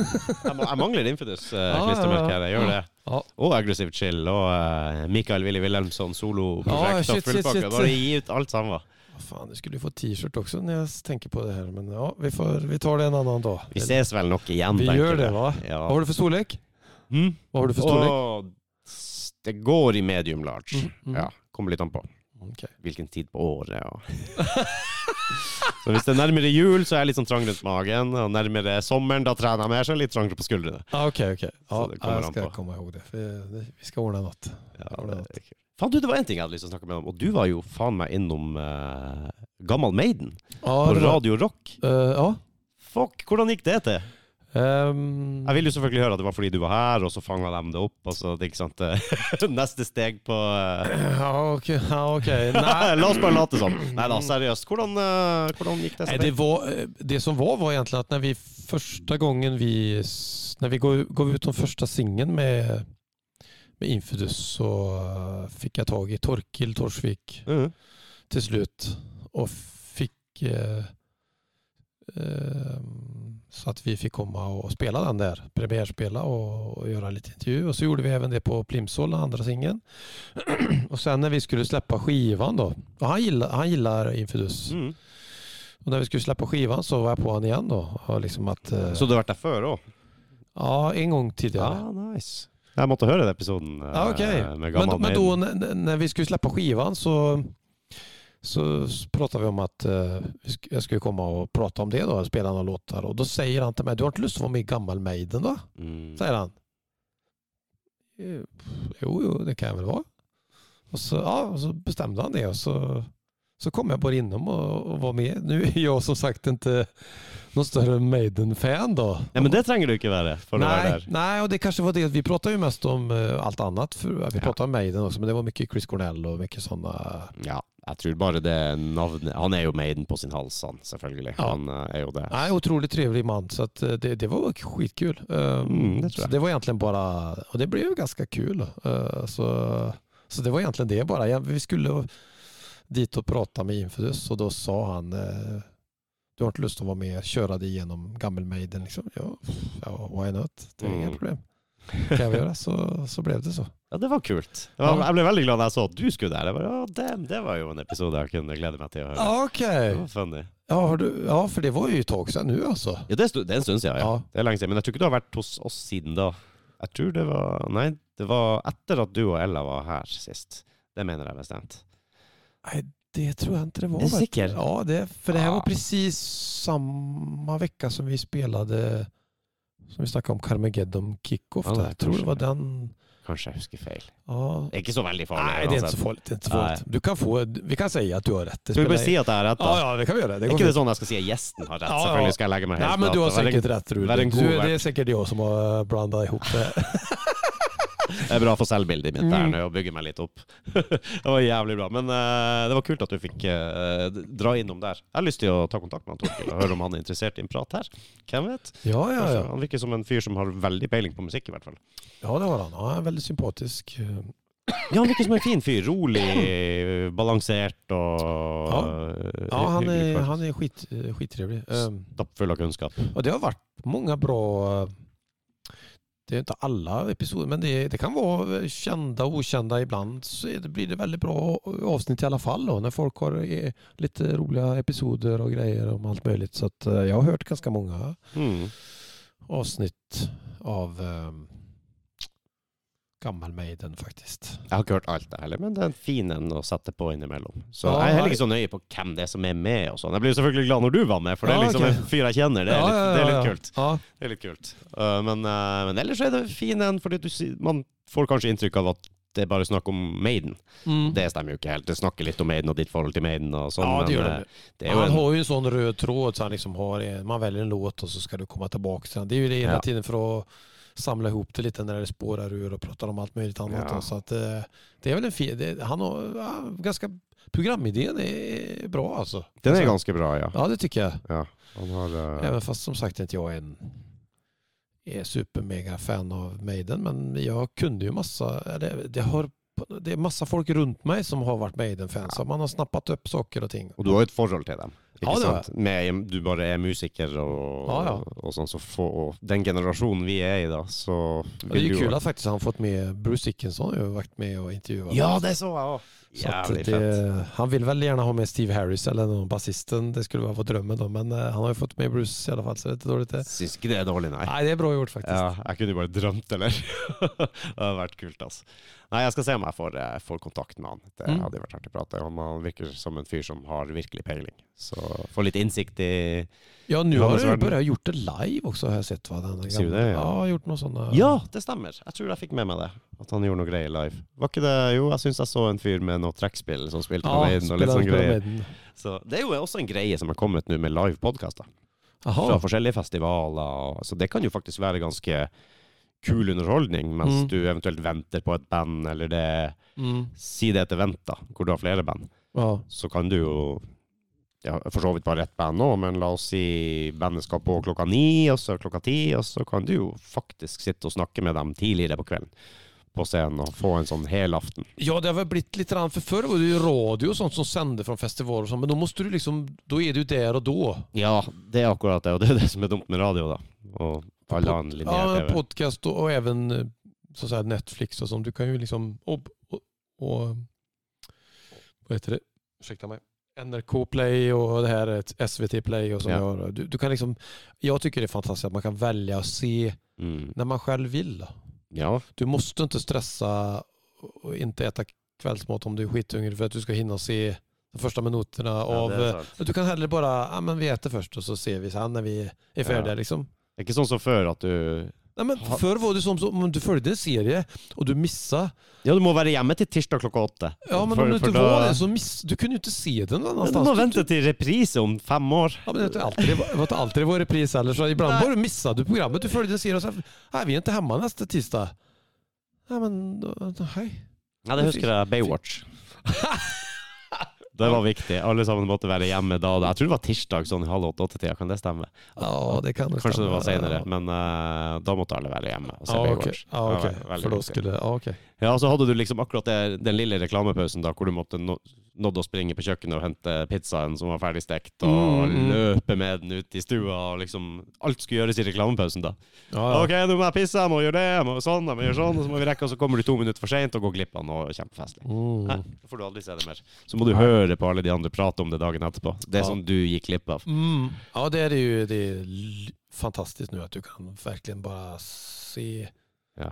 Jeg, jeg mangler Infidus uh, ja, klistremerke. uh, her, Jeg gjør det. Ja. Og Aggressive Chill og uh, Mikael Willy Wilhelmsson solo-prosjekt. Ah, shit, shit, shit. Bare gi ut alt sammen. Fan, du skulle jo få t-shirt også når jeg tenker på det her, Men ja, vi, får, vi tar det en annen dag. Vi ses vel nok igjen, Vi tenker det jeg. va? Ja. Hva har du for storlek? Mm. Hva har du for storlek? Og det går i medium large. Mm, mm. Ja, kommer litt an på Okej. hvilken tid på året. Og. så hvis det er nærmere jul, så er jeg litt sånn trang rundt magen. Og nærmere sommeren, da trener jeg mer, så er jeg litt trangere på skuldrene. Ah, ok, ok. Så Ja, det kommer jag an ska ihåg det. För. Vi skal ordne en natt. Ja. Faen, du, det var en ting jeg hadde lyst til å snakke med om, og du var jo faen meg innom uh, Gammal Maiden ah, på Radio Rock. Uh, ja. Fuck, hvordan gikk det til? Ehm, Jeg vil jo selvfølgelig høre at det var fordi du var her, og så fanga de det opp. Og så, det ikke sant, eh, Neste steg på eh, ja, okej. Ja, okej. La oss bare late som. Nei da, seriøst. Hvordan, uh, hvordan gikk det? Nei, det, var, det som var var egentlig at når vi første gangen vi, Når vi går, går ut den første singen med, med Infidus så uh, fikk jeg tag i Torkil Torsvik Mhm. till slut. och fick eh, eh, så att vi fick komma och spela den där, premiärspela och, och göra lite intervju. Och så gjorde vi även det på Plimsoll, den andra singeln. och sen när vi skulle släppa skivan då, och han gillar, han gillar Infidus. Mm. Och när vi skulle släppa skivan så var jag på honom igen då. Och liksom att, eh, Så du har vært der før òg? ja, en gang tidligere. Ja, nice. Jeg måtte høre den episoden eh, Ja, okej. med Men, men da när vi skulle slippe skivan så, så pratade vi om att eh, jag skulle komma och prata om det då, spela några låtar. Och då säger han till mig, du har inte lust att vara med i Gammal Maiden då? Mm. Säger han. Eh, Jo, jo, det kan jag väl vara. Och så, ja, och så bestämde han det och så, så kom jag bara inom och, och var med. Nu är jag som sagt inte någon större Maiden-fan då. Ja, men det trenger du ikke være for å være Nej, der. nej, och det kanske var det. Vi pratade ju mest om uh, allt annat. För, vi Ja. om Maiden också, men det var mycket Chris Cornell och mycket sådana. Ja, jeg tror bare det navnet Han er jo Maiden på sin hals, han, selvfølgelig. Ja. Han eh, er jo det. Nei, utrolig trivelig mann, så att eh, det, det var skitkul. Um, Mm, det så det var egentlig bare Og det ble jo ganske kul. Uh, så, så det var egentlig det bare. Jeg, vi skulle dit og prate med Infidus og da sa han uh, du har ikke lyst til å være med kjøre det gjennom Gammel Maiden? Liksom. Ja, ja, why not? Det er Mm. problem. Vi göra? Så, så ble det så. Ja, det var kult. Det var, Jeg ble veldig glad da jeg så at du skulle der. Jeg bare, oh, damn, det var jo en episode jeg kunne glede meg til å høre. Okay. Det var funny. Ja, har du, ja, for det var jo i Talkshow nå, nu. Ja, det er, det er en stund siden, ja. Ja. Det er lenge siden. Men jeg tror ikke du har vært hos oss siden da. Jeg tror det var Nei, det var etter at du og Ella var her sist. Det mener jeg bestemt. Nei, det tror jeg ikke det var. Är du sikker? Ja, det, for det her var precis samme vekka som vi spelade, som vi snakka om Carmageddon Kickoff. Ja, jeg tror det var den. Kanskje jeg husker feil. Ah. Det er ikke så veldig farlig. Nei, det er ikke så farlig. Du kan få, vi kan si at du har rett. Skal vi bare si at jeg har rett, da? Ja, ja, det kan vi gjøre. Det er ikke det sånn jeg skal si at gjesten har rett? Ja. Selvfølgelig skal jeg legge meg helt Nei, men du har sikkert rett, være- säkert rätt Rud. vär en god Du, det er sikkert de òg som har blandat ihop det. Det er bra for selvbildet mitt der nå, å bygge meg litt opp. det var jævlig bra. Men uh, det var kult at du fikk uh, dra innom der. Jeg har lyst til å ta kontakt med Torkil og høre om han er interessert i en prat her. Hvem vet? Ja, ja, ja. Han virker som en fyr som har veldig peiling på musikk, i hvert fall. Ja, det har han. Han er veldig sympatisk. Ja, han virker som en fin fyr. Rolig, balansert og Ja, Ja, han er, han är skit, skittrevlig. Um, Stappfull av kunnskap. Og det har vært mange bra, eh, det är inte alla episoder, men det, det kan vara kända och okända ibland. Så det, blir det väldigt bra avsnitt i alla fall då, när folk har litt lite roliga episoder och grejer om allt möjligt. Så att eh, jag har hört ganska många Mm. avsnitt av um, Gammal Maiden faktisk. Jeg har ikke hørt alt det heller, men det er en fin en å sette på innimellom. Så Ja, jeg er heller ikke så nøye på hvem det er som er med og sånn. Jeg blir jo selvfølgelig glad når du var med, for det er liksom okay. en fyr jeg kjenner. Det er litt, det er litt kult. Det er litt kult. Uh, men, uh, men ellers er det fin en, fordi du, man får kanskje inntrykk av at det er bare snakk om Maiden. Mm. Det stemmer jo ikke helt. Det snakker litt om Maiden og ditt forhold til Maiden og sånn, Ja, det gjør det. uh, det han en har jo en sånn rød tråd så han liksom har, man velger en låt og så skal du komme tilbake til den. Det er jo det hele Ja. tiden for att samla ihop det lite när det spårar ur och pratar om allt möjligt annat. Ja. Så att, eh, det är väl en fin, det, han har ja, ganska, programidén är bra alltså. Den er Alltså, ganske bra, ja. Ja det tycker jag. ja. Han har uh, Även fast som sagt inte jag är en är supermega fan av Maiden men jag kunde ju massa, det, det har det är massa folk runt mig som har varit Maiden-fans. Ja. Man har snappat upp saker och ting. Og du har jo et forhold til dem. Ikke Ja, sant? Med, du bare er musiker og, Ja, ja. og sånn, så få, og den generasjonen vi er i da, så det er jo- att faktiskt han fått med Bruce Dickinson har jo vært med og intervjua. Ja, det så jeg òg. Så att fett. han vil veldig gjerne ha med Steve Harris eller noen bassisten, Det skulle vara drömmen da, Men eh, han har jo fått med Bruce i alle fall så det er dåligt det. Syns ikke det er dårlig, nei. Nei, det er bra gjort faktisk. Ja, jeg kunne jo bare drømt, eller? det hadde vært kult, altså. Nei, jeg skal se om jeg får, eh, får kontakt med han. Det Mm. hadde vært artig å prate. om. han virker som en fyr som har virkelig peiling. Så få litt innsikt i Ja, nå har du bare gjort det live også, har jeg sett. hva Den Ser du gamla- det, ja? Ja, gjort noe sånne... Ja, det stemmer! Jeg tror jeg fikk med meg det. At han gjorde noe greier live. Var ikke det Jo, jeg syns jeg så en fyr med noe trekkspill som spilte på ja Maiden og litt sånn greier. Så det er jo også en greie som er kommet nå med live-podkaster. Fra forskjellige festivaler. Så det kan jo faktisk være ganske kul underholdning mens Mm. du eventuelt venter på et band, eller det Mm. Si det etter vent da, hvor du har flere band. Ja. Så kan du jo ja, For så vidt bare ett band nå, men la oss si bandet skal på klokka ni, og så klokka ti, og så kan du jo faktisk sitte og snakke med dem tidligere på kvelden. på scenen og få en sånn helaften. Ja, det har vel blitt litt rann, for før var det jo radio og sånt som sendte fra festivaler og sånt, men nå måste du liksom, da er du der og da. då. Ja, det er akkurat det, og det er det som er dumt med radio, da. Og På- Ja, podcast och, och även så säga, Netflix och sånt. Du kan ju liksom, och, och, och vad heter det? Ursäkta mig. NRK Play och det här är ett SVT Play och så. Ja. Du, du kan liksom, jag tycker det är fantastiskt att man kan välja att se Mm. när man själv vill. Ja, Du måste inte stressa och inte äta kvällsmat om du är skithungrig för att du ska hinna se de första minuterna av... er du kan hellre bara, ja men vi äter först och så ser vi sen när vi är färdiga Ja. liksom. Det er ikke sånn som før at du Nei, men förr var det sånn som om du följde en serie og du missa Ja, du må være hjemme til tirsdag klokka åtte. Ja men om du da- var det så miss, du kunne jo ikke se den någon Ja, Du må vente til reprise om fem år. Ja, men det var alltid, det alltid vår reprise. Så ibland Nej. bara du programmet. Du följde en serie og så Nei, vi er hjemme neste tirsdag. Nei, men, Hei. Nei, det husker jeg. Baywatch. Det var viktig. Alle sammen måtte være hjemme da. Jeg tror det var tirsdag sånn halv åtte-åtte-tida. Kan det stemme? Ja det kan det Kanskje det var senere, men uh, da måtte alle være hjemme og se ah, okay. Ah, okay. Det okej. var veldig för då viktig. skulle, ja. Så hadde du liksom akkurat det, den lille reklamepausen da, hvor du måtte nå, nådde å springe på kjøkkenet og hente pizzaen som var ferdig stekt, og Mm, mm. løpe med den ut i stua, og liksom Alt skulle gjøres i reklamepausen da. Ja, OK, nå må jeg pisse, jeg må gjøre det, jeg må sånn, jeg må gjøre sånn, og så må vi rekke, og så kommer du to minutter for seint og går glipp av noe kjempefestlig. Mm. Nei, får du aldri se det mer. Så må du høre på alle de andre prate om det dagen etterpå. Det Ja. som du gikk glipp av. Mm. Ja, det er jo ju det er fantastiskt nu att du kan verkligen bara se, Ja.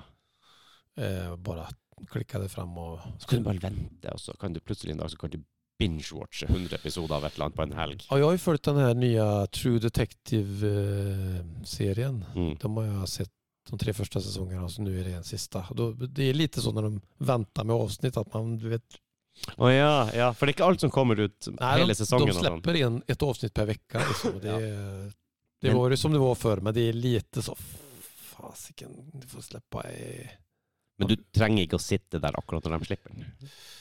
eh, bara klicka det fram og... Så kan du bare vente, og så kan du plutselig en dag så kan du binge-watche 100 episoder av et eller annet på en helg. Ja, jeg har jo fulgt den her nye True Detective-serien. Mm. De har ha sett de tre første sesongene, og så nå er det en siste. Det er litt sånn når de venter med avsnitt at man du vet... Å ja, ja, for det er ikke alt som kommer ut Nei, hele sesongen. de slipper inn et avsnitt per uke. Liksom. Det, Ja. det var jo som det var før, men det er lite så... Fasiken, du får slippe i- Men du trenger ikke å sitte der akkurat når de slipper den.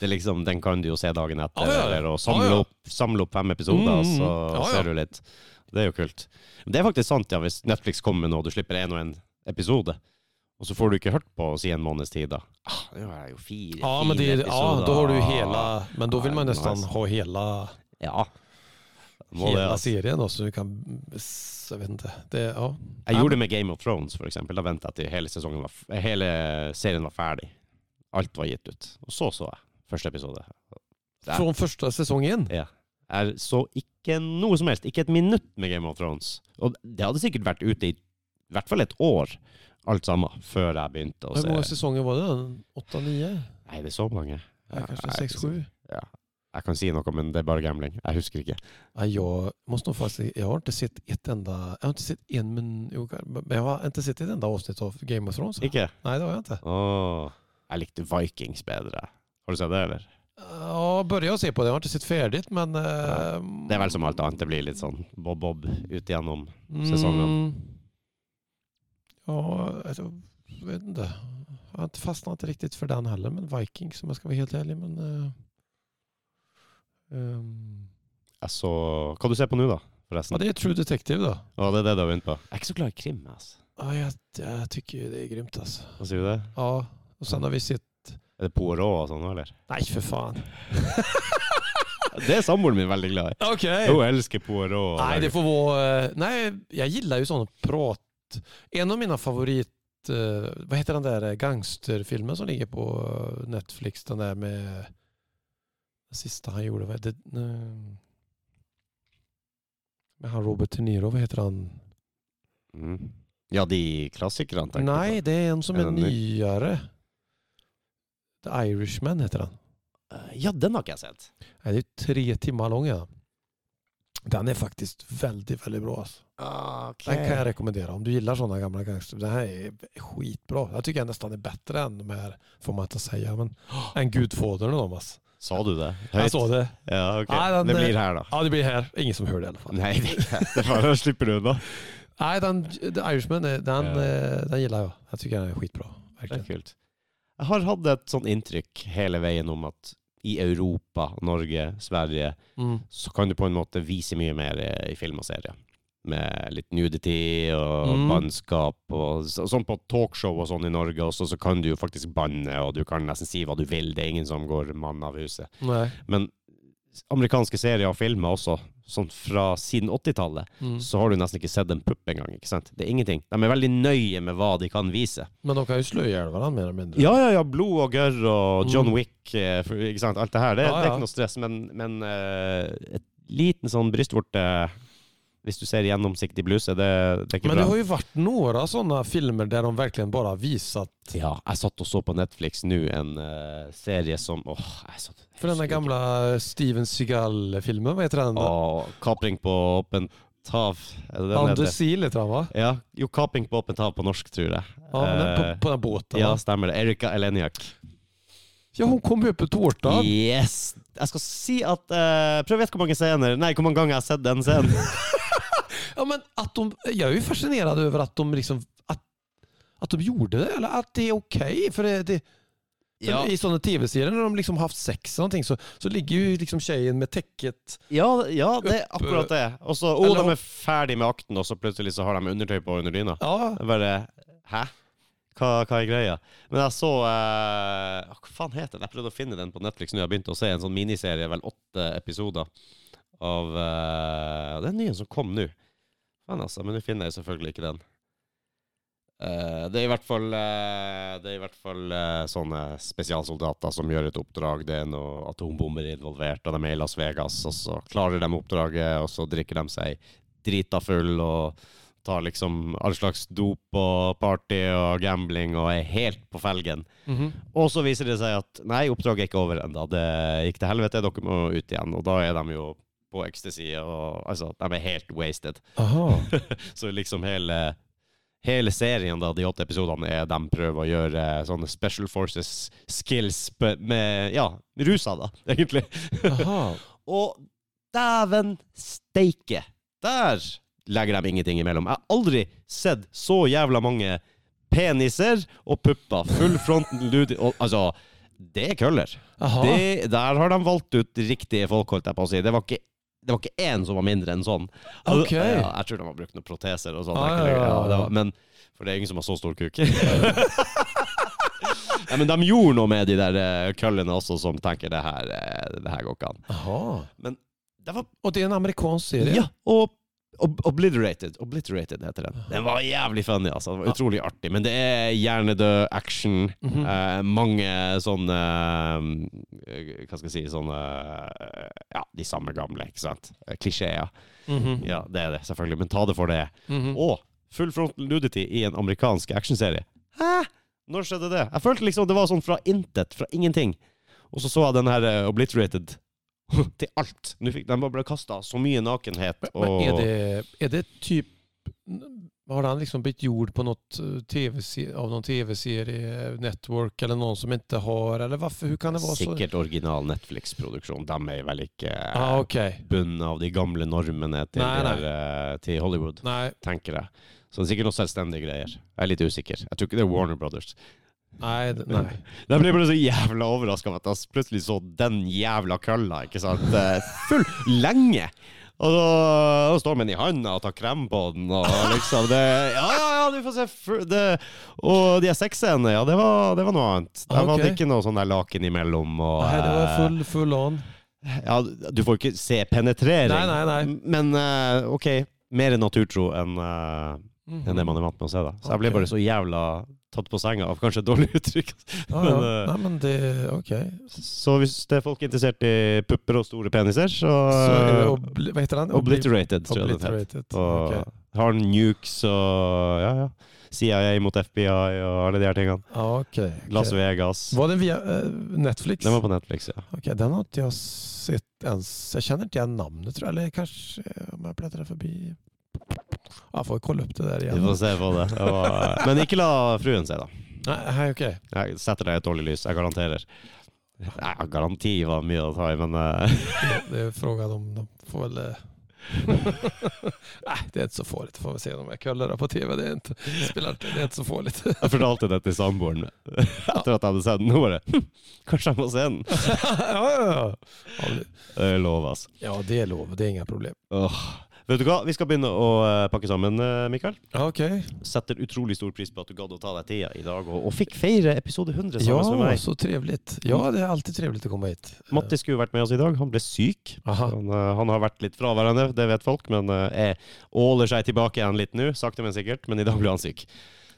Det liksom, Den kan du jo se dagen etter, ah, ja. eller å samle, ah, ja. Opp, samle opp fem episoder, Mm, så ja. ser du litt. Det er jo kult. Det er faktisk sant, ja, hvis Netflix kommer med noe, du slipper en og en episode, og så får du ikke hørt på si en måneds tid, da. Ah, det er jo fire, Ja, men de, episoder. ja, da har du hele hela... Men da vil man nesten ha hele Ja. Må det, altså. serien også, du kan... Jag vet inte. Det, ja. Jeg gjorde det med Game of Thrones, for eksempel. Da ventet jeg til hele, var, hele serien var ferdig. Alt var gitt ut. Og så så jeg første episode. Det første sesong igjen? säsongen? Ja. Jeg så ikke noe som helst, ikke et minutt med Game of Thrones. Og det hadde sikkert vært ute i i hvert fall et år, alt sammen, før jeg begynte å se. Hvor mange sesonger var det? Åtta, nio? Nei, det er så mange. Ja, kanskje seks-sju? Ja. Jeg kan si noe, men det er bare gambling. Jeg husker ikke. Nei, jag måste nog faktiskt, jag har inte sett ett enda, jag har inte sett en, men, jag har inte sett ett enda avsnitt av Game of Thrones. Ikke? Nej, det har jag inte. Åh, jeg likte Vikings bedre. Har du sett det, eller? Ja, började jag se på det. Jag har inte sett färdigt, men... eh, Det er vel som alt annet. Det blir litt sånn bob-bob ut igjennom. mm. Ja, jeg jag vet inte. Jag har inte fastnat riktig riktigt för den heller, men Vikings om jag ska vara helt ärlig. Men, eh, ehm, Jeg så Hva du ser på nå, da? ja, det er True Detective da. Å, det er det du har begynt på? Jeg er ikke så glad i krim. Altså. Ah, jeg, jeg tykker det er grymt altså. Hva sier du det? Ja, Og sen har vi sett... Er det Poirot og sånn, eller? Nei, for faen. Det er samboeren min veldig glad i. Okej. Hun elsker Poirot. Nei, det får være Nei, jeg liker jo sånn prat. En av mine favorit... Hva Vad heter den der gangsterfilmen som ligger på eh, Netflix? Den der med... Den siste han gjorde. var det? Med han Robert De Niro. hva heter han? Mm. Ja, de klassikerne, Nei, Nej, det er en som er, er nyere. ny? The Irishman heter han. Eh, Ja, den har ikke jeg sett. Nei, det er tre timer lang. Ja. Den er faktisk veldig, veldig bra. Alltså. Den kan jeg rekommendere om du gillar sånne gamle gangster. Den her er skitbra. Den syns jeg nästan är bättre än de her, får man ikke si, men enn Gudfaderen og dem. Alltså. Sa du det? Jeg så det. Ja, ok. Nei, den- det blir her, da. Ja, det blir her. Ingen som hører det i alle fall. Nei, det, det bare slipper du unna. Nei, den, The Irishman, den, den, Ja. eh, den gillar jag. Jeg syns den er skitbra. Det er kult. Jeg har hatt et sånt inntrykk hele veien om at i Europa, Norge, Sverige, Mm. så kan du på en måte vise mye mer eh, i film og serier. Med litt nudity og Mm. bannskap. Og, så, sånn på talkshow og sånn i Norge også, så kan du jo faktisk banne, og du kan nesten si hva du vil. Det er ingen som går mann av huset. Nei. Men amerikanske serier og filmer også, sånn fra siden 80-tallet, Mm. så har du nesten ikke sett en pupp engang. ikke sant? Det er ingenting. De er veldig nøye med hva de kan vise. Men de kan jo slå ihjäl varandra mer eller mindre. Ja, ja, ja. Blod og gørr og John Mm. Wick, eh, ikke sant. Alt det her. Det, Ja, det er ikke noe stress, men, men uh, et liten sånn brystvorte Hvis du ser gjennomsiktig bluse, det, det er ikke Men det har har vært noen några sånne filmer der de virkelig bare har vist at Ja, jeg satt og så på Netflix nå en uh, serie som Åh, jeg satt jeg For denne gamle Steven Seagal-filmen, hva heter den? Åh, Kapring på åpent hav. Er den Seal heter? Ja, jo, Kapring på åpent hav på norsk, tror jeg. Ja, men den, Eh, på, på den båten. ja, stemmer det. Erika Eleniak. ja, hun kom jo på tårta. Yes! Jeg skal si at uh, Prøv å gjette hvor mange scener Nei, hvor mange ganger jeg har sett den scenen. Ja, men att de, jag är ju fascinerad över att de liksom att, att de gjorde det, eller att det är okej. För det, det, Ja. I sånne tv-serier når de liksom har haft sex og noe, så, så ligger jo liksom tjejen med tekket Ja, ja, det er akkurat det. Og så oh, Eller- de er ferdig med akten, og så plutselig så har de undertøy på under dyna. Ja, bare Hæ? Hva, hva er greia? Men jeg så eh, Hva faen heter den? Jeg prøvde å finne den på Netflix nå. Jeg begynte å se en sånn miniserie, vel åtte episoder, av eh, er nye som kom nå. Faen, altså. Men du finner jeg selvfølgelig ikke den. Uh, det er i hvert fall uh, Det er i hvert fall uh, sånne spesialsoldater som gjør et oppdrag. Det er noen atombomber involvert, og de er i Las Vegas. Og så klarer de oppdraget, og så drikker de seg drita full og tar liksom all slags dop og party og gambling og er helt på felgen. Mhm. Og så viser det seg at nei, oppdraget er ikke over ennå. Det gikk til helvete, dere må ut igjen. Og da er de jo på ecstasy, og altså, de er helt wasted. Så liksom hele Hele serien, da, de åtte episodene, er de prøver å gjøre sånne Special Forces skills med Ja, rusa, da, egentlig. Og dæven steike! Der legger de ingenting imellom. Jeg har aldri sett så jævla mange peniser og pupper. Full fronten ludi... Altså, det er køller. Det, der har de valgt ut riktige folk, holdt jeg på å si. Det var ikke det var ikke én som var mindre enn sånn. Okay. Ja, jeg tror de har brukt noen proteser og sånn. Ah, ja. Men For det er ingen som har så stor kuk. ja, men de gjorde noe med de der uh, køllene også, som tenker det her, uh, det her går ikke an. Aha. Men det var og det er en amerikansk serie? Ja, og Ob Obliterated. Obliterated heter den. Den var jævlig funny, altså. Det var utrolig artig. Men det er hjernedød action. Mhm. eh, mange sånne eh, Hva skal jeg si Sånne eh, Ja, de samme gamle, ikke sant? Klisjeer. Klisjeer. -hmm. Ja, det er det, selvfølgelig. Men ta det for det. Mhm. Og full frontal nudity i en amerikansk actionserie. Hæ? Når skjedde det? Jeg følte liksom det var sånn fra intet, fra ingenting. Og så så jeg den her eh, Obliterated til alt. Nå fikk de bare kasta så mye nakenhet. Men Og är det, er det typ... Har han liksom blitt gjord på något tv av noen tv-serie, network eller noen som ikke har, eller varför, hur kan det vara så? Sikkert original Netflix-produksjon. De er vel ikke Ah, okay. bundet av de gamle normene til, Nei, nei. eh, til Hollywood, nei. tenker jeg. Så det er sikkert noen selvstendige greier. Jeg er litt usikker. Jeg tror ikke det er Warner Brothers. Nej, det- nej. De ble bare så jævla overraska over at jeg plutselig så den jævla kølla, ikke sant? Eh, Full lenge! Og da, står man i handa og tar krem på den, og liksom det Ja, ja, ja, du får se det. Og de her sexscenene, ja, det var, det var noe annet. Der var det ikke noe sånn der laken imellom. Og, nei, det var eh, full, full on. Ja, du får ikke se penetrering. Nei, nei, nei. Men eh, OK, mer naturtro enn eh, enn det man er vant med å se. da Så jeg ble bare så jævla tatt på senga av kanskje et dårlig uttrykk. Ah, Men, ja. eh, Nej, men det, ok. Så hvis det er folk interessert i pupper og store peniser, så, Så det eh, obli, vad heter den? Obliterated, tror jeg det heter. Obliterated. Og har nukes og ja, ja. CIA mot FBI og alle de her tingene. Ja, okej. Las. Vegas. Var det via uh, Netflix? Den var på Netflix, ja. Ok, den har ikke jeg sett ens. Jeg kjenner ikke igjen navnet, tror jeg. Eller kanskje om jag bläddrar förbi. Jag får kolla upp det igjen. Vi får se på det. det var... Men ikke la fruen se, da. Nei, ok. Jeg setter deg i et dårlig lys, jeg garanterer. Nei, garanti var mye å ta i, men eh, Det er frågan om de får vel Nei, det är inte så farligt. Får vi se om jag kollar på tv. Det är inte, spelar, det är inte så farligt. jeg fortalte det til samboeren etter at jeg hadde sett den. Nå bare hm, Kanskje jeg må se den? ja, ja, ja. Det- er lov, altså. Ja, det är lov. Det är inga problem. Åh. Vet du hva, vi skal begynne å eh, pakke sammen, eh, Mikael. Ok. Setter utrolig stor pris på at du gadd å ta deg tida i dag, og, og fikk feire episode 100 sammen Ja, med meg. Ja, så trevlig Ja, det er alltid trevligt å komme hit. Matti skulle vært med oss i dag, han ble syk. Han, eh, han har vært litt fraværende, det vet folk, men jeg åler seg tilbake igjen litt nå, sakte, men sikkert. Men i dag ble han syk.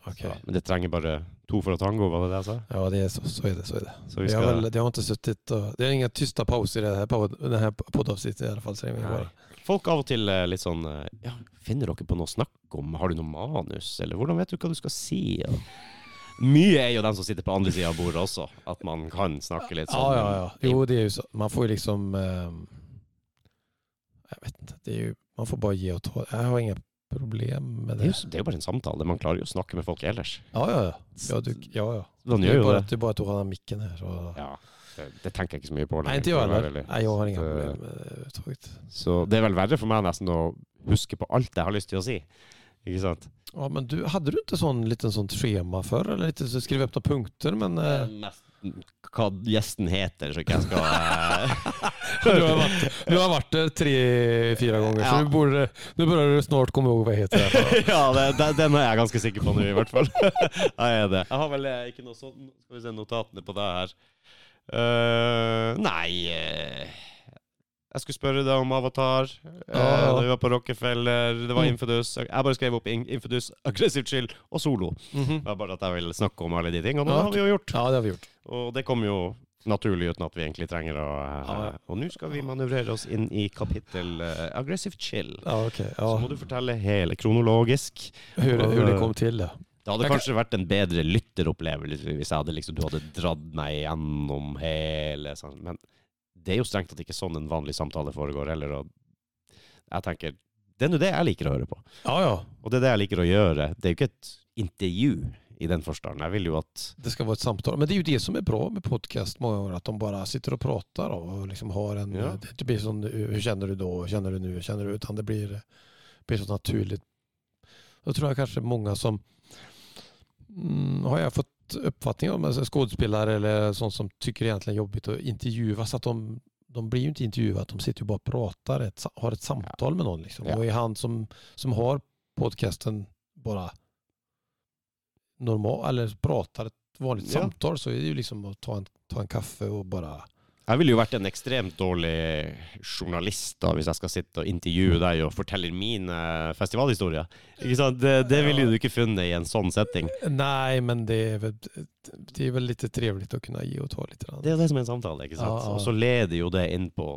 Okay. Så, men det trenger bare to for å tango, var det det jeg sa? Ja, det er så, så er det. Så er det. Så vi har skal... väl, jag har ikke sittet og Det er ingen tysta pauser i det her, podd, den här poddavsnittet i alle fall. Så det. Folk av og til eh, litt sånn eh, Ja, finner dere på noe å snakke om? Har du noe manus? Eller hvordan vet du hva du skal si? Ja. mye er jo den som sitter på andre sida av bordet også, at man kan snakke litt sånn. Ja, ja, ja. Jo, det er jo så. Man får jo liksom... Jeg jag vet ikke, Det er jo man får bare gi og ta. Jeg har ingen problem med Det er, det. jo, det er jo bare en samtale. Man klarer jo å snakke med folk ellers. Ja, ja, ja. Ja, du, ja, ja. Man gjør jo bara, det. att- det er bare at du har den mikken her. Så. Ja, det, tenker jeg ikke så mye på. lenger. Nei, være heller. ærlig. Har ingen Så- problem med det. Så det er vel verre for meg nesten å huske på alt jeg har lyst til å si. Ikke sant? Ja, men du, Hadde du ikke sånn liten sånn skjema før? eller litt så skriva upp några punkter men eh, Nesten hva gjesten heter, så ikke jeg skal eh, du, har vært, du har varit där Tre, fire ganger Ja. så du burde, du burde snart komme over hva jeg heter. ja, det, det, den er jeg ganske sikker på nå, i hvert fall. jeg er det. Jeg har vel eh, ikke noe sånn Skal vi se notatene på det her. Eh, nei eh, Jeg skulle spørre deg om Avatar. Uh, Ja. Vi var på Rockefeller, det var Mm. Infidus. Jeg bare skrev opp In- Infidus, Aggressive Chill og Solo. Mhm. Det var bare at jeg ville snakke om alle de tingene, og det har vi jo gjort. Ja, det har vi gjort. Og det kom jo naturlig uten at vi egentlig trenger å eh, Ja, ja. Og nå skal vi manøvrere oss inn i kapittel uh, Aggressive Chill. Ja, okej. Så må du fortelle hele kronologisk. Hur, hur det kom til, det. Det hadde kanskje vært en bedre lytteropplevelse hvis jeg hadde liksom, du hadde dratt meg gjennom hele sånn. Men det er jo strengt tatt ikke sånn en vanlig samtale foregår heller. Og jeg tenker Det er nå det jeg liker å høre på. Ja, ja. Og det er det jeg liker å gjøre. Det er jo ikke et intervju i den forstand. Jeg vil jo at Det skal være et samtale. Men det er jo det som er bra med podcast at de bare sitter og prater og liksom har en... Ja. Det blir sånn hur kjenner du da? Kjenner du nå? Kjenner känner du? Utan det blir, blir så naturlig. Da tror jeg kanskje mange som... Mm, har jag fått uppfattning om alltså skådespelare eller sånt som tycker egentligen jobbigt att intervjuas. Att de, de blir ju inte intervjuade. De sitter ju bara och pratar. Ett, har ett samtal med någon. Liksom. Ja. Och är han som, som har podcasten bara normal, eller pratar ett vanligt Ja. samtal så är det ju liksom att ta en, ta en kaffe och bara... Jeg ville jo vært en ekstremt dårlig journalist da, hvis jeg skal sitte og intervjue deg og fortelle mine festivalhistorier. Ikke sant? Det, det ville du ikke funnet i en sånn setting. Nei, men det er vel, det er vel litt trivelig å kunne gi og ta litt. Det er jo det som er en samtale. ikke sant? Og så leder jo det inn på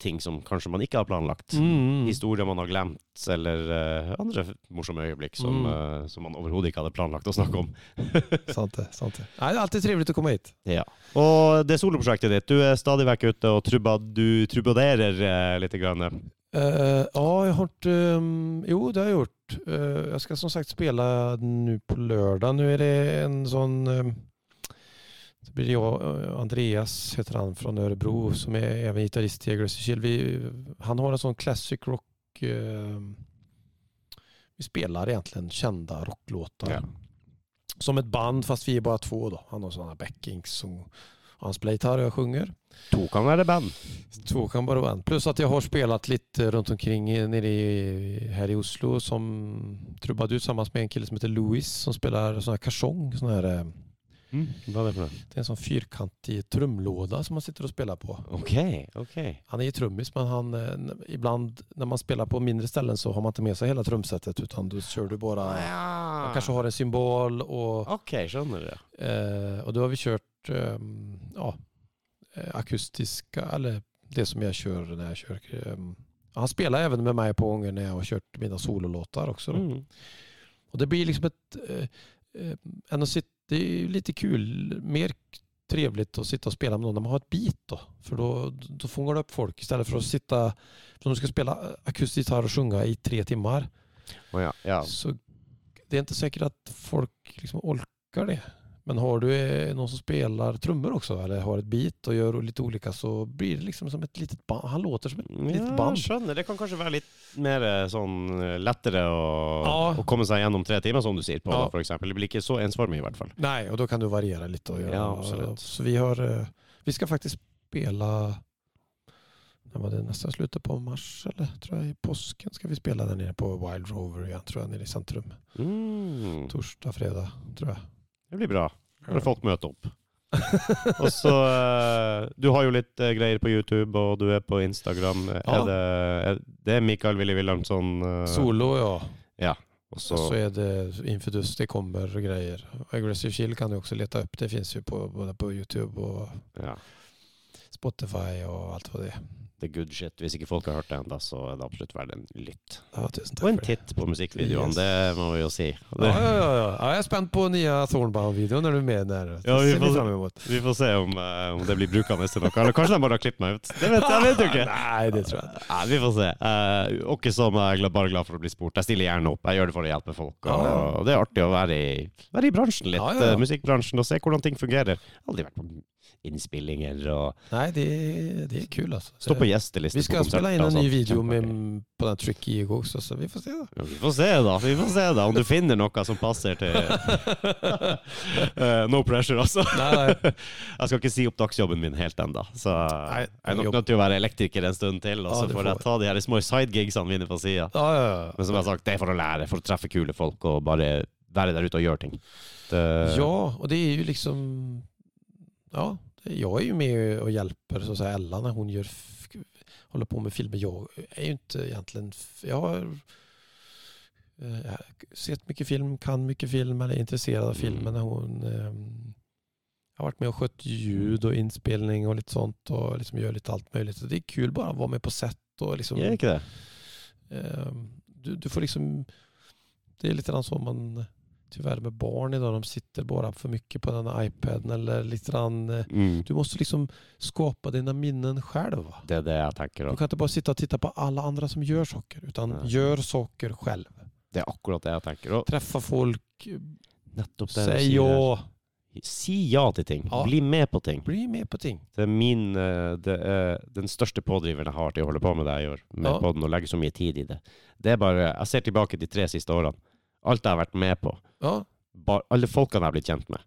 ting som kanskje man ikke har planlagt. Mm. Historier man har glemt, eller uh, andre morsomme øyeblikk som, Mm. uh, som man overhodet ikke hadde planlagt å snakke om. Sant det, sant det. Nei, det er alltid trivelig å komme hit. Ja. Og det soloprosjektet ditt, du er stadig vekk ute og truba, du trubaderer uh, litt. Grann. Uh, ja, jeg har hørt um, jo, det har jeg gjort. Uh, jeg skal som sagt spille nå på lørdag. Nå er det en sånn ehm, det blir jag, eh, Andreas heter han från Örebro som är även gitarrist i Aggressive Shield. Vi, han har en sån classic rock... ehm, vi spelar egentligen kända rocklåtar. Ja. Som ett band fast vi är bara två då. Han har sådana backings som han spelar gitarr och jag sjunger. To kan være band. Två kan vara band. Plus att jag har spelat lite runt omkring nere i, här i Oslo som trubadur tillsammans med en kille som heter Louis som spelar sån här sånne Sån här, eh, Hva er det for noe? det er en sånn fyrkantig trumlåda som man sitter og spiller på. OK. ok. Han er trummis men han, eh, ibland når man spiller på mindre ställen så har man ikke med seg hele trumsetet utan då kör du bara, Ja. man kanskje har en symbol og... OK, skjønner du. eh, og da har vi kjørt eh, ja, akustiska, eller det som jeg kjører når jeg kjører... Eh, han spelar även med meg på gånger når jeg har kjørt mine sololåtar også. Mm. Og det blir liksom ett, eh, eh, än att sitta, det är lite kul, mer trevligt att sitta och spela med någon när man har ett beat då. För då, då fångar du upp folk istället för att sitta, för om du ska spela akustisk gitarr och sjunga i tre timmar. Oh ja. ja. Så det är inte säkert att folk liksom orkar det. Men har du noen någon som spelar trummor också eller har ett beat och gör lite olika så blir det liksom som ett litet band. Han låter som ett litet Ja, band. skjønner. Det kan kanskje være litt mer eh, sånn eh, lettere å, Ja. å komme seg gjennom tre timer, som du sier, på, Ja. da, for eksempel. Det blir ikke så ensformig, i hvert fall. Nej, och då kan du variera lite. Och göra. Ja, absolut. Så vi, har, eh, vi ska faktiskt spela När var det nästan slutet på mars eller tror jag i påsken ska vi spela där nere på Wild Rover igen tror jag nere i centrum. Mm. Torsdag, fredag tror jag. Det blir bra. Når folk møter opp. Og så eh, Du har jo litt eh, greier på YouTube, og du er på Instagram. Ja. Er det, er det er Mikael Willy Wilhelmsson? eh, Solo ja. ja. Og Så, så det Infidus, det kommer greier. Aggressive Chill kan du også lete opp. Det fins jo på, både på YouTube og ja, Spotify og alt for det the good shit. Hvis ikke folk har hørt det ennå, så er det absolutt verdt en lytt. Ja, Og en titt på musikkvideoene, Yes. det må vi jo si. Ja, ja, ja, ja. ja, jag är spänd på nye Thornbound-videoen, er du med der? Ja, vi får vi får se om, uh, om det blir brukende til noe. Eller kanskje de bare har klippet meg ut. Det vet jeg vet jo ikke. Nei, det tror jeg ikke. Nei, vi får se. Uh, og ikke som jeg er glad- bare glad for å bli spurt. Jeg stiller gjerne opp. Jeg gjør det for å hjelpe folk. Og, og det er artig å være i, være i bransjen litt, eh, musikkbransjen, og se hvordan ting fungerer. Aldri vært på innspillinger og Nei, det de er kule, kul alltså. stå på gjesteliste Vi på spille spela in konserter og en ny video med, på den Tricky Ego också, så vi får se da. Ja, vi får se, da. Vi får se da Om du finner noe som passer til Eh, No pressure, altså. Nei, nei. Jeg skal ikke si opp dagsjobben min helt ennå, så Nei, jeg er nok nødt til å være elektriker en stund til, og så ja, får jeg ta de her små sidegigsene mine på sida. Ja, ja, ja. Men som jeg har sagt, det er for å lære, for å treffe kule folk og bare være der ute og gjøre ting. Det, Ja, og det er jo liksom... Ja, jag är ju med och hjälper så att säga, Ella när hon gör, håller på med filmer. Jag är ju inte egentligen... Jag har eh, sett mycket film, kan mycket film eller är intresserad av filmen Mm. Men när hon eh, har varit med och skött ljud och inspelning och lite sånt och liksom gör lite allt möjligt. Så det är kul bara att vara med på set och liksom... Ikke det? Eh, du, du får liksom... Det är lite grann så man... Tyvärr med barn idag, de sitter bara för mycket på den här iPaden eller lite grann... eh, Mm. Du måste liksom skapa dina minnen själv. Det er det jeg tenker. Du kan inte bara sitta och titta på alla andra som gör saker, utan Nej. gör saker själv. Det er akkurat det jeg tenker. Og Träffa folk, nettopp det säg ja. Si ja til ting. Ja. Bli med på ting. bli med på ting. Det er min eh, det er den største pådriveren jeg har til å holde på med det jeg gjør, med Ja. podden, og legge så mye tid i det. Det er bare Jeg ser tilbake de tre siste årene. Alt jeg har vært med på. Ja, Bare, alle folkene jeg har blitt kjent med.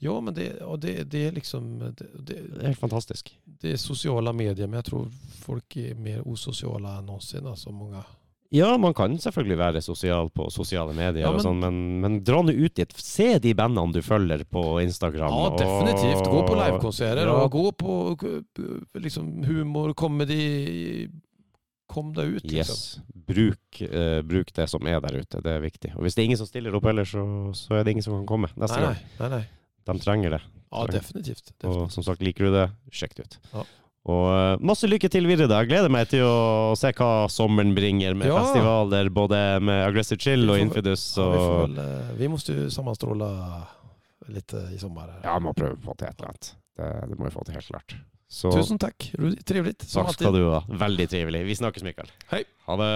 ja men det, og det, det er liksom... Det, Det er helt fantastisk. det er sosiale medier, men jeg tror folk er mer usosiale enn noensinne. Altså mange Ja, man kan selvfølgelig være sosial på sosiale medier, Ja, og men- sånn, men, men dra nå ut dit. Se de bandene du følger på Instagram. Ja, og- definitivt. Gå på livekonserter Ja. og gå på liksom, humor, comedy. Kom deg ut, liksom. Yes. Bruk, eh, bruk det som er der ute. Det er viktig. Og hvis det er ingen som stiller opp ellers, så, så er det ingen som kan komme neste nei, gang. Nei, nei. nej. De trenger det. Ja, definitivt. definitivt. Og som sagt, liker du det, sjekk det ut. Ja. Og eh, masse lykke til videre. da. Jeg gleder meg til å se hva sommeren bringer med Ja. festivaler, både med Aggressive Chill og Infidus. Infidus. Ja, vi, Og väl, eh, vi måste ju sammanstråla lite i sommer. Ja, ja, må prøve på til et eller annet. Det, det må vi få til, helt klart. Så, Tusen takk. Trivelig. Takk skal du ha. Veldig trivelig. Vi snakkes, Mikael. Hei. Ha det.